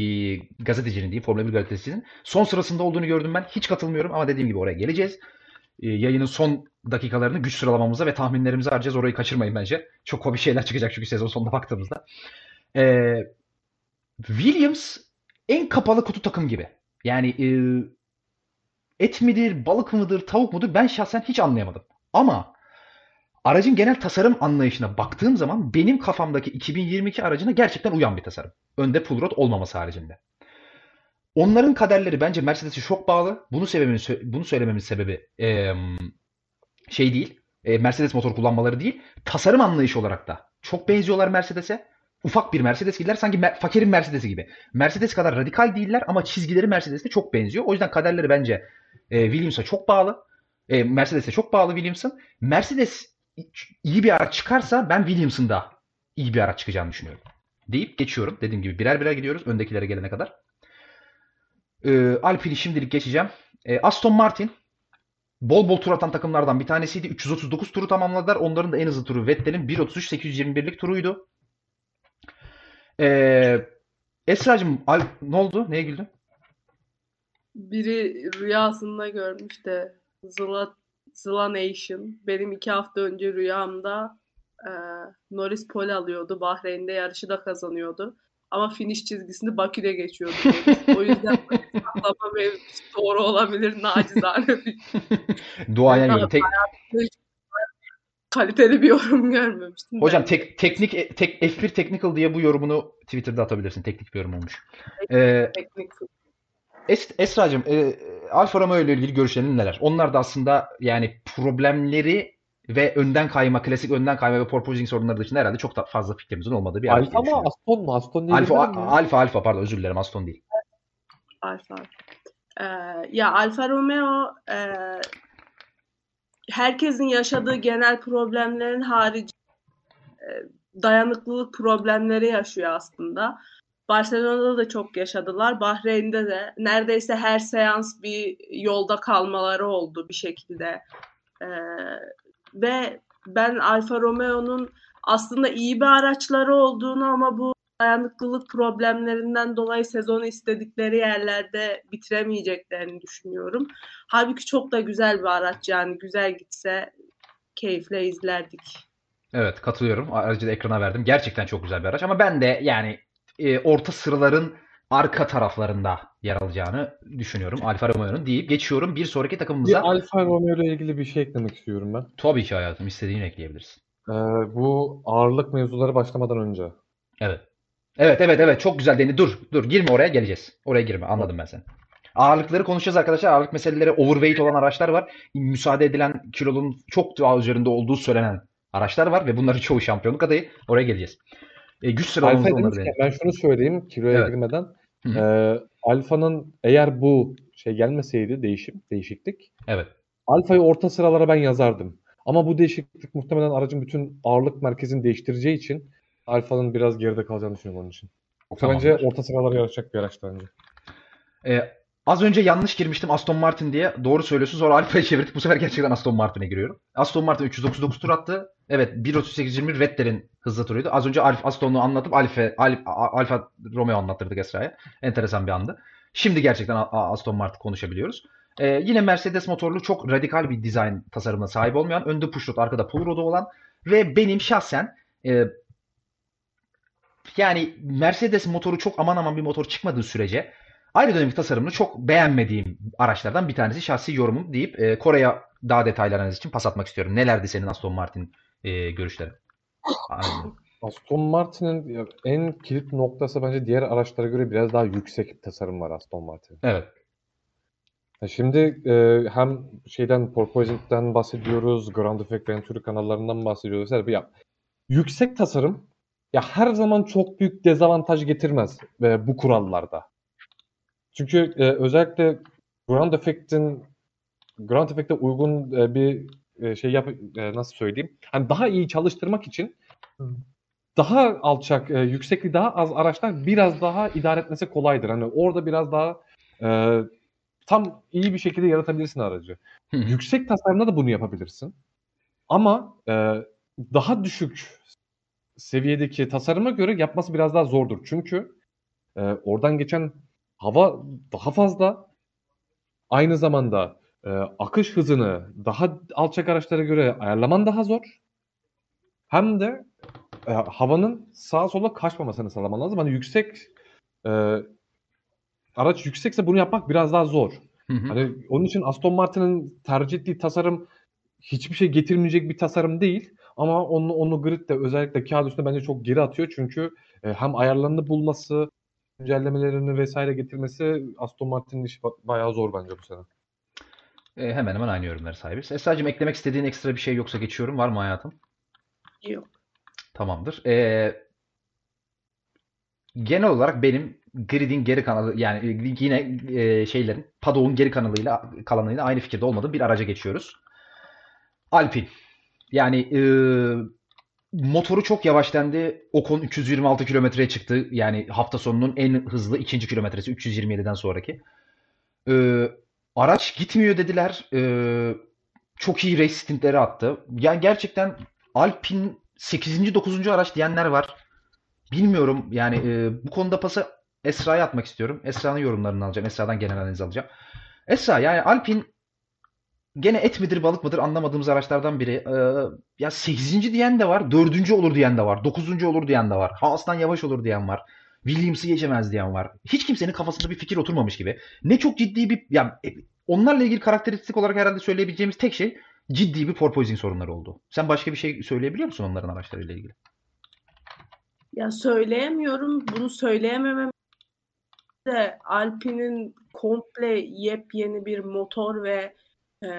gazetecinin diyeyim Formula 1 gazetecinin son sırasında olduğunu gördüm ben. Hiç katılmıyorum ama dediğim gibi oraya geleceğiz. E, yayının son dakikalarını güç sıralamamıza ve tahminlerimize harcayacağız. Orayı kaçırmayın bence. Çok komik şeyler çıkacak çünkü sezon sonuna baktığımızda. E, Williams en kapalı kutu takım gibi. Yani e, et midir, balık mıdır, tavuk mudur ben şahsen hiç anlayamadım. Ama aracın genel tasarım anlayışına baktığım zaman benim kafamdaki 2022 aracına gerçekten uyan bir tasarım. Önde pull rod olmaması haricinde. Onların kaderleri bence Mercedes'e çok bağlı. Bunu sebebimin bunu söylememin sebebi e, şey değil. E, Mercedes motor kullanmaları değil. Tasarım anlayışı olarak da çok benziyorlar Mercedes'e. Ufak bir Mercedes gibiler sanki mer- fakirin Mercedes'i gibi. Mercedes kadar radikal değiller ama çizgileri Mercedes'te çok benziyor. O yüzden kaderleri bence e, Williams'a çok bağlı. E, Mercedes'e çok bağlı Williams'ın. Mercedes iyi bir araç çıkarsa ben Williams'ın da iyi bir araç çıkacağını düşünüyorum. Deyip geçiyorum. Dediğim gibi birer birer gidiyoruz öndekilere gelene kadar. E, Alpine'i şimdilik geçeceğim. E, Aston Martin bol bol tur atan takımlardan bir tanesiydi. 339 turu tamamladılar. Onların da en hızlı turu Vettel'in 1.33-821'lik turuydu. Ee, Esra'cığım Al ne oldu? Neye güldün? Biri rüyasında görmüş de Zıla, Zıla Nation. Benim iki hafta önce rüyamda e, Norris pole alıyordu. Bahreyn'de yarışı da kazanıyordu. Ama finish çizgisini Bakü'de geçiyordu. o yüzden saklama mevzusu doğru olabilir nacizane. Duayen yorum. Tek, kaliteli bir yorum görmemiştim. Hocam tek, teknik tek, F1 Technical diye bu yorumunu Twitter'da atabilirsin. Teknik bir yorum olmuş. Ee, es, Esra'cığım e, Alfa Romeo ile ilgili görüşlerin neler? Onlar da aslında yani problemleri ve önden kayma, klasik önden kayma ve porpoising sorunları dışında herhalde çok da fazla fikrimizin olmadığı bir Alfa mı Aston mu? Aston değil Alfa, Alfa, Alfa pardon özür dilerim Aston değil. Alfa. Ee, ya Alfa Romeo e, herkesin yaşadığı genel problemlerin harici e, dayanıklılık problemleri yaşıyor aslında. Barcelona'da da çok yaşadılar. Bahreyn'de de neredeyse her seans bir yolda kalmaları oldu bir şekilde. Ee, ve ben Alfa Romeo'nun aslında iyi bir araçları olduğunu ama bu dayanıklılık problemlerinden dolayı sezonu istedikleri yerlerde bitiremeyeceklerini düşünüyorum. Halbuki çok da güzel bir araç yani güzel gitse keyifle izlerdik. Evet katılıyorum. Aracı da ekrana verdim. Gerçekten çok güzel bir araç ama ben de yani e, orta sıraların arka taraflarında yer alacağını düşünüyorum Alfa Romeo'nun deyip geçiyorum bir sonraki Bir takımımıza. Alfa Romeo ile ilgili bir şey eklemek istiyorum ben. Tabii ki hayatım istediğini ekleyebilirsin. Ee, bu ağırlık mevzuları başlamadan önce. Evet. Evet evet evet çok güzel Deni. Dur dur girme oraya geleceğiz. Oraya girme anladım ben seni. Ağırlıkları konuşacağız arkadaşlar. Ağırlık meseleleri overweight olan araçlar var. Müsaade edilen kilonun çok daha üzerinde olduğu söylenen araçlar var ve bunların çoğu şampiyonluk adayı. Oraya geleceğiz. E, güç Alfa sıralamamızda onları deneyelim. ben şunu söyleyeyim kiloya Evet. girmeden. Ee, Alfa'nın eğer bu şey gelmeseydi değişim, değişiklik Evet. Alfa'yı orta sıralara ben yazardım. Ama bu değişiklik muhtemelen aracın bütün ağırlık merkezini değiştireceği için Alfa'nın biraz geride kalacağını düşünüyorum onun için. Yoksa bence orta sıralara yarışacak bir araç bence. E, az önce yanlış girmiştim Aston Martin diye. Doğru söylüyorsun. Sonra Alfa'ya çevirdik. Bu sefer gerçekten Aston Martin'e giriyorum. Aston Martin 399 tur attı. Evet 1.38.21 Vettel'in hızlı turuydu. Az önce Alfa, Aston'u anlatıp Alfa, Alfa, Alfa Romeo anlattırdık Esra'ya. Enteresan bir andı. Şimdi gerçekten Aston Martin konuşabiliyoruz. Ee, yine Mercedes motorlu çok radikal bir dizayn tasarımına sahip olmayan, önde pushrod, arkada pull rod'u olan ve benim şahsen e, yani Mercedes motoru çok aman aman bir motor çıkmadığı sürece ayrı dönemlik tasarımını çok beğenmediğim araçlardan bir tanesi şahsi yorumum deyip e, Kore'ye daha detaylı analiz için pas atmak istiyorum. Nelerdi senin Aston Martin e, görüşlerin? Aynen. Aston Martin'in en kilit noktası bence diğer araçlara göre biraz daha yüksek bir tasarım var Aston Martin. Evet. Ya Şimdi e, hem şeyden Porpoising'den bahsediyoruz, Ground Effect Venturi kanallarından bahsediyoruz. Ya, yüksek tasarım ya her zaman çok büyük dezavantaj getirmez e, bu kurallarda. Çünkü e, özellikle Ground Effect'in Ground Effect'e uygun e, bir e, şey yap e, nasıl söyleyeyim? Hani daha iyi çalıştırmak için daha alçak, e, yüksekliği daha az araçlar biraz daha idare etmesi kolaydır. Hani orada biraz daha e, tam iyi bir şekilde yaratabilirsin aracı. Hı. Yüksek tasarımda da bunu yapabilirsin. Ama e, daha düşük seviyedeki tasarıma göre yapması biraz daha zordur. Çünkü e, oradan geçen hava daha fazla. Aynı zamanda e, akış hızını daha alçak araçlara göre ayarlaman daha zor. Hem de e, havanın sağa sola kaçmamasını sağlaman lazım. Hani yüksek e, araç yüksekse bunu yapmak biraz daha zor. Hı hı. Hani onun için Aston Martin'in tercih ettiği tasarım hiçbir şey getirmeyecek bir tasarım değil. Ama onu, onu grid de özellikle kağıt üstünde bence çok geri atıyor. Çünkü e, hem ayarlarını bulması, güncellemelerini vesaire getirmesi Aston Martin'in işi ba- bayağı zor bence bu sene. E, hemen hemen aynı yorumları sahibiz. Esra'cığım eklemek istediğin ekstra bir şey yoksa geçiyorum. Var mı hayatım? Yok. Tamamdır. Ee, genel olarak benim gridin geri kanalı yani yine e, şeylerin Paddock'un geri kanalıyla kalanıyla aynı fikirde olmadığım bir araca geçiyoruz. Alpine. Yani e, motoru çok yavaş dendi. Ocon 326 kilometreye çıktı. Yani hafta sonunun en hızlı ikinci kilometresi 327'den sonraki. E, araç gitmiyor dediler. E, çok iyi race stintleri attı. Yani gerçekten Alpine 8. 9. araç diyenler var. Bilmiyorum yani e, bu konuda pası Esra'ya atmak istiyorum. Esra'nın yorumlarını alacağım. Esra'dan genel analiz alacağım. Esra yani Alpine gene et midir balık mıdır anlamadığımız araçlardan biri. E, ya 8. diyen de var. 4. olur diyen de var. 9. olur diyen de var. Haas'tan yavaş olur diyen var. Williams'ı geçemez diyen var. Hiç kimsenin kafasında bir fikir oturmamış gibi. Ne çok ciddi bir ya e, onlarla ilgili karakteristik olarak herhalde söyleyebileceğimiz tek şey ciddi bir porpoising sorunları oldu. Sen başka bir şey söyleyebiliyor musun onların araçlarıyla ilgili? Ya söyleyemiyorum. Bunu söyleyememem de Alpine'in komple yepyeni bir motor ve e,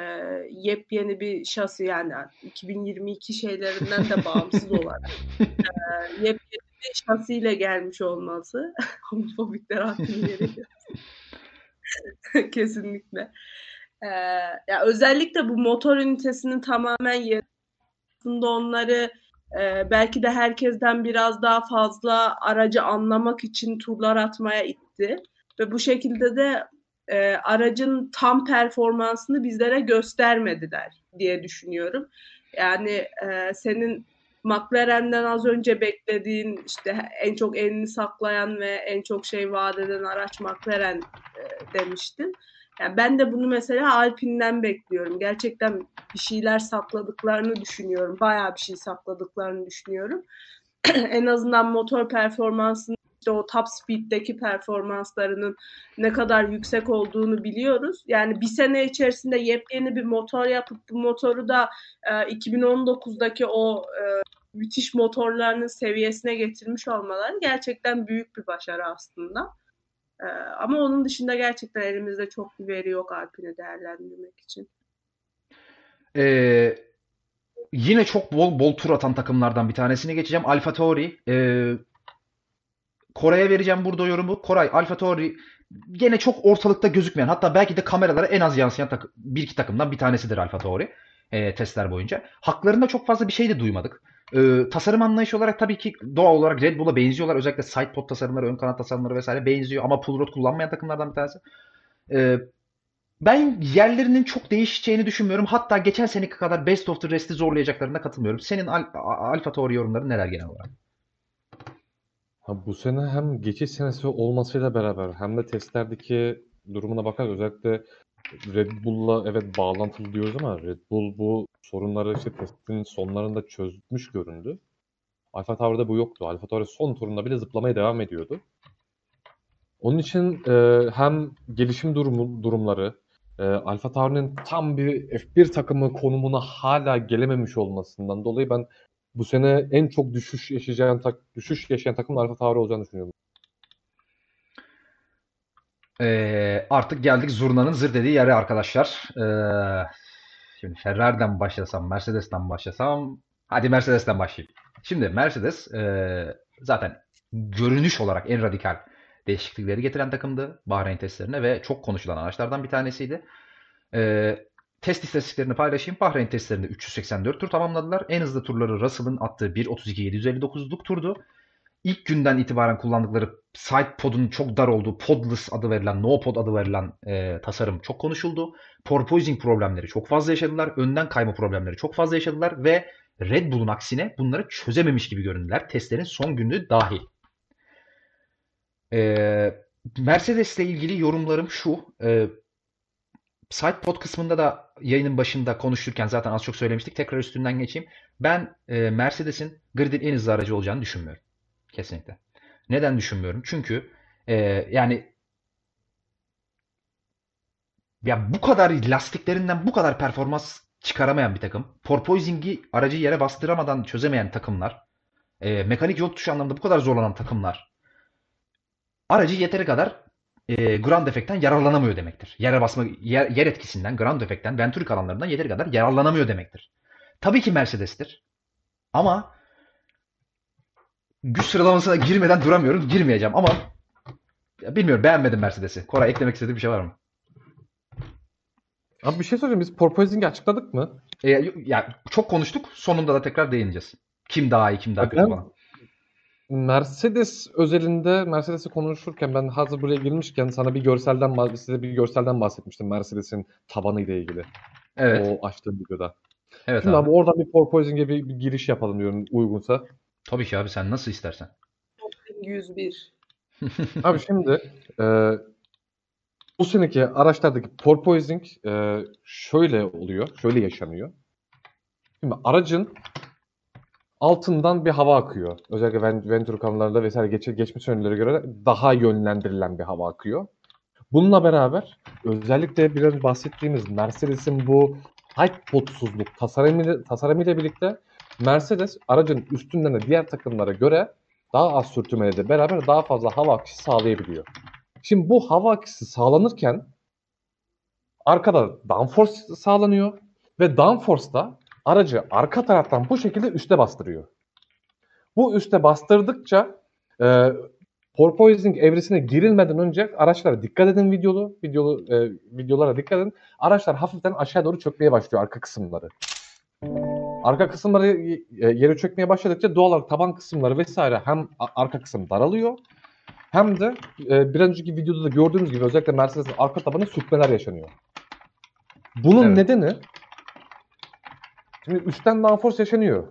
yepyeni bir şasi yani 2022 şeylerinden de bağımsız olarak e, yepyeni bir şasiyle gelmiş olması homofobikler hakkını veriyor. Kesinlikle. E, ya özellikle bu motor ünitesinin tamamen yarısında onları e, belki de herkesten biraz daha fazla aracı anlamak için turlar atmaya itti. Ve bu şekilde de e, aracın tam performansını bizlere göstermediler diye düşünüyorum. Yani e, senin McLaren'den az önce beklediğin işte en çok elini saklayan ve en çok şey vaat eden araç McLaren e, demiştin. Yani ben de bunu mesela Alpine'den bekliyorum. Gerçekten bir şeyler sakladıklarını düşünüyorum. Bayağı bir şey sakladıklarını düşünüyorum. en azından motor performansını işte o top speed'deki performanslarının ne kadar yüksek olduğunu biliyoruz. Yani bir sene içerisinde yepyeni bir motor yapıp bu motoru da e, 2019'daki o e, müthiş motorlarının seviyesine getirmiş olmaları gerçekten büyük bir başarı aslında. E, ama onun dışında gerçekten elimizde çok bir veri yok Alpine'i değerlendirmek için. Ee, yine çok bol bol tur atan takımlardan bir tanesini geçeceğim. Alfa Tauri. Ee, Koray'a vereceğim burada yorumu. Koray, Alfa Tauri gene çok ortalıkta gözükmeyen hatta belki de kameralara en az yansıyan takım, bir iki takımdan bir tanesidir Alfa Tauri e, testler boyunca. Haklarında çok fazla bir şey de duymadık. E, tasarım anlayışı olarak tabii ki doğal olarak Red Bull'a benziyorlar. Özellikle side pod tasarımları, ön kanat tasarımları vesaire benziyor ama pull rod kullanmayan takımlardan bir tanesi. E, ben yerlerinin çok değişeceğini düşünmüyorum. Hatta geçen seneki kadar Best of the Rest'i zorlayacaklarına katılmıyorum. Senin Al Alfa Tauri yorumların neler genel olarak? Ha, bu sene hem geçiş senesi olmasıyla beraber hem de testlerdeki durumuna bakar özellikle Red Bull'la evet bağlantılı diyoruz ama Red Bull bu sorunları işte testin sonlarında çözmüş göründü. Alfa Tauri'de bu yoktu. Alfa Tauri son turunda bile zıplamaya devam ediyordu. Onun için e, hem gelişim durumu, durumları, e, Alfa Tauri'nin tam bir F1 takımı konumuna hala gelememiş olmasından dolayı ben bu sene en çok düşüş yaşayan tak düşüş yaşayan takım Alfa Tauri olacağını düşünüyorum. Ee, artık geldik zurnanın zır dediği yere arkadaşlar. Ee, şimdi Ferrari'den başlasam, Mercedes'ten başlasam. Hadi Mercedes'ten başlayayım. Şimdi Mercedes e, zaten görünüş olarak en radikal değişiklikleri getiren takımdı Bahreyn testlerine ve çok konuşulan araçlardan bir tanesiydi. E, test istatistiklerini paylaşayım. Bahreyn testlerinde 384 tur tamamladılar. En hızlı turları Russell'ın attığı 1.32.759'luk turdu. İlk günden itibaren kullandıkları side pod'un çok dar olduğu podless adı verilen, no pod adı verilen e, tasarım çok konuşuldu. Porpoising problemleri çok fazla yaşadılar. Önden kayma problemleri çok fazla yaşadılar ve Red Bull'un aksine bunları çözememiş gibi göründüler. Testlerin son günü dahil. Ee, Mercedes ile ilgili yorumlarım şu. E, Sidepod kısmında da yayının başında konuşurken zaten az çok söylemiştik. Tekrar üstünden geçeyim. Ben e, Mercedes'in gridin en hızlı aracı olacağını düşünmüyorum. Kesinlikle. Neden düşünmüyorum? Çünkü e, yani ya bu kadar lastiklerinden bu kadar performans çıkaramayan bir takım. Porpoising'i aracı yere bastıramadan çözemeyen takımlar. E, mekanik yol tutuşu anlamında bu kadar zorlanan takımlar. Aracı yeteri kadar e, ground efektten yararlanamıyor demektir. Yere basma, yer, yer etkisinden, ground efektten, venturi alanlarından yeteri kadar yararlanamıyor demektir. Tabii ki Mercedes'tir. Ama güç sıralamasına girmeden duramıyorum. Girmeyeceğim ama bilmiyorum beğenmedim Mercedes'i. Koray eklemek istediği bir şey var mı? Abi bir şey soracağım. Biz porpoising'i açıkladık mı? E, ya çok konuştuk. Sonunda da tekrar değineceğiz. Kim daha iyi, kim daha kötü falan. Mercedes özelinde Mercedes'i konuşurken ben hazır buraya girmişken sana bir görselden size bir görselden bahsetmiştim Mercedes'in tabanı ile ilgili. Evet. O açtığım videoda. Evet Şimdi abi. abi oradan bir porpoising'e bir, bir giriş yapalım diyorum uygunsa. Tabii ki abi sen nasıl istersen. 101. Abi şimdi e, bu seneki araçlardaki porpoising e, şöyle oluyor, şöyle yaşanıyor. Şimdi aracın altından bir hava akıyor. Özellikle Ven- Venturi kanallarında vesaire geç, geçmiş önlere göre daha yönlendirilen bir hava akıyor. Bununla beraber özellikle biraz bahsettiğimiz Mercedes'in bu high podsuzluk tasarımıyla, tasarımıyla birlikte Mercedes aracın üstünden de diğer takımlara göre daha az sürtünmeyle beraber daha fazla hava akışı sağlayabiliyor. Şimdi bu hava akışı sağlanırken arkada downforce sağlanıyor ve downforce da aracı arka taraftan bu şekilde üste bastırıyor. Bu üste bastırdıkça e, porpoising evresine girilmeden önce araçlara dikkat edin videolu, videolu e, videolara dikkat edin. Araçlar hafiften aşağı doğru çökmeye başlıyor arka kısımları. Arka kısımları e, yere çökmeye başladıkça doğal olarak taban kısımları vesaire hem arka kısım daralıyor hem de e, bir önceki videoda da gördüğünüz gibi özellikle Mercedes'in arka tabanı sürtmeler yaşanıyor. Bunun Evet. nedeni şimdi üstten downforce yaşanıyor.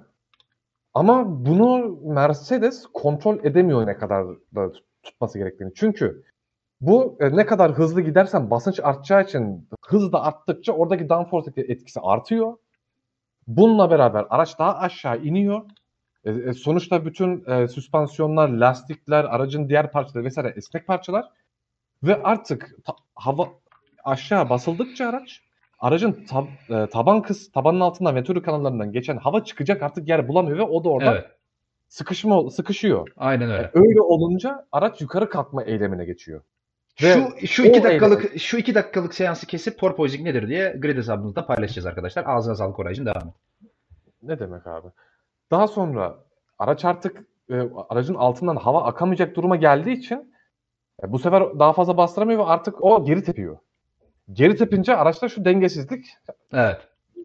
Ama bunu Mercedes kontrol edemiyor ne kadar da tut- tutması gerektiğini. Çünkü bu e, ne kadar hızlı gidersen basınç artacağı için hız da arttıkça oradaki downforce etkisi artıyor. Bununla beraber araç daha aşağı iniyor E, e, sonuçta bütün e, süspansiyonlar, lastikler, aracın diğer parçaları vesaire esnek parçalar ve artık ta- hava aşağı basıldıkça araç aracın tab- e, taban kız tabanın altından venturi kanallarından geçen hava çıkacak artık yer bulamıyor ve o da orada Evet. sıkışma sıkışıyor. Aynen E, öyle. öyle olunca araç yukarı kalkma eylemine geçiyor. Ve Şu şu iki dakikalık şu iki dakikalık seansı kesip porpoising nedir diye grid hesabımızda paylaşacağız arkadaşlar. Ağzına sağlık Koraycığım devam et. Ne demek abi? Daha sonra araç artık e, aracın altından hava akamayacak duruma geldiği için e, bu sefer daha fazla bastıramıyor ve artık o geri tepiyor. Geri tepince araçta şu dengesizlik Evet.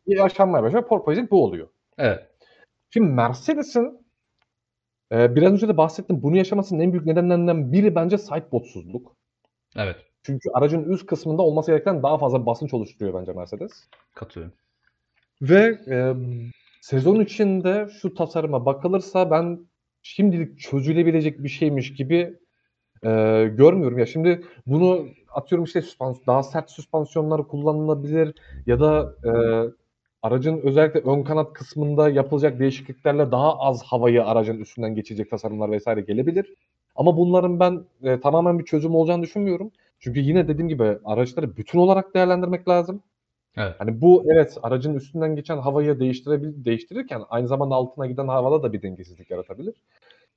yaşanmaya başlıyor. Porpoising bu oluyor. Evet. Şimdi Mercedes'in e, biraz önce de bahsettim. Bunu yaşamasının en büyük nedenlerinden biri bence sidebotsuzluk. Evet. Çünkü aracın üst kısmında olması gereken daha fazla basınç oluşturuyor bence Mercedes. Katılıyorum. Ve e, sezon içinde şu tasarıma bakılırsa ben şimdilik çözülebilecek bir şeymiş gibi e, görmüyorum. Ya şimdi bunu atıyorum işte süspans daha sert süspansiyonlar kullanılabilir ya da e, aracın özellikle ön kanat kısmında yapılacak değişikliklerle daha az havayı aracın üstünden geçecek tasarımlar vesaire gelebilir. Ama bunların ben e, tamamen bir çözüm olacağını düşünmüyorum. Çünkü yine dediğim gibi araçları bütün olarak değerlendirmek lazım. Evet. Hani bu evet aracın üstünden geçen havayı değiştirebil değiştirirken aynı zamanda altına giden havada da bir dengesizlik yaratabilir.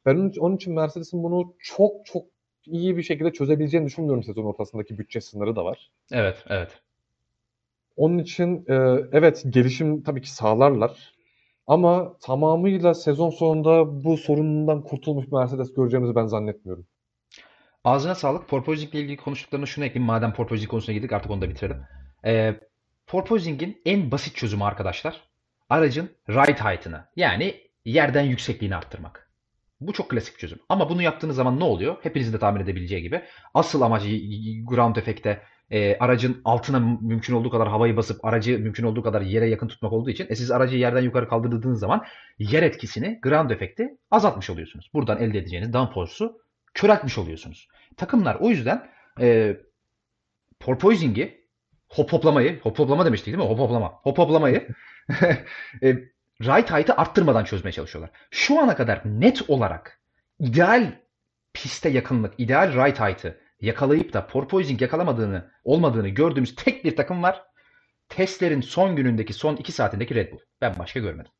Ben onun, onun için Mercedes'in bunu çok çok iyi bir şekilde çözebileceğini düşünmüyorum sezon ortasındaki bütçe sınırı da var. Evet. Evet. Onun için e, evet gelişim tabii ki sağlarlar. Ama tamamıyla sezon sonunda bu sorunundan kurtulmuş Mercedes göreceğimizi ben zannetmiyorum. Ağzına sağlık. Porpoising ile ilgili konuştuklarına şunu ekleyeyim. Madem porpoising konusuna girdik artık onu da bitirelim. Ee, porpoising'in en basit çözümü arkadaşlar. Aracın ride height'ını yani yerden yüksekliğini arttırmak. Bu çok klasik bir çözüm. Ama bunu yaptığınız zaman ne oluyor? Hepinizin de tahmin edebileceği gibi. Asıl amacı ground efekte e, aracın altına mümkün olduğu kadar havayı basıp aracı mümkün olduğu kadar yere yakın tutmak olduğu için e, siz aracı yerden yukarı kaldırdığınız zaman yer etkisini ground efekti azaltmış oluyorsunuz. Buradan elde edeceğiniz downforce'u köreltmiş oluyorsunuz. Takımlar o yüzden e, porpoising'i hop hoplamayı, hop hoplama demiştik değil mi? Hop hoplama. Hop hoplamayı e, right height'ı arttırmadan çözmeye çalışıyorlar. Şu ana kadar net olarak ideal piste yakınlık, ideal right height'ı yakalayıp da porpoising yakalamadığını, olmadığını gördüğümüz tek bir takım var. Testlerin son günündeki, son iki saatindeki Red Bull. Ben başka görmedim.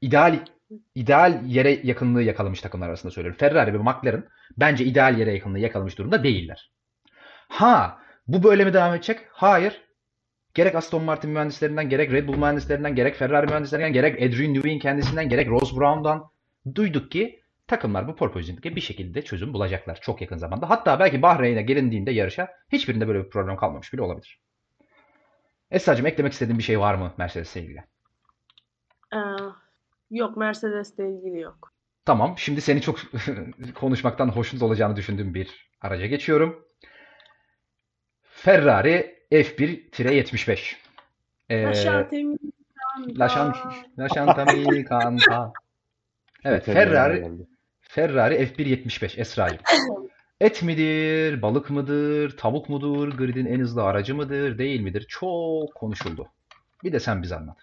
İdeal ideal yere yakınlığı yakalamış takımlar arasında söylüyorum. Ferrari ve McLaren bence ideal yere yakınlığı yakalamış durumda değiller. Ha, bu böyle mi devam edecek? Hayır. Gerek Aston Martin mühendislerinden, gerek Red Bull mühendislerinden, gerek Ferrari mühendislerinden, gerek Adrian Newey'in kendisinden, gerek Ross Brown'dan duyduk ki takımlar bu porpoising'e bir şekilde çözüm bulacaklar çok yakın zamanda. Hatta belki Bahreyn'e gelindiğinde yarışa hiçbirinde böyle bir problem kalmamış bile olabilir. Esra'cığım eklemek istediğin bir şey var mı Mercedes'le ilgili? Ee, yok Mercedes'le ilgili yok. Tamam. Şimdi seni çok konuşmaktan hoşnut olacağını düşündüğüm bir araca geçiyorum. Ferrari F1-75. Ee, Lasciatemi canta. Evet Ferrari Ferrari geldi. Ferrari F1.75 Esra'cığım. Et midir, balık mıdır, tavuk mudur, gridin en hızlı aracı mıdır, değil midir? Çok konuşuldu. Bir de sen bize anlat.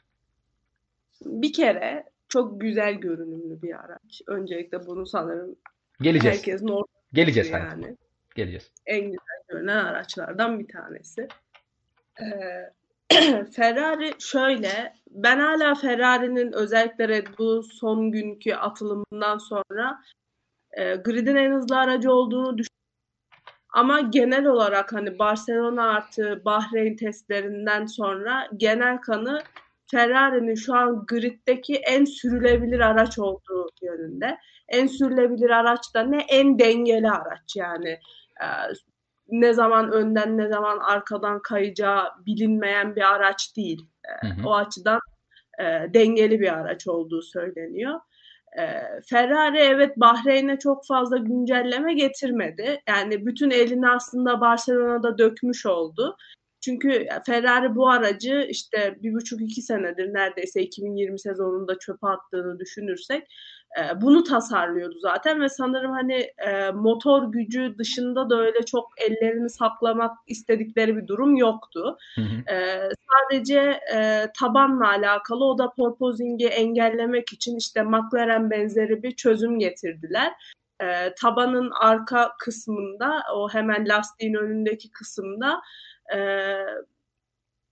Bir kere çok güzel görünümlü bir araç. Öncelikle bunu sanırım Geleceğiz. herkesin ortası Geleceğiz yani. Geleceğiz. En güzel görünen araçlardan bir tanesi. Ee, Ferrari şöyle, ben hala Ferrari'nin özellikle Red Bull son günkü atılımından sonra e, gridin en hızlı aracı olduğunu düşünüyorum. Ama genel olarak hani Barcelona artı Bahreyn testlerinden sonra genel kanı Ferrari'nin şu an griddeki en sürülebilir araç olduğu yönünde. En sürülebilir araç da ne? En dengeli araç yani. Ee, ne zaman önden ne zaman arkadan kayacağı bilinmeyen bir araç değil. Ee, Hı hı. O açıdan e, dengeli bir araç olduğu söyleniyor. Ee, Ferrari evet Bahreyn'e çok fazla güncelleme getirmedi. Yani bütün elini aslında Barcelona'da dökmüş oldu. Çünkü Ferrari bu aracı işte bir buçuk iki senedir neredeyse 2020 sezonunda çöpe attığını düşünürsek E, bunu tasarlıyordu zaten ve sanırım hani e, motor gücü dışında da öyle çok ellerini saklamak istedikleri bir durum yoktu. Hı hı. E, sadece e, tabanla alakalı o da porpoising'i engellemek için işte McLaren benzeri bir çözüm getirdiler. E, tabanın arka kısmında o hemen lastiğin önündeki kısımda e,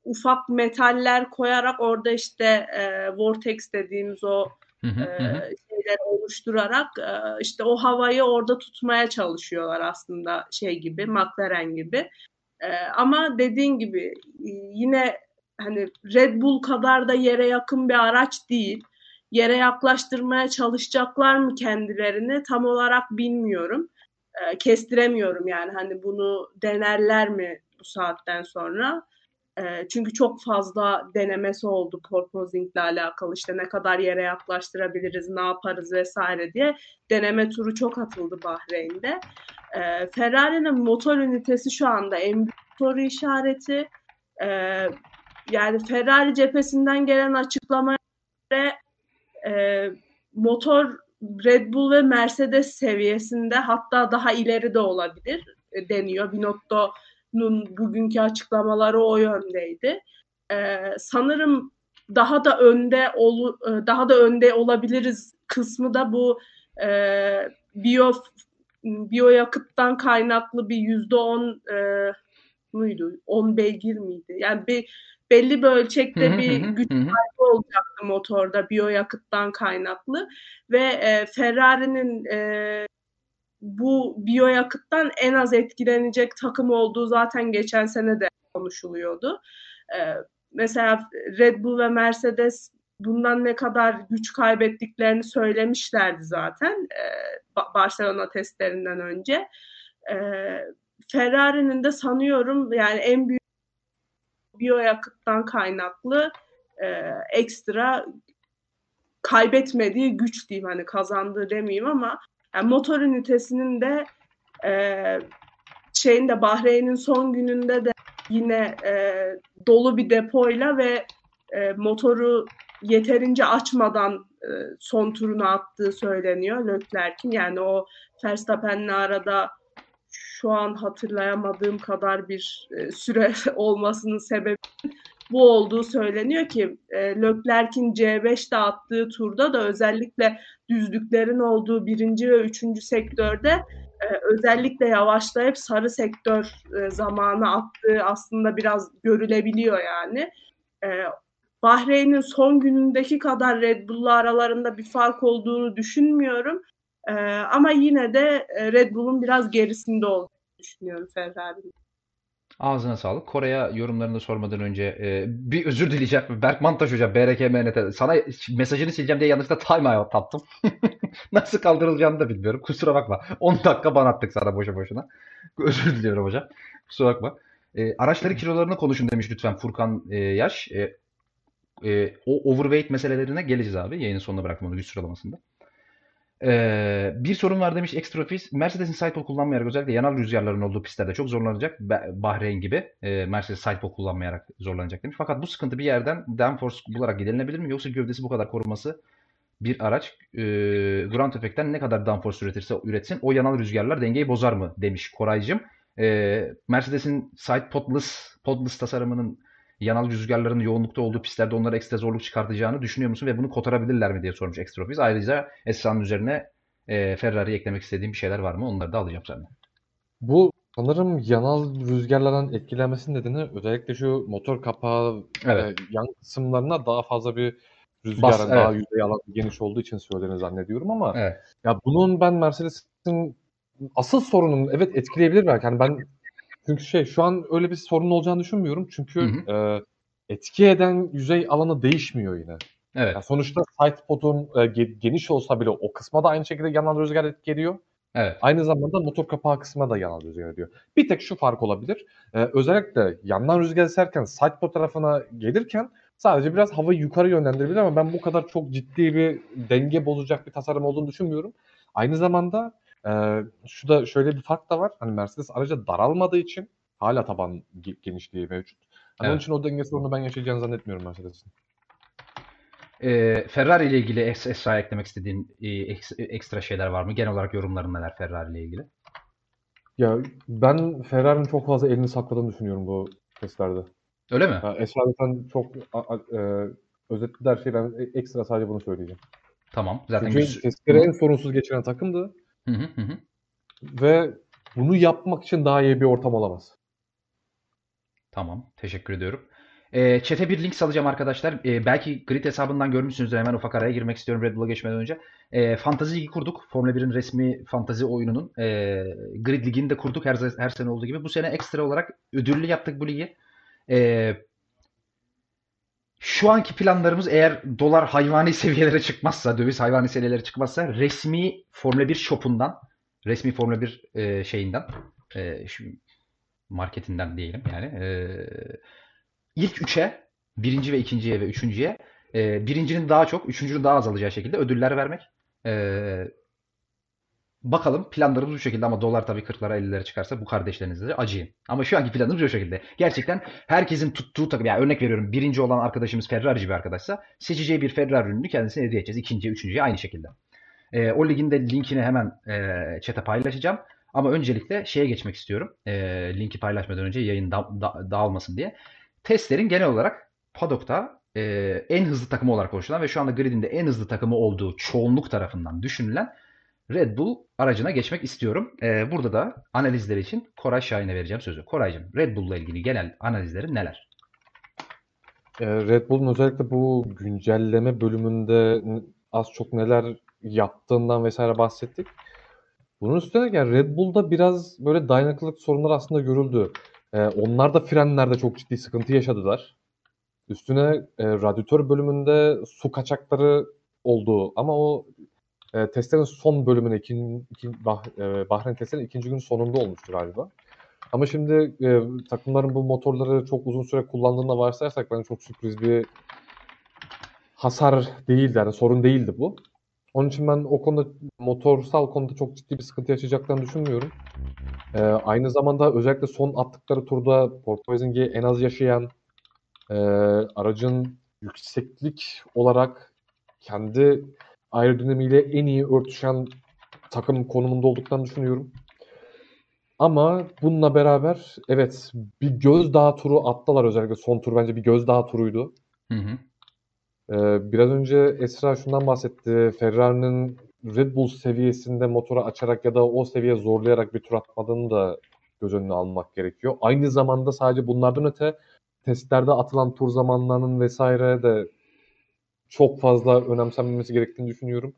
ufak metaller koyarak orada işte e, vortex dediğimiz o Hı hı, e, şeyler oluşturarak e, işte o havayı orada tutmaya çalışıyorlar aslında şey gibi McLaren gibi. E, ama dediğin gibi yine hani Red Bull kadar da yere yakın bir araç değil. Yere yaklaştırmaya çalışacaklar mı kendilerini tam olarak bilmiyorum. E, kestiremiyorum yani hani bunu denerler mi bu saatten sonra. E, çünkü çok fazla denemesi oldu porpoising ile alakalı işte ne kadar yere yaklaştırabiliriz, ne yaparız vesaire diye deneme turu çok atıldı Bahreyn'de. E, Ferrari'nin motor ünitesi şu anda en büyük soru işareti. E, yani Ferrari cephesinden gelen açıklamaya göre e, motor Red Bull ve Mercedes seviyesinde hatta daha ileri de olabilir e, deniyor. Binotto'nun bugünkü açıklamaları o yöndeydi. E, sanırım daha da önde ol, e, daha da önde olabiliriz kısmı da bu e, biyo biyoyakıttan kaynaklı bir yüzde on e, muydu? 10 beygir miydi? Yani bir belli bir ölçekte bir güç kaybı olacaktı motorda biyoyakıttan kaynaklı ve e, Ferrari'nin e, bu biyoyakıttan en az etkilenecek takım olduğu zaten geçen sene de konuşuluyordu. E, mesela Red Bull ve Mercedes bundan ne kadar güç kaybettiklerini söylemişlerdi zaten e, Ba- Barcelona testlerinden önce. E, Ferrari'nin de sanıyorum yani en büyük biyoyakıttan kaynaklı e, ekstra kaybetmediği güç diyeyim hani kazandığı demeyeyim ama yani motor ünitesinin de e, şeyin de Bahreyn'in son gününde de yine e, dolu bir depoyla ve e, motoru yeterince açmadan e, son turunu attığı söyleniyor Leclerc'in. Yani o Verstappen'le arada şu an hatırlayamadığım kadar bir e, süre olmasının sebebi bu olduğu söyleniyor ki e, Leclerc'in C5'te attığı turda da özellikle düzlüklerin olduğu birinci ve üçüncü sektörde e, özellikle yavaşlayıp sarı sektör e, zamanı attığı aslında biraz görülebiliyor yani. E, Bahreyn'in son günündeki kadar Red Bull'la aralarında bir fark olduğunu düşünmüyorum. E, ama yine de e, Red Bull'un biraz gerisinde olduğunu düşünüyorum Ferrari'nin. Ağzına sağlık. Kore'ye yorumlarını sormadan önce e, bir özür dileyeceğim. Berk Mantaş hocam, BRKMNT. Sana mesajını sileceğim diye yanlışlıkla time out attım. Nasıl kaldırılacağını da bilmiyorum. Kusura bakma. 10 dakika ban attık sana boşa boşuna. Özür diliyorum hocam. Kusura bakma. E, araçları kilolarını konuşun demiş lütfen Furkan e, Yaş. E, e, o overweight meselelerine geleceğiz abi. Yayının sonuna onu güç sıralamasında. Ee, bir sorun var demiş Extrafis. Mercedes'in sidepod kullanmayarak özellikle yanal rüzgarların olduğu pistlerde çok zorlanacak. Ba- Bahreyn gibi e, Mercedes sidepod kullanmayarak zorlanacak demiş. Fakat bu sıkıntı bir yerden downforce bularak giderilebilir mi? Yoksa gövdesi bu kadar korunması bir araç e, ground effect'ten ne kadar downforce üretirse üretsin o yanal rüzgarlar dengeyi bozar mı demiş Koraycığım. E, Mercedes'in sidepodless podless tasarımının yanal rüzgarların yoğunlukta olduğu pistlerde onlara ekstra zorluk çıkartacağını düşünüyor musun ve bunu kotarabilirler mi diye sormuş Extrofis. Ayrıca Esra'nın üzerine e, Ferrari'ye eklemek istediğim bir şeyler var mı? Onları da alacağım senden. Bu sanırım yanal rüzgarlardan etkilenmesinin nedeni özellikle şu motor kapağı Evet. e, yan kısımlarına daha fazla bir rüzgarın Bas, daha evet. yüzey alanı geniş olduğu için söylediğini zannediyorum ama Evet. ya bunun ben Mercedes'in asıl sorunun evet etkileyebilir belki. Yani ben çünkü şey şu an öyle bir sorun olacağını düşünmüyorum. Çünkü Hı e, etki eden yüzey alanı değişmiyor yine. Evet. Ya sonuçta side pod'un e, ge- geniş olsa bile o kısma da aynı şekilde yanal rüzgar etki ediyor. Evet. Aynı zamanda motor kapağı kısmına da yanal rüzgar ediyor. Bir tek şu fark olabilir. Ee, özellikle yandan rüzgar eserken sidepod tarafına gelirken sadece biraz havayı yukarı yönlendirebilir ama ben bu kadar çok ciddi bir denge bozacak bir tasarım olduğunu düşünmüyorum. Aynı zamanda e, şu da şöyle bir fark da var. Hani Mercedes araca daralmadığı için hala taban ge- genişliği mevcut. Hani Onun Evet. için o denge sorunu ben yaşayacağını zannetmiyorum Mercedes'in. Ee, Ferrari ile ilgili Es- Esra'ya eklemek istediğin e, eks- ekstra şeyler var mı? Genel olarak yorumların neler Ferrari ile ilgili? Ya ben Ferrari'nin çok fazla elini sakladığını düşünüyorum bu testlerde. Öyle mi? Ya Esra zaten çok a- a- e, özetledi her şeyi. Ben ekstra sadece bunu söyleyeceğim. Tamam. Zaten Çünkü güç- testleri en sorunsuz geçiren takımdı Hı hı hı hı. ve bunu yapmak için daha iyi bir ortam olamaz. Tamam. Teşekkür ediyorum. Ee, chat'e bir link salacağım arkadaşlar. Ee, belki Grid hesabından görmüşsünüzdür. Hemen ufak araya girmek istiyorum Red Bull'a geçmeden önce. Ee, Fantasy Ligi kurduk. Formula 1'in resmi fantazi oyununun. Ee, Grid Ligi'ni de kurduk her, her sene olduğu gibi. Bu sene ekstra olarak ödüllü yaptık bu ligi. Ee, şu anki planlarımız eğer dolar hayvani seviyelere çıkmazsa, döviz hayvani seviyelere çıkmazsa resmi Formula 1 shop'undan, resmi Formula 1 e, şeyinden, e, şu marketinden diyelim yani. E, ilk üçe, birinci ve ikinciye ve üçüncüye, e, birincinin daha çok, üçüncünün daha az alacağı şekilde ödüller vermek. E, Bakalım planlarımız bu şekilde ama dolar tabii 40'lara 50'lere çıkarsa bu kardeşlerinize de acıyın. Ama şu anki planımız bu şekilde. Gerçekten herkesin tuttuğu takım, yani örnek veriyorum birinci olan arkadaşımız Ferrari'ci bir arkadaşsa seçeceği bir Ferrari ürünü kendisine hediye edeceğiz. İkinciye, üçüncüye aynı şekilde. Ee, o ligin de linkini hemen e, chat'e paylaşacağım. Ama öncelikle şeye geçmek istiyorum. E, linki paylaşmadan önce yayın da, da- dağılmasın diye. Testlerin genel olarak Paddock'ta e, en hızlı takımı olarak oluşturulan ve şu anda gridin de en hızlı takımı olduğu çoğunluk tarafından düşünülen Red Bull aracına geçmek istiyorum. Ee, burada da analizler için Koray Şahin'e vereceğim sözü. Koraycığım, Red Bull'la ilgili genel analizlerin neler? E, Red Bull'un özellikle bu güncelleme bölümünde az çok neler yaptığından vesaire bahsettik. Bunun üstüne yani Red Bull'da biraz böyle dayanıklılık sorunları aslında görüldü. E, onlar da frenlerde çok ciddi sıkıntı yaşadılar. Üstüne e, radyatör bölümünde su kaçakları oldu ama o e, testlerin son bölümüne ikin, ikin, bah, e, Bahreyn testlerin ikinci gün sonunda olmuştu galiba. Ama şimdi e, takımların bu motorları çok uzun süre kullandığında varsayarsak bence çok sürpriz bir hasar değildi. Yani sorun değildi bu. Onun için ben o konuda motorsal konuda çok ciddi bir sıkıntı yaşayacaklarını düşünmüyorum. E, aynı zamanda özellikle son attıkları turda porpoising'i en az yaşayan e, aracın yükseklik olarak kendi aerodinamiğiyle en iyi örtüşen takım konumunda olduklarını düşünüyorum. Ama bununla beraber evet bir gözdağı turu attılar özellikle son tur bence bir gözdağı turuydu. Hı hı. Ee, biraz önce Esra şundan bahsetti. Ferrari'nin Red Bull seviyesinde motoru açarak ya da o seviye zorlayarak bir tur atmadığını da göz önüne almak gerekiyor. Aynı zamanda sadece bunlardan öte testlerde atılan tur zamanlarının vesaire de çok fazla önemsenmemesi gerektiğini düşünüyorum.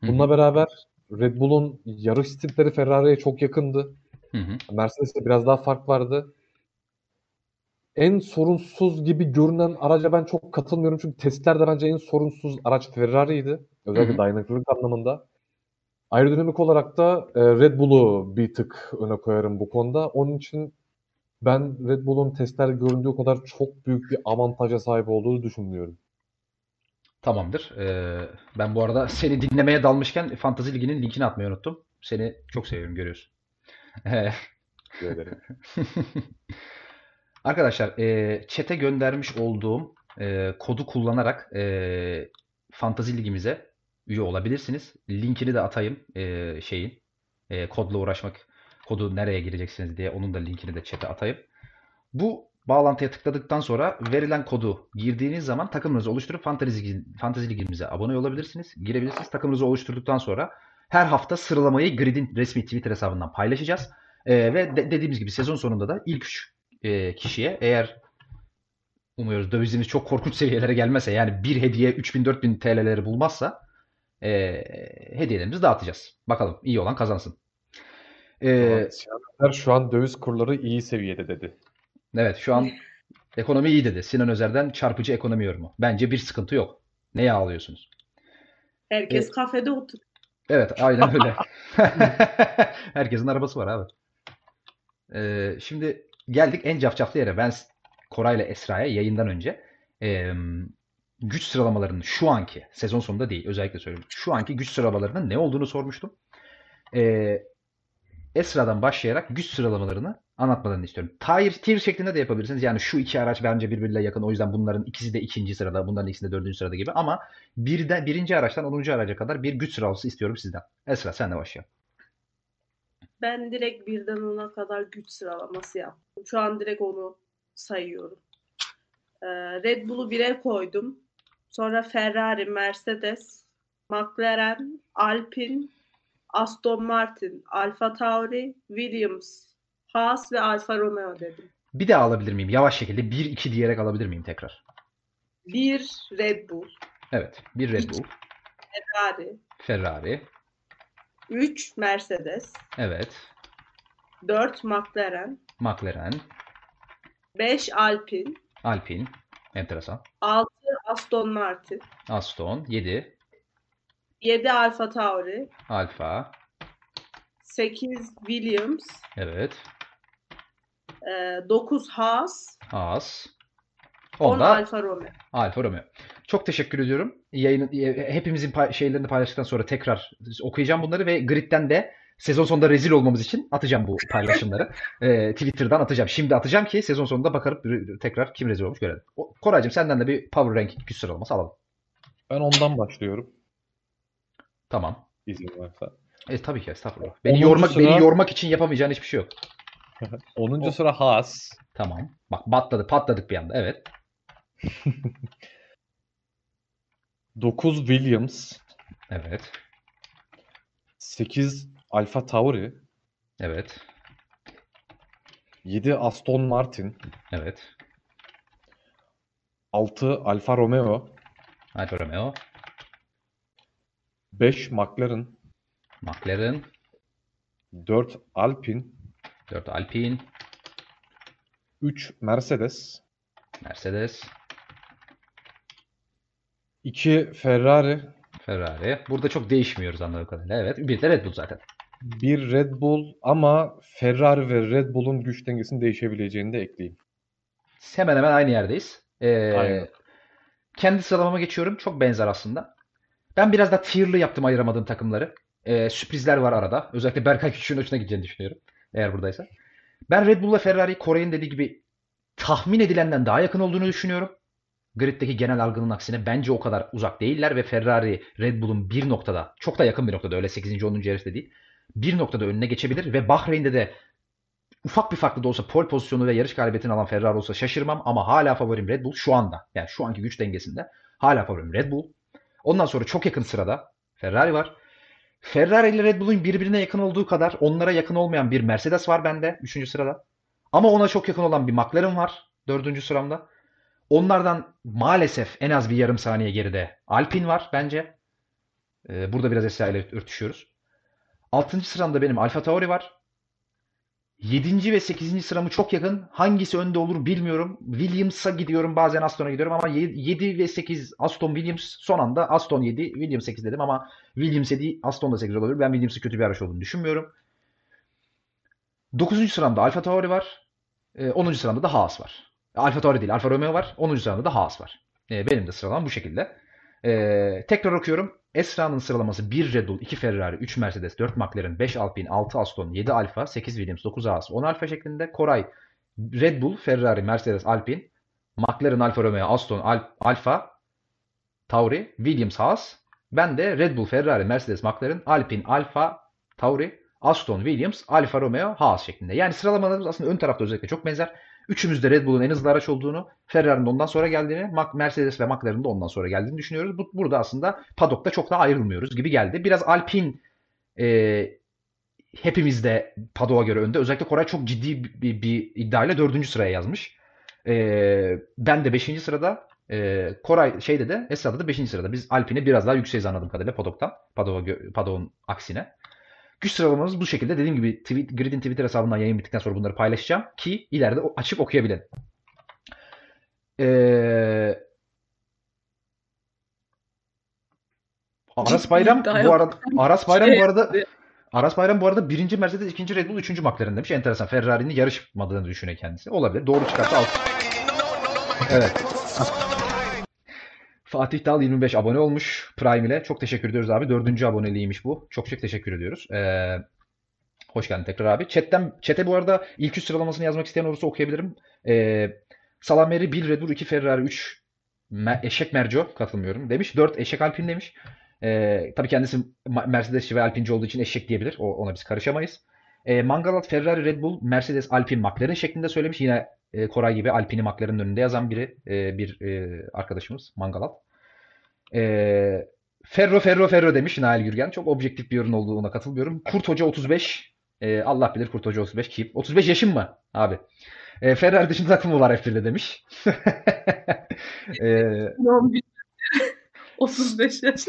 Hı hı. Bununla beraber Red Bull'un yarış stilleri Ferrari'ye çok yakındı. Hı hı. Mercedes'te biraz daha fark vardı. En sorunsuz gibi görünen araca ben çok katılmıyorum. Çünkü testlerde bence en sorunsuz araç Ferrari'ydi. Özellikle Hı hı. dayanıklılık anlamında. Aerodinamik olarak da e, Red Bull'u bir tık öne koyarım bu konuda. Onun için ben Red Bull'un testlerde göründüğü kadar çok büyük bir avantaja sahip olduğunu düşünmüyorum. Tamamdır. Ee, ben bu arada seni dinlemeye dalmışken Fantasy Ligi'nin linkini atmayı unuttum. Seni çok seviyorum görüyorsun. Ee. Arkadaşlar, e, chat'e göndermiş olduğum e, kodu kullanarak e, Fantasy Ligimize üye olabilirsiniz. Linkini de atayım e, şeyin. E, kodla uğraşmak, kodu nereye gireceksiniz diye onun da linkini de chat'e atayım. Bu bağlantıya tıkladıktan sonra verilen kodu girdiğiniz zaman takımınızı oluşturup Fantasy, Ligi- Fantasy Ligimize abone olabilirsiniz. Girebilirsiniz. Takımınızı oluşturduktan sonra her hafta sıralamayı Grid'in resmi Twitter hesabından paylaşacağız. E, ve de- dediğimiz gibi sezon sonunda da ilk üç e, kişiye eğer umuyoruz dövizimiz çok korkunç seviyelere gelmezse yani bir hediye 3000-4000 TL'leri bulmazsa e, hediyelerimizi dağıtacağız. Bakalım iyi olan kazansın. E, Özer şu an döviz kurları iyi seviyede dedi. Evet şu an ekonomi iyi dedi. Sinan Özer'den çarpıcı ekonomi yorumu. Bence bir sıkıntı yok. Neye ağlıyorsunuz? Herkes E- kafede otur. Evet, aynen öyle. Herkesin arabası var abi. Ee, şimdi geldik en cafcaflı yere. Ben Koray'la Esra'ya yayından önce e, güç sıralamalarının şu anki, sezon sonunda değil özellikle söylüyorum. Şu anki güç sıralamalarının ne olduğunu sormuştum. Ee, Esra'dan başlayarak güç sıralamalarını Anlatmalarını istiyorum. Tier, tier şeklinde de yapabilirsiniz. Yani şu iki araç bence birbirine yakın. O yüzden bunların ikisi de ikinci sırada. Bunların ikisi de dördüncü sırada gibi. Ama birden, birinci araçtan onuncu araca kadar bir güç sıralaması istiyorum sizden. Esra sen de başlayalım. Ben direkt birden ona kadar güç sıralaması yaptım. Şu an direkt onu sayıyorum. Ee, Red Bull'u 1'e koydum. Sonra Ferrari, Mercedes, McLaren, Alpine, Aston Martin, Alfa Tauri, Williams, Haas ve Alfa Romeo dedim. Bir daha alabilir miyim? Yavaş şekilde 1-2 diyerek alabilir miyim tekrar? 1 Red Bull, Evet. Bir Red Bull. Ferrari, Ferrari. 3 Mercedes, Evet. 4 McLaren, McLaren. 5 Alpine, Alpine. Enteresan. 6 Aston Martin, Aston. 7. 7 Alfa Tauri, Alfa. 8 Williams, Evet. E, 9 Haas, Haas. 10 Onda Alfa Romeo. Alfa Romeo. Çok teşekkür ediyorum. Yayını, e, hepimizin pay- şeylerini paylaştıktan sonra tekrar okuyacağım bunları ve Grid'den de sezon sonunda rezil olmamız için atacağım bu paylaşımları. E, Twitter'dan atacağım. Şimdi atacağım ki sezon sonunda bakarıp tekrar kim rezil olmuş görelim. O- Koraycığım senden de bir Power Ranking güç sıralaması alalım. Ben ondan başlıyorum. Tamam. İzin varsa. E, tabii ki estağfurullah. Beni yormak, sıra- beni yormak için yapamayacağın hiçbir şey yok. 10. sıra Haas. Tamam. Bak batladı, patladık bir anda. Evet. 9 Williams. Evet. 8 Alfa Tauri. Evet. 7 Aston Martin. Evet. 6 Alfa Romeo. Alfa Romeo. 5 McLaren. McLaren. 4 Alpine. 4 Alpine. 3 Mercedes. Mercedes. 2 Ferrari. Ferrari. Burada çok değişmiyoruz anladığım kadarıyla. Evet. Bir de Red Bull zaten. 1 Red Bull ama Ferrari ve Red Bull'un güç dengesinin değişebileceğini de ekleyeyim. Hemen hemen aynı yerdeyiz. Ee, Aynen. kendi sıralamama geçiyorum. Çok benzer aslında. Ben biraz da tier'lı yaptım ayıramadığım takımları. Ee, sürprizler var arada. Özellikle Berkay Küçük'ün hoşuna gideceğini düşünüyorum. Eğer buradaysa. Ben Red Bull'la Ferrari Koray'ın dediği gibi tahmin edilenden daha yakın olduğunu düşünüyorum. Grid'deki genel algının aksine bence o kadar uzak değiller ve Ferrari Red Bull'un bir noktada, çok da yakın bir noktada öyle 8. 10. yarışta değil. Bir noktada önüne geçebilir ve Bahreyn'de de ufak bir farklı da olsa pole pozisyonu ve yarış galibiyetini alan Ferrari olsa şaşırmam ama hala favorim Red Bull şu anda. Yani şu anki güç dengesinde hala favorim Red Bull. Ondan sonra çok yakın sırada Ferrari var. Ferrari ile Red Bull'un birbirine yakın olduğu kadar onlara yakın olmayan bir Mercedes var bende 3. sırada. Ama ona çok yakın olan bir McLaren var 4. sıramda. Onlardan maalesef en az bir yarım saniye geride Alpine var bence. Ee, burada biraz Esra ile örtüşüyoruz. 6. sıramda benim Alfa Tauri var. 7. ve 8. sıramı çok yakın. Hangisi önde olur bilmiyorum. Williams'a gidiyorum bazen Aston'a gidiyorum ama 7 ve 8 Aston Williams son anda Aston 7 Williams 8 dedim ama Williams 7 Aston da 8 olabilir. Ben Williams'ın kötü bir araç olduğunu düşünmüyorum. 9. sıramda Alfa Tauri var. Ee, 10. sıramda da Haas var. Alfa Tauri değil Alfa Romeo var. 10. sıramda da Haas var. Ee, benim de sıralamam bu şekilde. Ee, tekrar okuyorum. Esra'nın sıralaması 1 Red Bull, 2 Ferrari, 3 Mercedes, 4 McLaren, 5 Alpine, 6 Aston, 7 Alfa, 8 Williams, 9 Haas, 10 Alfa şeklinde. Koray Red Bull, Ferrari, Mercedes, Alpine, McLaren, Alfa Romeo, Aston, Al Alfa, Tauri, Williams, Haas. Ben de Red Bull, Ferrari, Mercedes, McLaren, Alpine, Alfa, Tauri, Aston, Williams, Alfa Romeo, Haas şeklinde. Yani sıralamalarımız aslında ön tarafta özellikle çok benzer. Üçümüz de Red Bull'un en hızlı araç olduğunu, Ferrari'nin ondan sonra geldiğini, Mercedes ve McLaren'ın da ondan sonra geldiğini düşünüyoruz. Bu, burada aslında padokta çok da ayrılmıyoruz gibi geldi. Biraz Alpine e, hepimiz de padoğa göre önde. Özellikle Koray çok ciddi bir, bir, bir iddiayla dördüncü sıraya yazmış. E, ben de beşinci sırada, e, Koray şeyde de Esra'da da beşinci sırada. Biz Alpine'e biraz daha yükseğiz anladığım kadarıyla padoktan. Padok'a, padok'un aksine. Güç sıralamamız bu şekilde. Dediğim gibi tweet, Grid'in Twitter hesabından yayın bittikten sonra bunları paylaşacağım ki ileride açıp okuyabilelim. Ee, Aras Bayram bu arada Aras Bayram bu arada Aras Bayram bu arada birinci Mercedes, ikinci Red Bull, üçüncü McLaren demiş. Enteresan. Ferrari'nin yarışmadığını düşünüyor kendisi. Olabilir. Doğru çıkarsa al. Evet. Fatih Dal 25 abone olmuş Prime ile. Çok teşekkür ediyoruz abi. Dördüncü aboneliğiymiş bu. Çok çok teşekkür ediyoruz. Ee, Hoş geldin tekrar abi. Chat'ten, chat'e bu arada ilk üç sıralamasını yazmak isteyen olursa okuyabilirim. Ee, Salameri 1 Red Bull 2 Ferrari 3 Me- eşek Merco katılmıyorum demiş. 4 eşek Alpin demiş. Ee, tabii kendisi Mercedesçi ve Alpinci olduğu için eşek diyebilir. O, ona biz karışamayız. Ee, Mangalat Ferrari Red Bull Mercedes Alpin McLaren şeklinde söylemiş. Yine e, Koray gibi Alpin'i McLaren'ın önünde yazan biri e, bir e, arkadaşımız Mangalat. Ee, Ferro Ferro Ferro demiş Nail Gürgen. Çok objektif bir yorum olduğuna katılmıyorum. Kurt Hoca 35. Ee, Allah bilir Kurt Hoca 35 kim? 35 yaşım mı abi? Ee, Ferrari dışında takım mı var F1'de demiş. Ee, 11 35 yaş.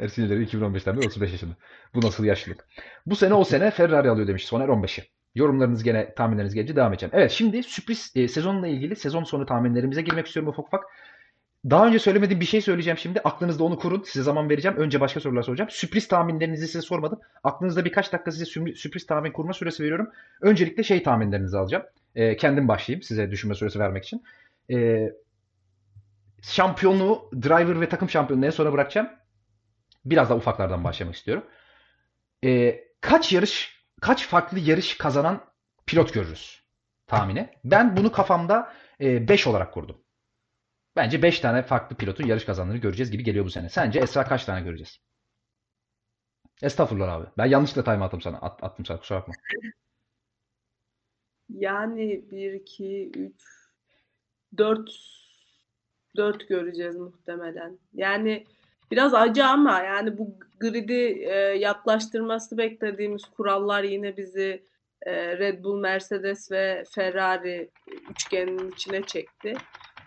Ersin İleri 2015'ten beri 35 yaşında. Bu nasıl yaşlılık? Bu sene o sene Ferrari alıyor demiş Soner 15'i. Yorumlarınız gene tahminleriniz gelince devam edeceğim. Evet şimdi sürpriz e, sezonla ilgili sezon sonu tahminlerimize girmek istiyorum ufak ufak. Daha önce söylemediğim bir şey söyleyeceğim şimdi. Aklınızda onu kurun. Size zaman vereceğim. Önce başka sorular soracağım. Sürpriz tahminlerinizi size sormadım. Aklınızda birkaç dakika size sürpriz tahmin kurma süresi veriyorum. Öncelikle şey tahminlerinizi alacağım. E, kendim başlayayım size düşünme süresi vermek için. E, şampiyonluğu, driver ve takım şampiyonluğunu en sona bırakacağım. Biraz da ufaklardan başlamak istiyorum. E, kaç yarış, kaç farklı yarış kazanan pilot görürüz tahmini? Ben bunu kafamda 5 olarak kurdum. Bence 5 tane farklı pilotun yarış kazandığını göreceğiz gibi geliyor bu sene. Sence Esra kaç tane göreceğiz? Estağfurullah abi. Ben yanlışlıkla time attım sana. At, attım sana kusura bakma. Yani 1, 2, 3, 4, 4 göreceğiz muhtemelen. Yani biraz acı ama yani bu grid'i e, yaklaştırması beklediğimiz kurallar yine bizi e, Red Bull, Mercedes ve Ferrari üçgeninin içine çekti.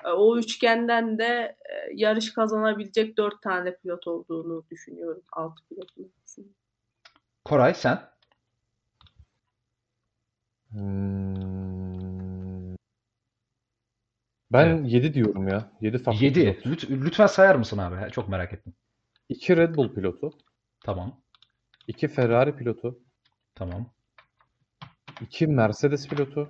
E, o üçgenden de e, yarış kazanabilecek 4 tane pilot olduğunu düşünüyorum. 6 pilotun arasında. Koray sen? Hmm. Ben Evet. 7 diyorum ya. 7 farklı 7. pilot. Lüt- lütfen sayar mısın abi? Çok merak ettim. 2 Red Bull pilotu, Tamam. 2 Ferrari pilotu, Tamam. 2 Mercedes pilotu,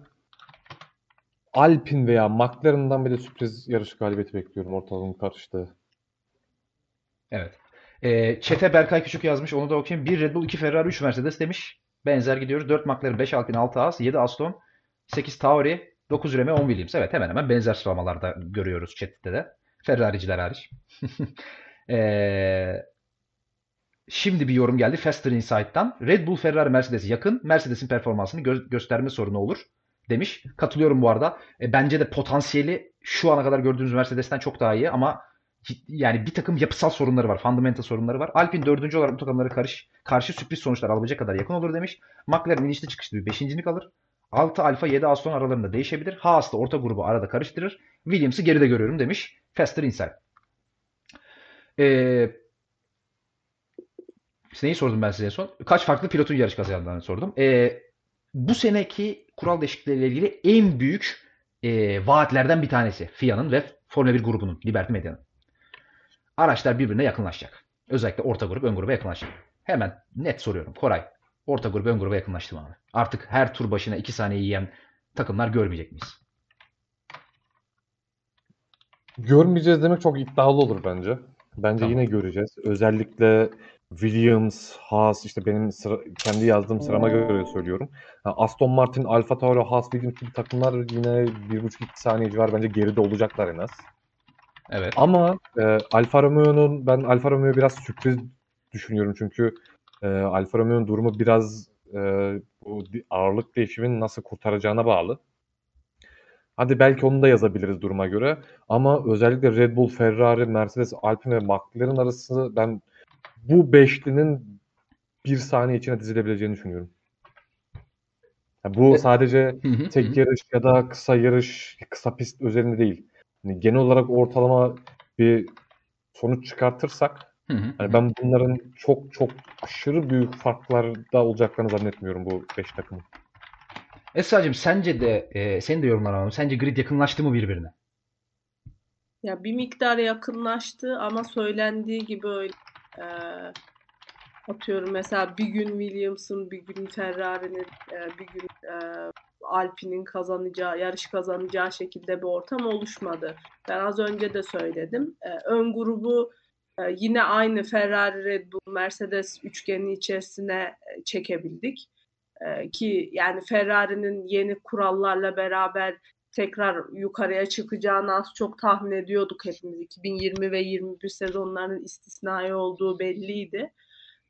Alpine veya McLaren'dan bir de sürpriz yarış galibiyeti bekliyorum ortalığın karıştığı. Evet. Ee, Çete Berkay Küçük yazmış. Onu da okuyayım. 1 Red Bull, 2 Ferrari, 3 Mercedes demiş. Benzer gidiyoruz. 4 McLaren, 5 Alpine, 6 Haas, 7 Aston, 8 Tauri, 9 Remy, 10 Williams. Evet hemen hemen benzer sıralamalarda görüyoruz chat'te de. Ferrari'ciler hariç. Ee, şimdi bir yorum geldi. Faster Insight'tan. Red Bull, Ferrari, Mercedes yakın. Mercedes'in performansını gö- gösterme sorunu olur demiş. Katılıyorum bu arada. E, bence de potansiyeli şu ana kadar gördüğümüz Mercedes'ten çok daha iyi ama yani bir takım yapısal sorunları var. Fundamental sorunları var. Alpine dördüncü olarak bu takımlara karşı, karşı sürpriz sonuçlar alabilecek kadar yakın olur demiş. McLaren inişli çıkışlı bir beşincilik alır. 6 Alfa 7 Aston aralarında değişebilir. Haas da orta grubu arada karıştırır. Williams'ı geride görüyorum demiş. Faster Insight. Ee, neyi sordum ben size en son? Kaç farklı pilotun yarış kazandığını sordum. Ee, bu seneki kural değişiklikleriyle ilgili en büyük e, vaatlerden bir tanesi. FIA'nın ve Formula 1 grubunun, Liberty Media'nın. Araçlar birbirine yakınlaşacak. Özellikle orta grup, ön gruba yakınlaşacak. Hemen net soruyorum. Koray, orta grup, ön gruba yakınlaştı mı abi? Artık her tur başına 2 saniye yiyen takımlar görmeyecek miyiz? Görmeyeceğiz demek çok iddialı olur bence. Bence Tamam. yine göreceğiz. Özellikle Williams, Haas işte benim sıra, kendi yazdığım sırama göre söylüyorum. Ha, Aston Martin, Alfa Tauri, Haas, Williams gibi takımlar yine 1,5-2 saniye civar bence geride olacaklar en az. Evet. Ama e, Alfa Romeo'nun ben Alfa Romeo biraz sürpriz düşünüyorum çünkü e, Alfa Romeo'nun durumu biraz e, bu ağırlık değişimini nasıl kurtaracağına bağlı. Hadi belki onu da yazabiliriz duruma göre. Ama özellikle Red Bull, Ferrari, Mercedes, Alpine ve McLaren arasında ben bu beşlinin bir saniye içine dizilebileceğini düşünüyorum. Ya bu E- sadece tek yarış ya da kısa yarış, kısa pist özelinde değil. Hani genel olarak ortalama bir sonuç çıkartırsak hani hı. ben bunların çok çok aşırı büyük farklarda olacaklarını zannetmiyorum bu 5 takımın. Esra'cığım sence de e, senin de yorumlar alalım. Sence grid yakınlaştı mı birbirine? Ya bir miktar yakınlaştı ama söylendiği gibi öyle e, atıyorum mesela bir gün Williams'ın bir gün Ferrari'nin e, bir gün e, Alpine'in kazanacağı yarış kazanacağı şekilde bir ortam oluşmadı. Ben az önce de söyledim. E, ön grubu e, yine aynı Ferrari, Red Bull, Mercedes üçgeni içerisine e, çekebildik. E, ki yani Ferrari'nin yeni kurallarla beraber tekrar yukarıya çıkacağını az çok tahmin ediyorduk hepimiz. 2020 ve 21 sezonlarının istisnai olduğu belliydi.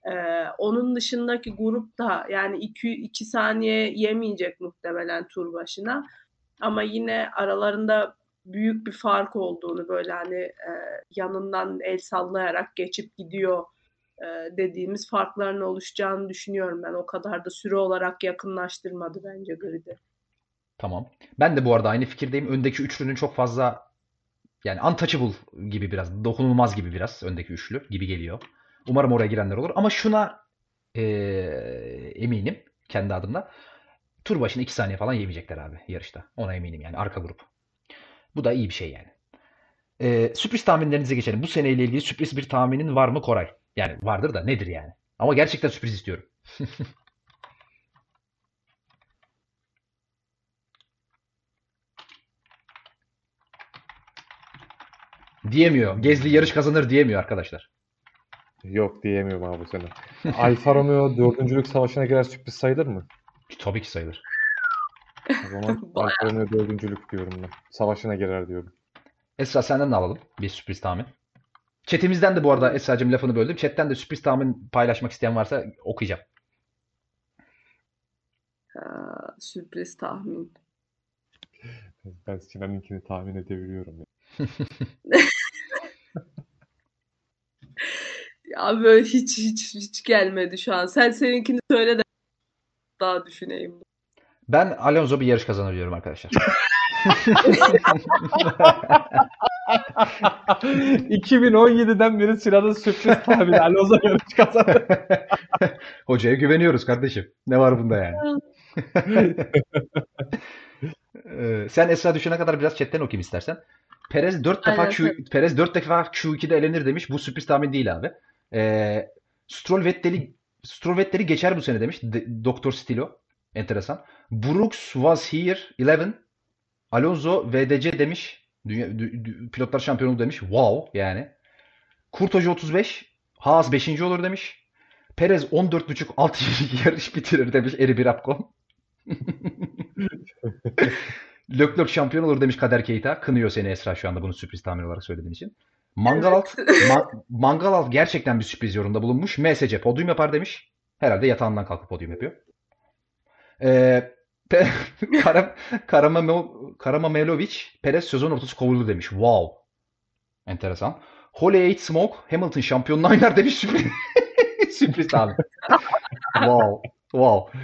Ee, onun dışındaki grup da yani 2 saniye yemeyecek muhtemelen tur başına. Ama yine aralarında büyük bir fark olduğunu böyle hani e, yanından el sallayarak geçip gidiyor e, dediğimiz farkların oluşacağını düşünüyorum ben. O kadar da süre olarak yakınlaştırmadı bence gridi. Tamam. Ben de bu arada aynı fikirdeyim. Öndeki üçlünün çok fazla yani untouchable gibi biraz, dokunulmaz gibi biraz öndeki üçlü gibi geliyor. Umarım oraya girenler olur. Ama şuna e, eminim kendi adımda. Tur başına 2 saniye falan yemeyecekler abi yarışta. Ona eminim yani arka grup. Bu da iyi bir şey yani. E, sürpriz tahminlerinize geçelim. Bu seneyle ilgili sürpriz bir tahminin var mı Koray? Yani vardır da nedir yani? Ama gerçekten sürpriz istiyorum. diyemiyor. Gezli yarış kazanır diyemiyor arkadaşlar. Yok diyemiyorum abi sene. Alfa Romeo dördüncülük savaşına girer sürpriz sayılır mı? Tabii ki sayılır. O zaman Alfa Romeo dördüncülük diyorum ben. Savaşına girer diyorum. Esra senden de alalım bir sürpriz tahmin. Chatimizden de bu arada Esra'cığım lafını böldüm. Chatten de sürpriz tahmin paylaşmak isteyen varsa okuyacağım. Ha, sürpriz tahmin. Ben Sinan'ınkini tahmin edebiliyorum. Ya. ya böyle hiç hiç hiç gelmedi şu an. Sen seninkini söyle de daha düşüneyim. Ben Alonso bir yarış kazanır diyorum arkadaşlar. 2017'den beri Sinan'ın sürpriz tahmini Alonso yarış kazanır. Hocaya güveniyoruz kardeşim. Ne var bunda yani? Ee, sen Esra düşene kadar biraz chatten okuyayım istersen. Perez 4 defa Q, Perez 4 defa Q2'de elenir demiş. Bu sürpriz tahmin değil abi. Ee, Stroll Vettel'i Stroll Vettel'i geçer bu sene demiş. Doktor Stilo. Enteresan. Brooks was here 11. Alonso VDC demiş. Dünya, dü- dü- pilotlar şampiyonu demiş. Wow yani. Kurt Hoca 35. Haas 5. olur demiş. Perez 14.5 alt yarış bitirir demiş Eri Birapkon. Leclerc şampiyon olur demiş Kader Keita. Kınıyor seni Esra şu anda bunu sürpriz tahmin olarak söylediğin için. Mangalalt, Ma- Mangalalt gerçekten bir sürpriz yorumda bulunmuş. MSC podyum yapar demiş. Herhalde yatağından kalkıp podyum yapıyor. Ee, Pe- Karam, Karamamo- Karamamelovic Perez sezon ortası kovuldu demiş. Wow. Enteresan. Holy Eight Smoke Hamilton şampiyonluğu oynar demiş. Sürpriz, sürpriz tahmin. wow. Wow.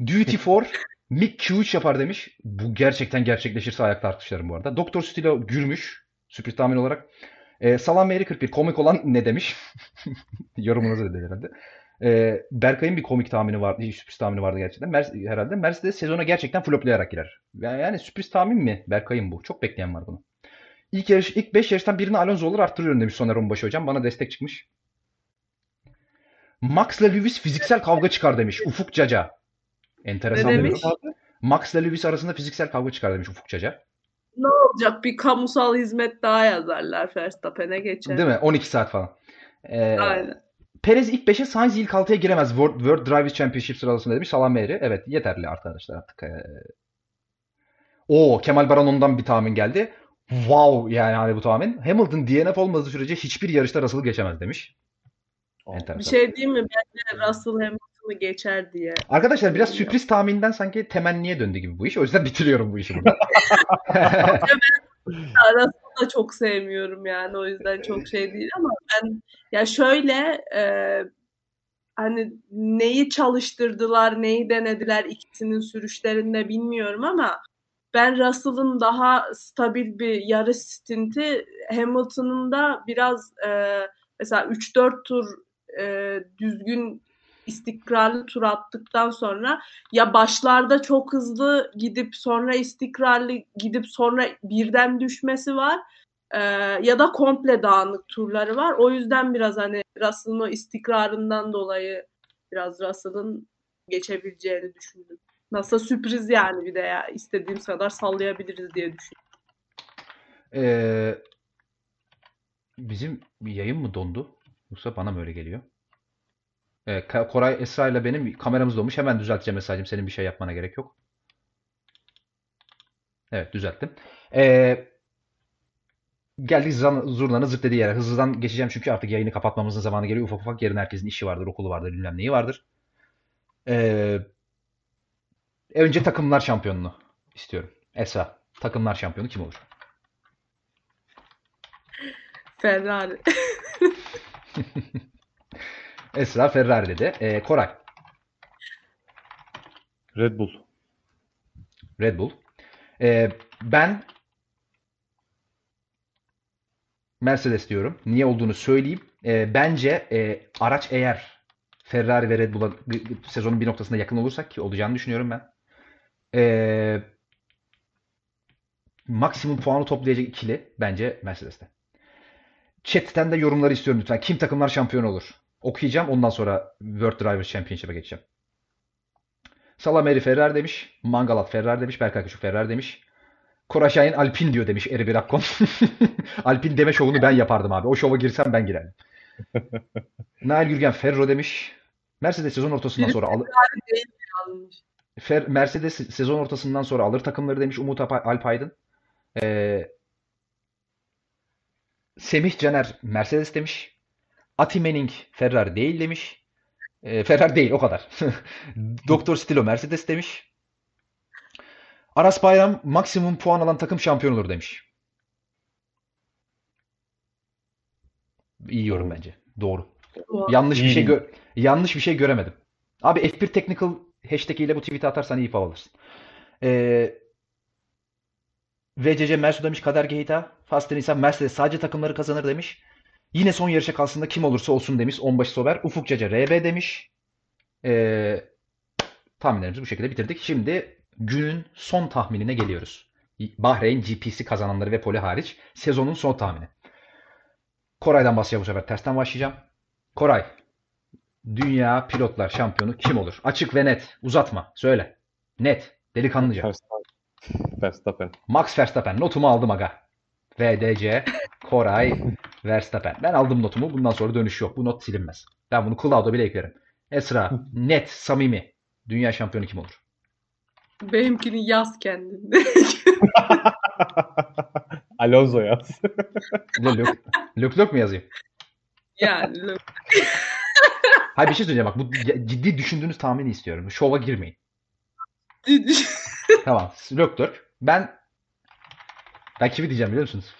Duty 4 Mick Q3 yapar demiş. Bu gerçekten gerçekleşirse ayakta alkışlarım bu arada. Doktor Stilo gülmüş. Sürpriz tahmin olarak. Ee, Salam Mary 41 komik olan ne demiş? Yorumunuzu dedi herhalde. Ee, Berkay'ın bir komik tahmini vardı. Sürpriz tahmini vardı gerçekten. Mer- herhalde. Mercedes sezona gerçekten floplayarak girer. Yani, yani sürpriz tahmin mi? Berkay'ın bu. Çok bekleyen var bunu. İlk yarış, ilk 5 yarıştan birini Alonso olur arttırıyorum demiş Soner Onbaşı hocam. Bana destek çıkmış. Max'la Lewis fiziksel kavga çıkar demiş. Ufuk Caca. Enteresan Ne demiş? yorum. Max'la Lewis arasında fiziksel kavga çıkar demiş Ufuk Caca. Ne olacak? Bir kamusal hizmet daha yazarlar Verstappen'e geçer. Değil mi? 12 saat falan. Ee, Aynen. Perez ilk 5'e, Sainz ilk 6'ya giremez World, World Drivers Championship sıralamasında demiş. Salam Mehri. Evet yeterli arkadaşlar artık. Ee... Oo Kemal Baran ondan bir tahmin geldi. Wow yani hani bu tahmin. Hamilton DNF olmadığı sürece hiçbir yarışta Russell'ı geçemez demiş. Enteresan. Bir şey diyeyim mi? Bence Russell Hamilton'ı geçer diye. Arkadaşlar biraz sürpriz tahminden sanki temenniye döndü gibi bu iş. O yüzden bitiriyorum bu işi burada. Russell'ı da çok sevmiyorum yani. O yüzden çok şey değil ama ben ya şöyle e, hani neyi çalıştırdılar, neyi denediler ikisinin sürüşlerinde bilmiyorum ama ben Russell'ın daha stabil bir yarış stinti Hamilton'ın da biraz e, mesela 3-4 tur e, düzgün istikrarlı tur attıktan sonra ya başlarda çok hızlı gidip sonra istikrarlı gidip sonra birden düşmesi var e, ya da komple dağınık turları var. O yüzden biraz hani Russell'ın o istikrarından dolayı biraz Russell'ın geçebileceğini düşündüm. Nasıl sürpriz yani bir de ya istediğimiz kadar sallayabiliriz diye düşündüm. Ee, Bizim yayın mı dondu? Yoksa bana mı öyle geliyor? Ka- Koray Esra ile benim kameramız donmuş. Hemen düzelteceğim mesajım. Senin bir şey yapmana gerek yok. Evet düzelttim. Ee, geldik zurnanın zırt dediği yere. Hızlıdan geçeceğim çünkü artık yayını kapatmamızın zamanı geliyor. Ufak ufak yarın herkesin işi vardır, okulu vardır, bilmem neyi vardır. Ee, önce takımlar şampiyonunu istiyorum. Esra, takımlar şampiyonu kim olur? Ferrari. Esra Ferrari dedi. Ee, Koray, Red Bull. Red Bull. Ee, ben Mercedes diyorum. Niye olduğunu söyleyeyim. Ee, bence e, araç eğer Ferrari ve Red Bull'a sezonun bir noktasında yakın olursak ki olacağını düşünüyorum ben. Ee, maksimum puanı toplayacak ikili bence Mercedes'te. Chat'ten de yorumları istiyorum lütfen. Kim takımlar şampiyon olur? Okuyacağım. Ondan sonra World Drivers Championship'e geçeceğim. Salameri Ferrari demiş. Mangalat Ferrari demiş. Berkay Küçük Ferrari demiş. Koray Şahin Alpin diyor demiş Eri Birakkon. Alpin deme şovunu ben yapardım abi. O şova girsem ben girerdim. Nail Gürgen Ferro demiş. Mercedes sezon ortasından sonra alır. Fer- Mercedes sezon ortasından sonra alır takımları demiş Umut Alp- Alpaydın. Ee, Semih Caner Mercedes demiş. Ati Menning Ferrari değil demiş. Ee, Ferrari değil o kadar. Doktor Stilo Mercedes demiş. Aras Bayram maksimum puan alan takım şampiyon olur demiş. İyi yorum bence. Doğru. Yanlış bir şey gö- yanlış bir şey göremedim. Abi F1 Technical hashtag ile bu tweet'i atarsan iyi fav alırsın. Ee, VCC Mersu demiş Kader Geyta. Fast Nisan Mercedes sadece takımları kazanır demiş. Yine son yarışa kalsın da kim olursa olsun demiş. Onbaşı Sober. Ufuk Cece RB demiş. Ee, tahminlerimizi bu şekilde bitirdik. Şimdi günün son tahminine geliyoruz. Bahreyn GP'si kazananları ve poli hariç sezonun son tahmini. Koray'dan başlayacağım bu sefer. Tersten başlayacağım. Koray, dünya pilotlar şampiyonu kim olur? Açık ve net. Uzatma. Söyle. Net. Delikanlıca. Verstappen. Max Verstappen. Notumu aldım aga. VDC, Koray, Verstappen. Ben aldım notumu. Bundan sonra dönüş yok. Bu not silinmez. Ben bunu cloud'a bile eklerim. Esra, net, samimi. Dünya şampiyonu kim olur? Benimkini yaz kendinde. Alonso yaz. Lök, lök lök mu yazayım? yani Hayır bir şey söyleyeceğim bak. Bu ciddi düşündüğünüz tahmini istiyorum. Şova girmeyin. Tamam. Lök lök. Ben ben kimi diyeceğim biliyor musunuz?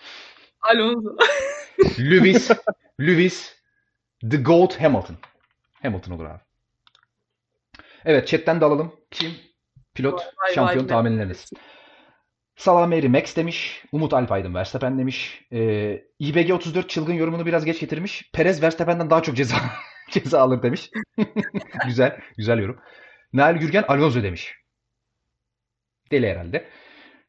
Alonso. Lewis, Lewis, The Goat Hamilton. Hamilton olur abi. Evet chatten de alalım. Kim? Pilot, Vay şampiyon vay. tahminleriniz. Salameri Max demiş. Umut Alpaydın Verstappen demiş. Ee, İBG 34 çılgın yorumunu biraz geç getirmiş. Perez Verstappen'den daha çok ceza ceza alır demiş. güzel, güzel yorum. Nail Gürgen Alonso demiş. Deli herhalde.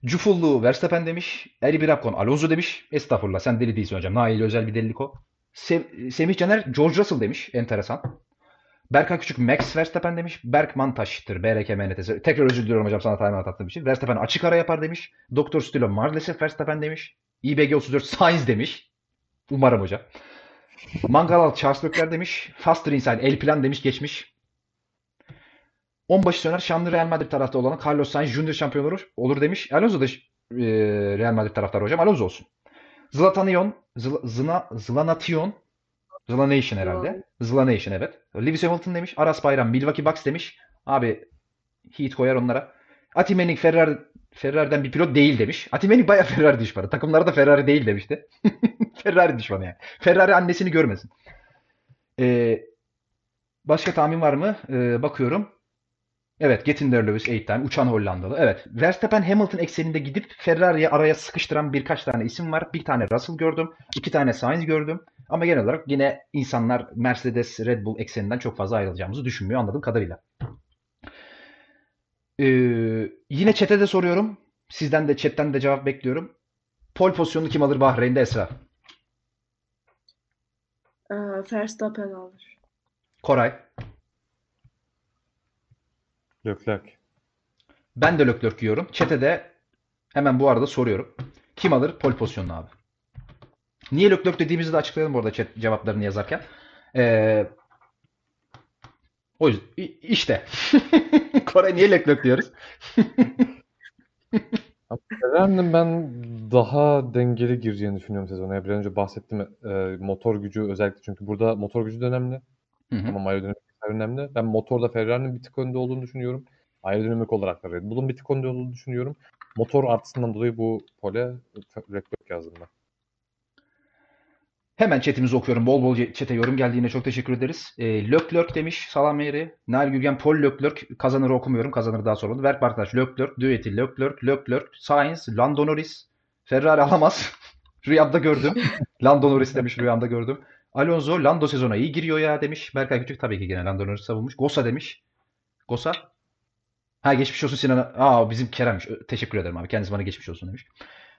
Cufullu Verstappen demiş. Eri Birakkon Alonso demiş. Estağfurullah sen deli değilsin hocam. Nail'e özel bir delilik o. Se- Semih Caner George Russell demiş. Enteresan. Berkay Küçük Max Verstappen demiş. Berk Mantaş'tır. BRK MNT'si. Tekrar özür diliyorum hocam sana timeout attığım için. Verstappen açık ara yapar demiş. Doktor Stilo maalesef Verstappen demiş. IBG 34 Sainz demiş. Umarım hocam. Mangalal Charles Leclerc demiş. Faster Inside El Plan demiş geçmiş. Onbaşı Söner Şanlı Real Madrid tarafta olan Carlos Sainz Junior şampiyon olur, olur demiş. Alonso da e, Real Madrid taraftarı hocam. Alonso olsun. Zlatanion, Zla, Zna, Zlanation, Zlanation herhalde. Zlanation evet. Lewis Hamilton demiş. Aras Bayram Milwaukee Bucks demiş. Abi Heat koyar onlara. Ati Manning Ferrari Ferrari'den bir pilot değil demiş. Ati Manning bayağı Ferrari düşmanı. Takımlara da Ferrari değil demişti. Ferrari düşmanı yani. Ferrari annesini görmesin. Ee, başka tahmin var mı? Ee, bakıyorum. Evet, Gettinder Lewis 8 tane. Uçan Hollandalı. Evet. Verstappen Hamilton ekseninde gidip Ferrari'yi araya sıkıştıran birkaç tane isim var. Bir tane Russell gördüm. iki tane Sainz gördüm. Ama genel olarak yine insanlar Mercedes, Red Bull ekseninden çok fazla ayrılacağımızı düşünmüyor anladığım kadarıyla. Ee, yine chat'e de soruyorum. Sizden de chat'ten de cevap bekliyorum. Pol pozisyonunu kim alır Bahreyn'de Esra? Ee, Verstappen alır. Koray. Leclerc. Ben de Leclerc yiyorum. Chat'e de hemen bu arada soruyorum. Kim alır pol pozisyonunu abi? Niye Leclerc dediğimizi de açıklayalım bu arada chat cevaplarını yazarken. Ee, o yüzden işte. Kore niye Leclerc diyoruz? Ferrari'nin ben daha dengeli gireceğini düşünüyorum sezona. Ya Bir önce bahsettim e, motor gücü özellikle çünkü burada motor gücü de önemli Hı hı. ama aerodinamik önemli. Ben motorda Ferrari'nin bir tık önde olduğunu düşünüyorum. Aerodinamik olarak da Red Bull'un bir tık önde olduğunu düşünüyorum. Motor artısından dolayı bu pole Leclerc yazdım ben. Hemen chatimizi okuyorum. Bol bol chat'e yorum geldiğine çok teşekkür ederiz. E, Leclerc demiş Salam Meri. Nail Gülgen Paul Leclerc. Kazanırı okumuyorum. Kazanır daha sonra. Verk Bartaş Leclerc. Dueti Leclerc. Leclerc. Sainz. Lando Norris. Ferrari alamaz. Rüyamda gördüm. Lando Norris demiş rüyamda gördüm. Alonso Lando sezona iyi giriyor ya demiş. Berkay Küçük tabii ki gene Lando Norris savunmuş. Gosa demiş. Gosa. Ha geçmiş olsun Sinan'a. Aa bizim Kerem'miş. Teşekkür ederim abi. Kendisi bana geçmiş olsun demiş.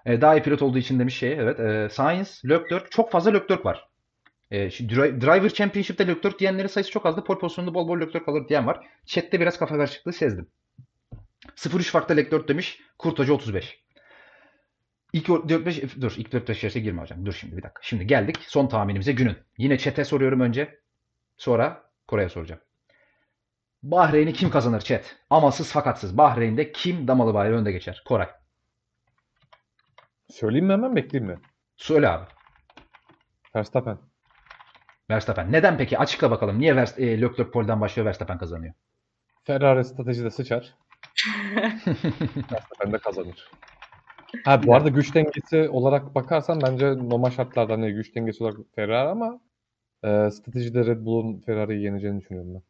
E, daha iyi pilot olduğu için demiş şey. Evet. E, Sainz, Leclerc. Çok fazla Leclerc var. E, şu Dri- Driver Championship'te Leclerc diyenlerin sayısı çok azdı. Pole pozisyonunda bol bol Leclerc alır diyen var. Chat'te biraz kafa karışıklığı sezdim. 0-3 farkta Leclerc demiş. Kurt Hoca 35. İlk 4-5 dur ilk 4-5 yarışa girme hocam. Dur şimdi bir dakika. Şimdi geldik son tahminimize günün. Yine chat'e soruyorum önce. Sonra Kore'ye soracağım. Bahreyn'i kim kazanır chat? Amasız fakatsız. Bahreyn'de kim damalı bayrağı önde geçer? Koray. Söyleyeyim mi hemen bekleyeyim mi? Söyle abi. Verstappen. Verstappen. Neden peki? Açıkla bakalım. Niye Vers e, Leclerc pole'den başlıyor Verstappen kazanıyor? Ferrari stratejide sıçar. Verstappen de kazanır. Ha bu arada güç dengesi olarak bakarsan bence normal şartlarda hani güç dengesi olarak Ferrari ama e, stratejide Red Bull'un Ferrari'yi yeneceğini düşünüyorum ben.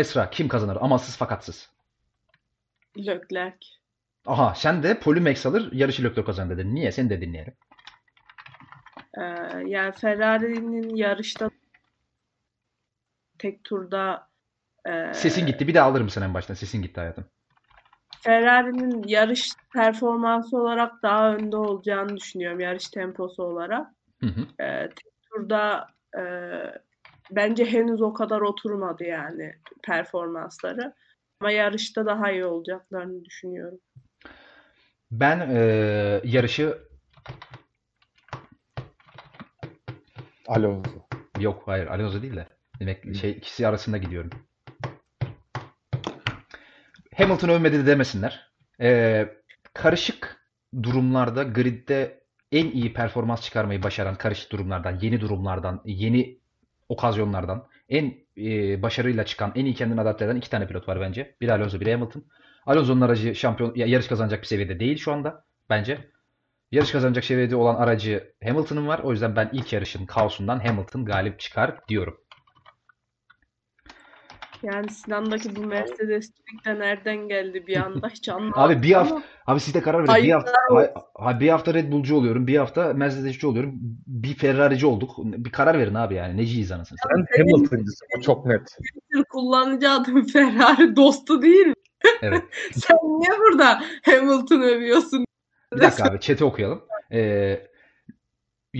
Esra kim kazanır? Amasız fakatsız. Leclerc. Aha sen de pole max alır yarışı Leclerc kazanır dedin. Niye? Seni de dinleyelim. Ee, yani Ferrari'nin yarışta tek turda e, Sesin gitti. Bir daha alır mısın en baştan? Sesin gitti hayatım. Ferrari'nin yarış performansı olarak daha önde olacağını düşünüyorum. Yarış temposu olarak. Hı hı. Tek turda e, bence henüz o kadar oturmadı yani performansları. Ama yarışta daha iyi olacaklarını düşünüyorum. Ben e, yarışı Alonso. yok hayır Alonso değil de demek şey ikisi arasında gidiyorum. Hamilton övmedi de demesinler. E, karışık durumlarda gridde en iyi performans çıkarmayı başaran karışık durumlardan, yeni durumlardan, yeni okazyonlardan en e, başarıyla çıkan, en iyi kendini adapte eden iki tane pilot var bence. Biri Alonso, biri Hamilton. Alonso'nun aracı şampiyon ya yarış kazanacak bir seviyede değil şu anda bence. Yarış kazanacak seviyede olan aracı Hamilton'ın var. O yüzden ben ilk yarışın kaosundan Hamilton galip çıkar diyorum. Yani Sinan'daki bu Mercedes'lik de nereden geldi bir anda hiç anlamadım. Abi bir hafta ama abi siz de karar verin. Bir hafta ha- ha- bir hafta Red Bull'cu oluyorum. Bir hafta Mercedes'ci oluyorum. Bir Ferrari'ci olduk. Bir karar verin abi yani. Neciyiz anasını satayım. Ben Hamilton'cısın. Bu çok net. Kullanıcı adım Ferrari dostu değil mi? Evet. Sen niye burada Hamilton övüyorsun? Bir dakika abi chat'i okuyalım. Ee,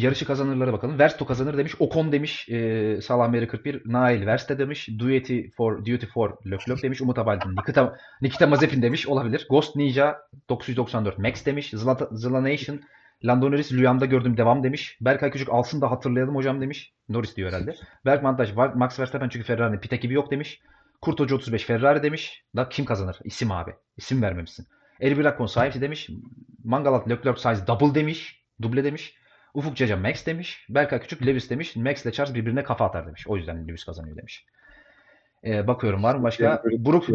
yarışı kazanırlara bakalım. Versto kazanır demiş. Ocon demiş. E, Salah Meri 41. Nail Verste demiş. Duty for Duty for Leclerc demiş. Umut Abaldin. Nikita, Nikita Mazepin demiş. Olabilir. Ghost Ninja 994. Max demiş. Zlata, Zlanation Lando Norris rüyamda gördüm devam demiş. Berkay Küçük alsın da hatırlayalım hocam demiş. Norris diyor herhalde. Berk Mantaj. Max Verstappen çünkü Ferrari'nin pit ekibi yok demiş. Kurt Hoca 35 Ferrari demiş. Da kim kazanır? İsim abi. İsim vermemişsin. Elvir Akkon sahibi demiş. Mangalat Leclerc size double demiş. Duble demiş. Ufuk Caca Max demiş. Berkay Küçük Lewis demiş. Max ile Charles birbirine kafa atar demiş. O yüzden Lewis kazanıyor demiş. Ee, bakıyorum var mı başka? Yani böyle Brooks.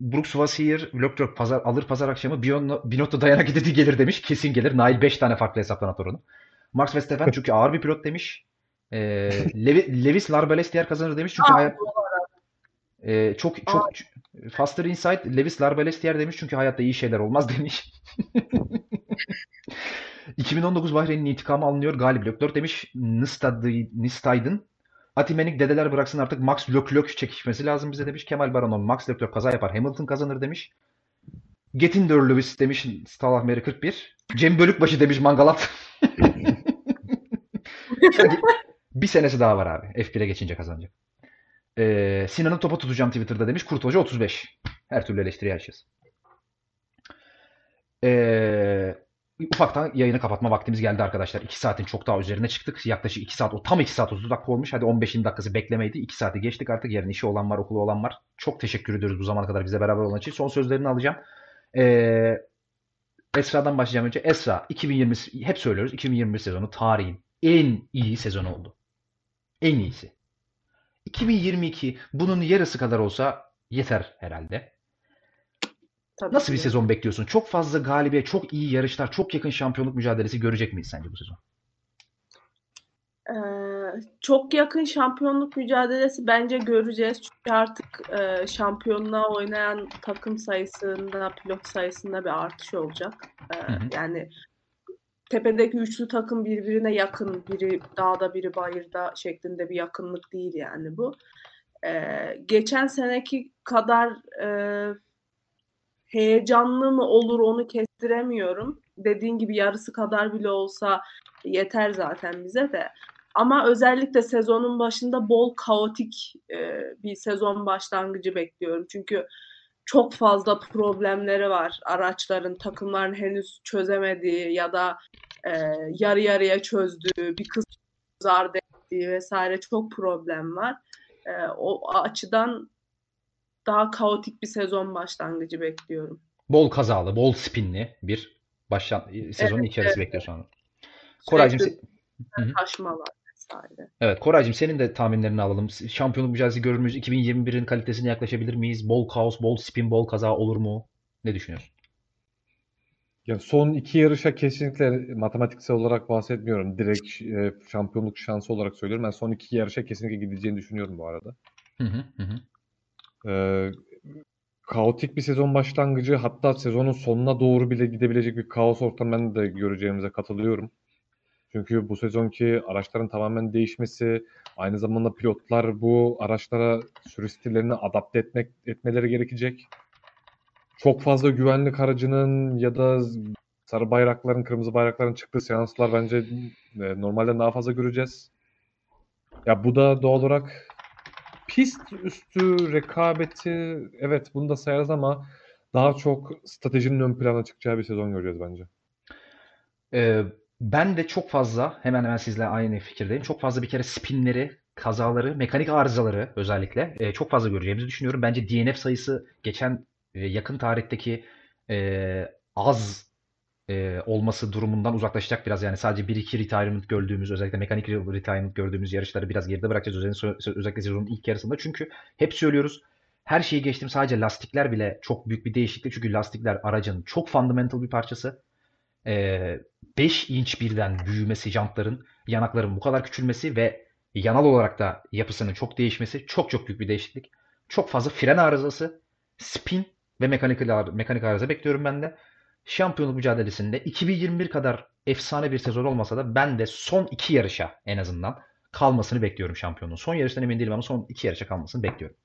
Brooks, here. Leclerc pazar, alır pazar akşamı. Binotto dayanak dedi gelir demiş. Kesin gelir. Nail 5 tane farklı hesaptan atar onu. Max Verstappen çünkü ağır bir pilot demiş. Ee, Levi- Lewis Larbales diğer kazanır demiş. Çünkü hayat, ee, çok çok Faster Insight Lewis Larbales diğer demiş çünkü hayatta iyi şeyler olmaz demiş. 2019 Bahreyn'in intikamı alınıyor. Galip Leclerc demiş. Nistaydın. Atimenik dedeler bıraksın artık Max Leclerc çekişmesi lazım bize demiş. Kemal Baranon Max Leclerc kaza yapar. Hamilton kazanır demiş. Getinder Lewis demiş. Stalah Meri 41. Cem Bölükbaşı demiş Mangalat. bir senesi daha var abi. F1'e geçince kazanacak. Ee, Sinan'ın topa tutacağım Twitter'da demiş. Kurt Hoca 35. Her türlü eleştiriye açığız. Ee, ufaktan yayını kapatma vaktimiz geldi arkadaşlar. 2 saatin çok daha üzerine çıktık. Yaklaşık 2 saat, o tam 2 saat 30 dakika olmuş. Hadi 15. dakikası beklemeydi. 2 saati geçtik artık. Yarın işi olan var, okulu olan var. Çok teşekkür ediyoruz bu zamana kadar bize beraber olan için. Son sözlerini alacağım. Ee, Esra'dan başlayacağım önce. Esra 2020 hep söylüyoruz 2021 sezonu tarihin en iyi sezonu oldu. En iyisi. 2022 bunun yarısı kadar olsa yeter herhalde. Tabii Nasıl bir ki. sezon bekliyorsun? Çok fazla galibiyet, çok iyi yarışlar, çok yakın şampiyonluk mücadelesi görecek miyiz sence bu sezon? Ee, çok yakın şampiyonluk mücadelesi bence göreceğiz. Çünkü artık e, şampiyonluğa oynayan takım sayısında, pilot sayısında bir artış olacak. Ee, Hı hı. yani tepedeki üçlü takım birbirine yakın, biri dağda biri bayırda şeklinde bir yakınlık değil yani bu. Ee, geçen seneki kadar e, heyecanlı mı olur onu kestiremiyorum. Dediğin gibi yarısı kadar bile olsa yeter zaten bize de. Ama özellikle sezonun başında bol kaotik e, bir sezon başlangıcı bekliyorum. Çünkü çok fazla problemleri var. Araçların, takımların henüz çözemediği ya da e, yarı yarıya çözdüğü, bir kısmı zar ettiği vesaire çok problem var. E, o açıdan daha kaotik bir sezon başlangıcı bekliyorum. Bol kazalı, bol spinli bir başlan sezonun ilk yarısı bekliyor sonra. Koraycığım, taşmalar vesaire. evet Koraycığım senin de tahminlerini alalım. Şampiyonluk mücadelesi görür müyüz? 2021'in kalitesine yaklaşabilir miyiz? Bol kaos, bol spin, bol kaza olur mu? Ne düşünüyorsun? Yani son iki yarışa kesinlikle matematiksel olarak bahsetmiyorum. Direkt e, şampiyonluk şansı olarak söylüyorum. Ben son iki yarışa kesinlikle gideceğini düşünüyorum bu arada. Hı hı hı. Ee, kaotik bir sezon başlangıcı hatta sezonun sonuna doğru bile gidebilecek bir kaos ortamı ben de göreceğimize katılıyorum. Çünkü bu sezonki araçların tamamen değişmesi, aynı zamanda pilotlar bu araçlara sürüş stillerini adapte etmek etmeleri gerekecek. Çok fazla güvenlik aracının ya da sarı bayrakların, kırmızı bayrakların çıktığı seanslar bence e, normalden daha fazla göreceğiz. Ya bu da doğal olarak pist üstü rekabeti evet bunu da sayarız ama daha çok stratejinin ön plana çıkacağı bir sezon göreceğiz bence. Ee, ben de çok fazla hemen hemen sizle aynı fikirdeyim. Çok fazla bir kere spinleri, kazaları, mekanik arızaları özellikle e, çok fazla göreceğimizi düşünüyorum. Bence DNF sayısı geçen e, yakın tarihteki e, az e, olması durumundan uzaklaşacak biraz. Yani sadece 1-2 retirement gördüğümüz, özellikle mekanik retirement gördüğümüz yarışları biraz geride bırakacağız. Özellikle, özellikle sezonun ilk yarısında. Çünkü hep söylüyoruz her şeyi geçtim sadece lastikler bile çok büyük bir değişiklik. Çünkü lastikler aracın çok fundamental bir parçası. 5 inç birden büyümesi jantların, yanakların bu kadar küçülmesi ve yanal olarak da yapısının çok değişmesi çok çok büyük bir değişiklik. Çok fazla fren arızası, spin ve mekanik, mekanik arıza bekliyorum ben de. Şampiyonluk mücadelesinde 2021 kadar efsane bir sezon olmasa da ben de son iki yarışa en azından kalmasını bekliyorum şampiyonluğun. Son yarıştan emin değilim ama son iki yarışa kalmasını bekliyorum.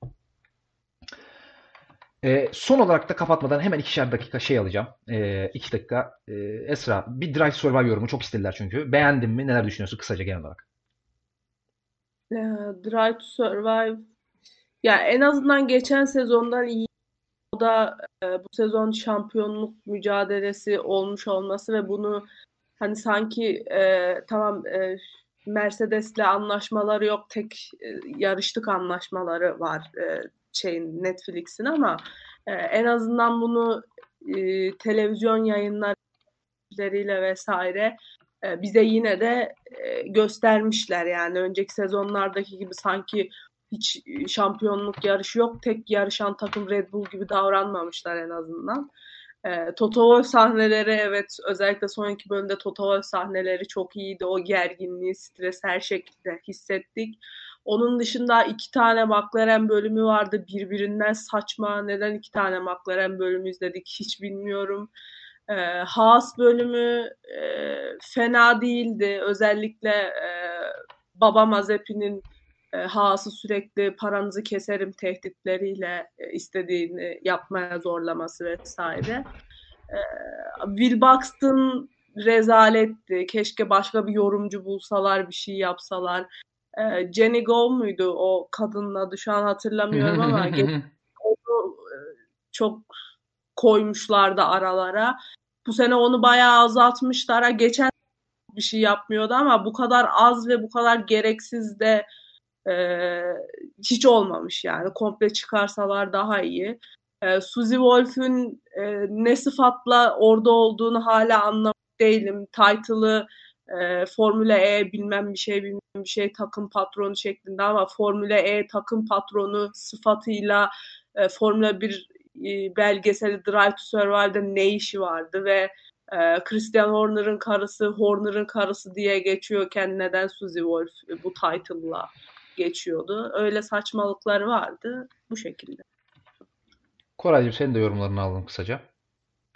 Ee, son olarak da kapatmadan hemen ikişer dakika şey alacağım. Ee, iki dakika. Ee, Esra bir Drive to Survive yorumu çok istediler çünkü. Beğendin mi? Neler düşünüyorsun kısaca genel olarak? Drive to Survive ya en azından geçen sezondan iyi o da e, bu sezon şampiyonluk mücadelesi olmuş olması ve bunu hani sanki e, tamam e, Mercedes'le anlaşmaları yok tek e, yarışlık anlaşmaları var e, şeyin Netflix'in ama e, en azından bunu e, televizyon yayınlarıyla vesaire e, bize yine de e, göstermişler yani. Önceki sezonlardaki gibi sanki hiç şampiyonluk yarışı yok. Tek yarışan takım Red Bull gibi davranmamışlar en azından. E, Toto Wolff sahneleri evet özellikle son iki bölümde Toto Wolff sahneleri çok iyiydi. O gerginliği, stres her şekilde hissettik. Onun dışında iki tane McLaren bölümü vardı. Birbirinden saçma. Neden iki tane McLaren bölümü izledik hiç bilmiyorum. E, Haas bölümü e, fena değildi. Özellikle e, Baba Mazepin'in e, Haas'ı sürekli paranızı keserim tehditleriyle e, istediğini yapmaya zorlaması vesaire. E, Will Buxton rezaletti. Keşke başka bir yorumcu bulsalar, bir şey yapsalar. E, Jenny Go muydu o kadının adı şu an hatırlamıyorum ama onu e, çok koymuşlardı aralara. Bu sene onu bayağı azaltmışlar. Geçen bir şey yapmıyordu ama bu kadar az ve bu kadar gereksiz de hiç olmamış yani. Komple çıkarsalar daha iyi. E, Suzy Wolf'ün e, ne sıfatla orada olduğunu hala anlamış değilim. Title'ı e, Formula E bilmem bir şey bilmem bir şey takım patronu şeklinde ama Formula E takım patronu sıfatıyla e, Formula 1 e, belgeseli Drive to Survive'da ne işi vardı ve e, Christian Horner'ın karısı Horner'ın karısı diye geçiyorken neden Suzy Wolf bu title'la geçiyordu. Öyle saçmalıkları vardı bu şekilde. Koraycığım senin de yorumlarını alalım kısaca.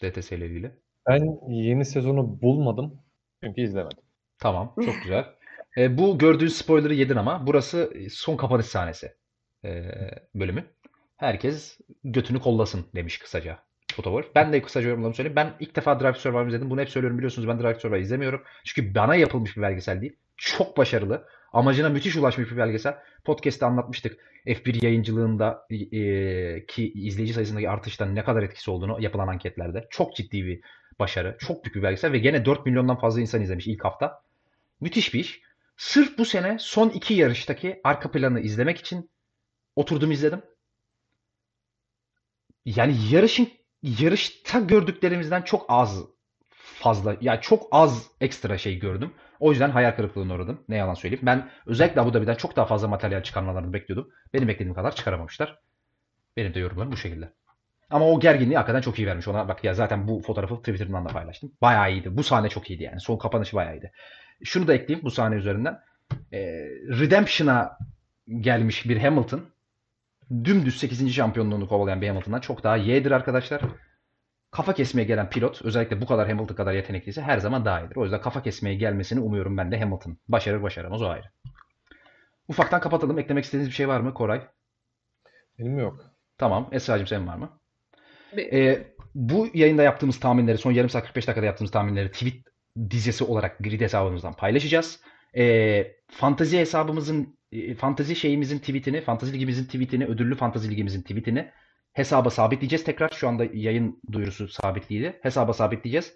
DTS ile ilgili. Ben yeni sezonu bulmadım. Çünkü izlemedim. Tamam, çok güzel. E, bu gördüğün spoiler'ı yedin ama burası son kapanış sahnesi e, bölümü. Herkes götünü kollasın demiş kısaca Fotover. Ben de kısaca yorumlarımı söyleyeyim. Ben ilk defa Drive Survive izledim. Bunu hep söylüyorum biliyorsunuz ben Drive Survive izlemiyorum. Çünkü bana yapılmış bir belgesel değil. Çok başarılı. Amacına müthiş ulaşmış bir belgesel. Podcast'te anlatmıştık. F1 yayıncılığında e, ki izleyici sayısındaki artıştan ne kadar etkisi olduğunu yapılan anketlerde. Çok ciddi bir başarı. Çok büyük bir belgesel ve gene 4 milyondan fazla insan izlemiş ilk hafta. Müthiş bir iş. Sırf bu sene son iki yarıştaki arka planı izlemek için oturdum izledim. Yani yarışın yarışta gördüklerimizden çok az fazla yani çok az ekstra şey gördüm. O yüzden hayal kırıklığına uğradım. Ne yalan söyleyeyim. Ben özellikle Abu Dhabi'den çok daha fazla materyal çıkarmalarını bekliyordum. Benim beklediğim kadar çıkaramamışlar. Benim de yorumlarım bu şekilde. Ama o gerginliği hakikaten çok iyi vermiş. Ona bak ya zaten bu fotoğrafı Twitter'dan da paylaştım. Bayağı iyiydi. Bu sahne çok iyiydi yani. Son kapanışı bayağı iyiydi. Şunu da ekleyeyim bu sahne üzerinden. Ee, Redemption'a gelmiş bir Hamilton dümdüz 8. şampiyonluğunu kovalayan bir Hamilton'dan çok daha yeğdir arkadaşlar. Kafa kesmeye gelen pilot özellikle bu kadar Hamilton kadar yetenekliyse her zaman daha iyidir. O yüzden kafa kesmeye gelmesini umuyorum ben de Hamilton. Başarır başaramaz o ayrı. Ufaktan kapatalım. Eklemek istediğiniz bir şey var mı Koray? Benim yok. Tamam. Esra'cığım senin var mı? Bir- Ee, bu yayında yaptığımız tahminleri, son yarım saat 45 dakikada yaptığımız tahminleri tweet dizisi olarak grid hesabımızdan paylaşacağız. Ee, fantazi hesabımızın, e, fantazi şeyimizin tweetini, fantazi ligimizin tweetini, ödüllü fantazi ligimizin tweetini hesaba sabitleyeceğiz tekrar. Şu anda yayın duyurusu sabitliydi. Hesaba sabitleyeceğiz.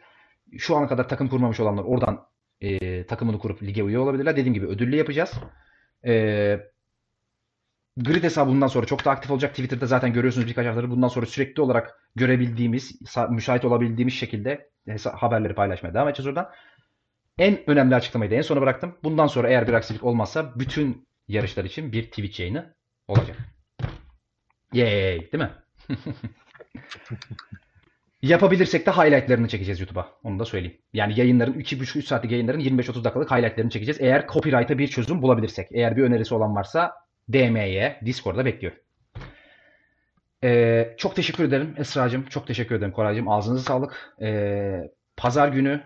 Şu ana kadar takım kurmamış olanlar oradan e, takımını kurup lige üye olabilirler. Dediğim gibi ödüllü yapacağız. E, Grid hesabı bundan sonra çok da aktif olacak. Twitter'da zaten görüyorsunuz birkaç haftadır. Bundan sonra sürekli olarak görebildiğimiz, sa- müsait olabildiğimiz şekilde haberleri paylaşmaya devam edeceğiz oradan. En önemli açıklamayı da en sona bıraktım. Bundan sonra eğer bir aksilik olmazsa bütün yarışlar için bir Twitch yayını olacak. Yay, değil mi? Yapabilirsek de highlightlarını çekeceğiz YouTube'a. Onu da söyleyeyim. Yani yayınların 2,5-3 saatlik yayınların 25-30 dakikalık highlightlarını çekeceğiz. Eğer copyright'a bir çözüm bulabilirsek. Eğer bir önerisi olan varsa DM'ye, Discord'da bekliyorum. Ee, çok teşekkür ederim Esra'cığım. Çok teşekkür ederim Koraycığım. Ağzınıza sağlık. Ee, Pazar günü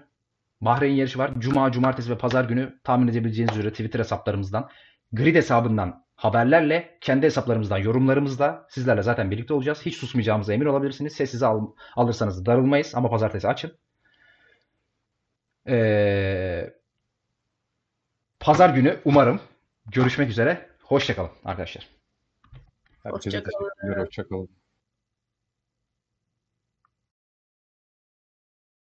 Bahreyn yarışı var. Cuma, cumartesi ve pazar günü tahmin edebileceğiniz üzere Twitter hesaplarımızdan, Grid hesabından haberlerle, kendi hesaplarımızdan yorumlarımızla sizlerle zaten birlikte olacağız. Hiç susmayacağımıza emin olabilirsiniz. Sessize al- alırsanız darılmayız ama pazartesi açın. Ee, pazar günü umarım görüşmek üzere. Hoşçakalın arkadaşlar. Herkese Hoşça kalın. teşekkürler. Hoşçakalın.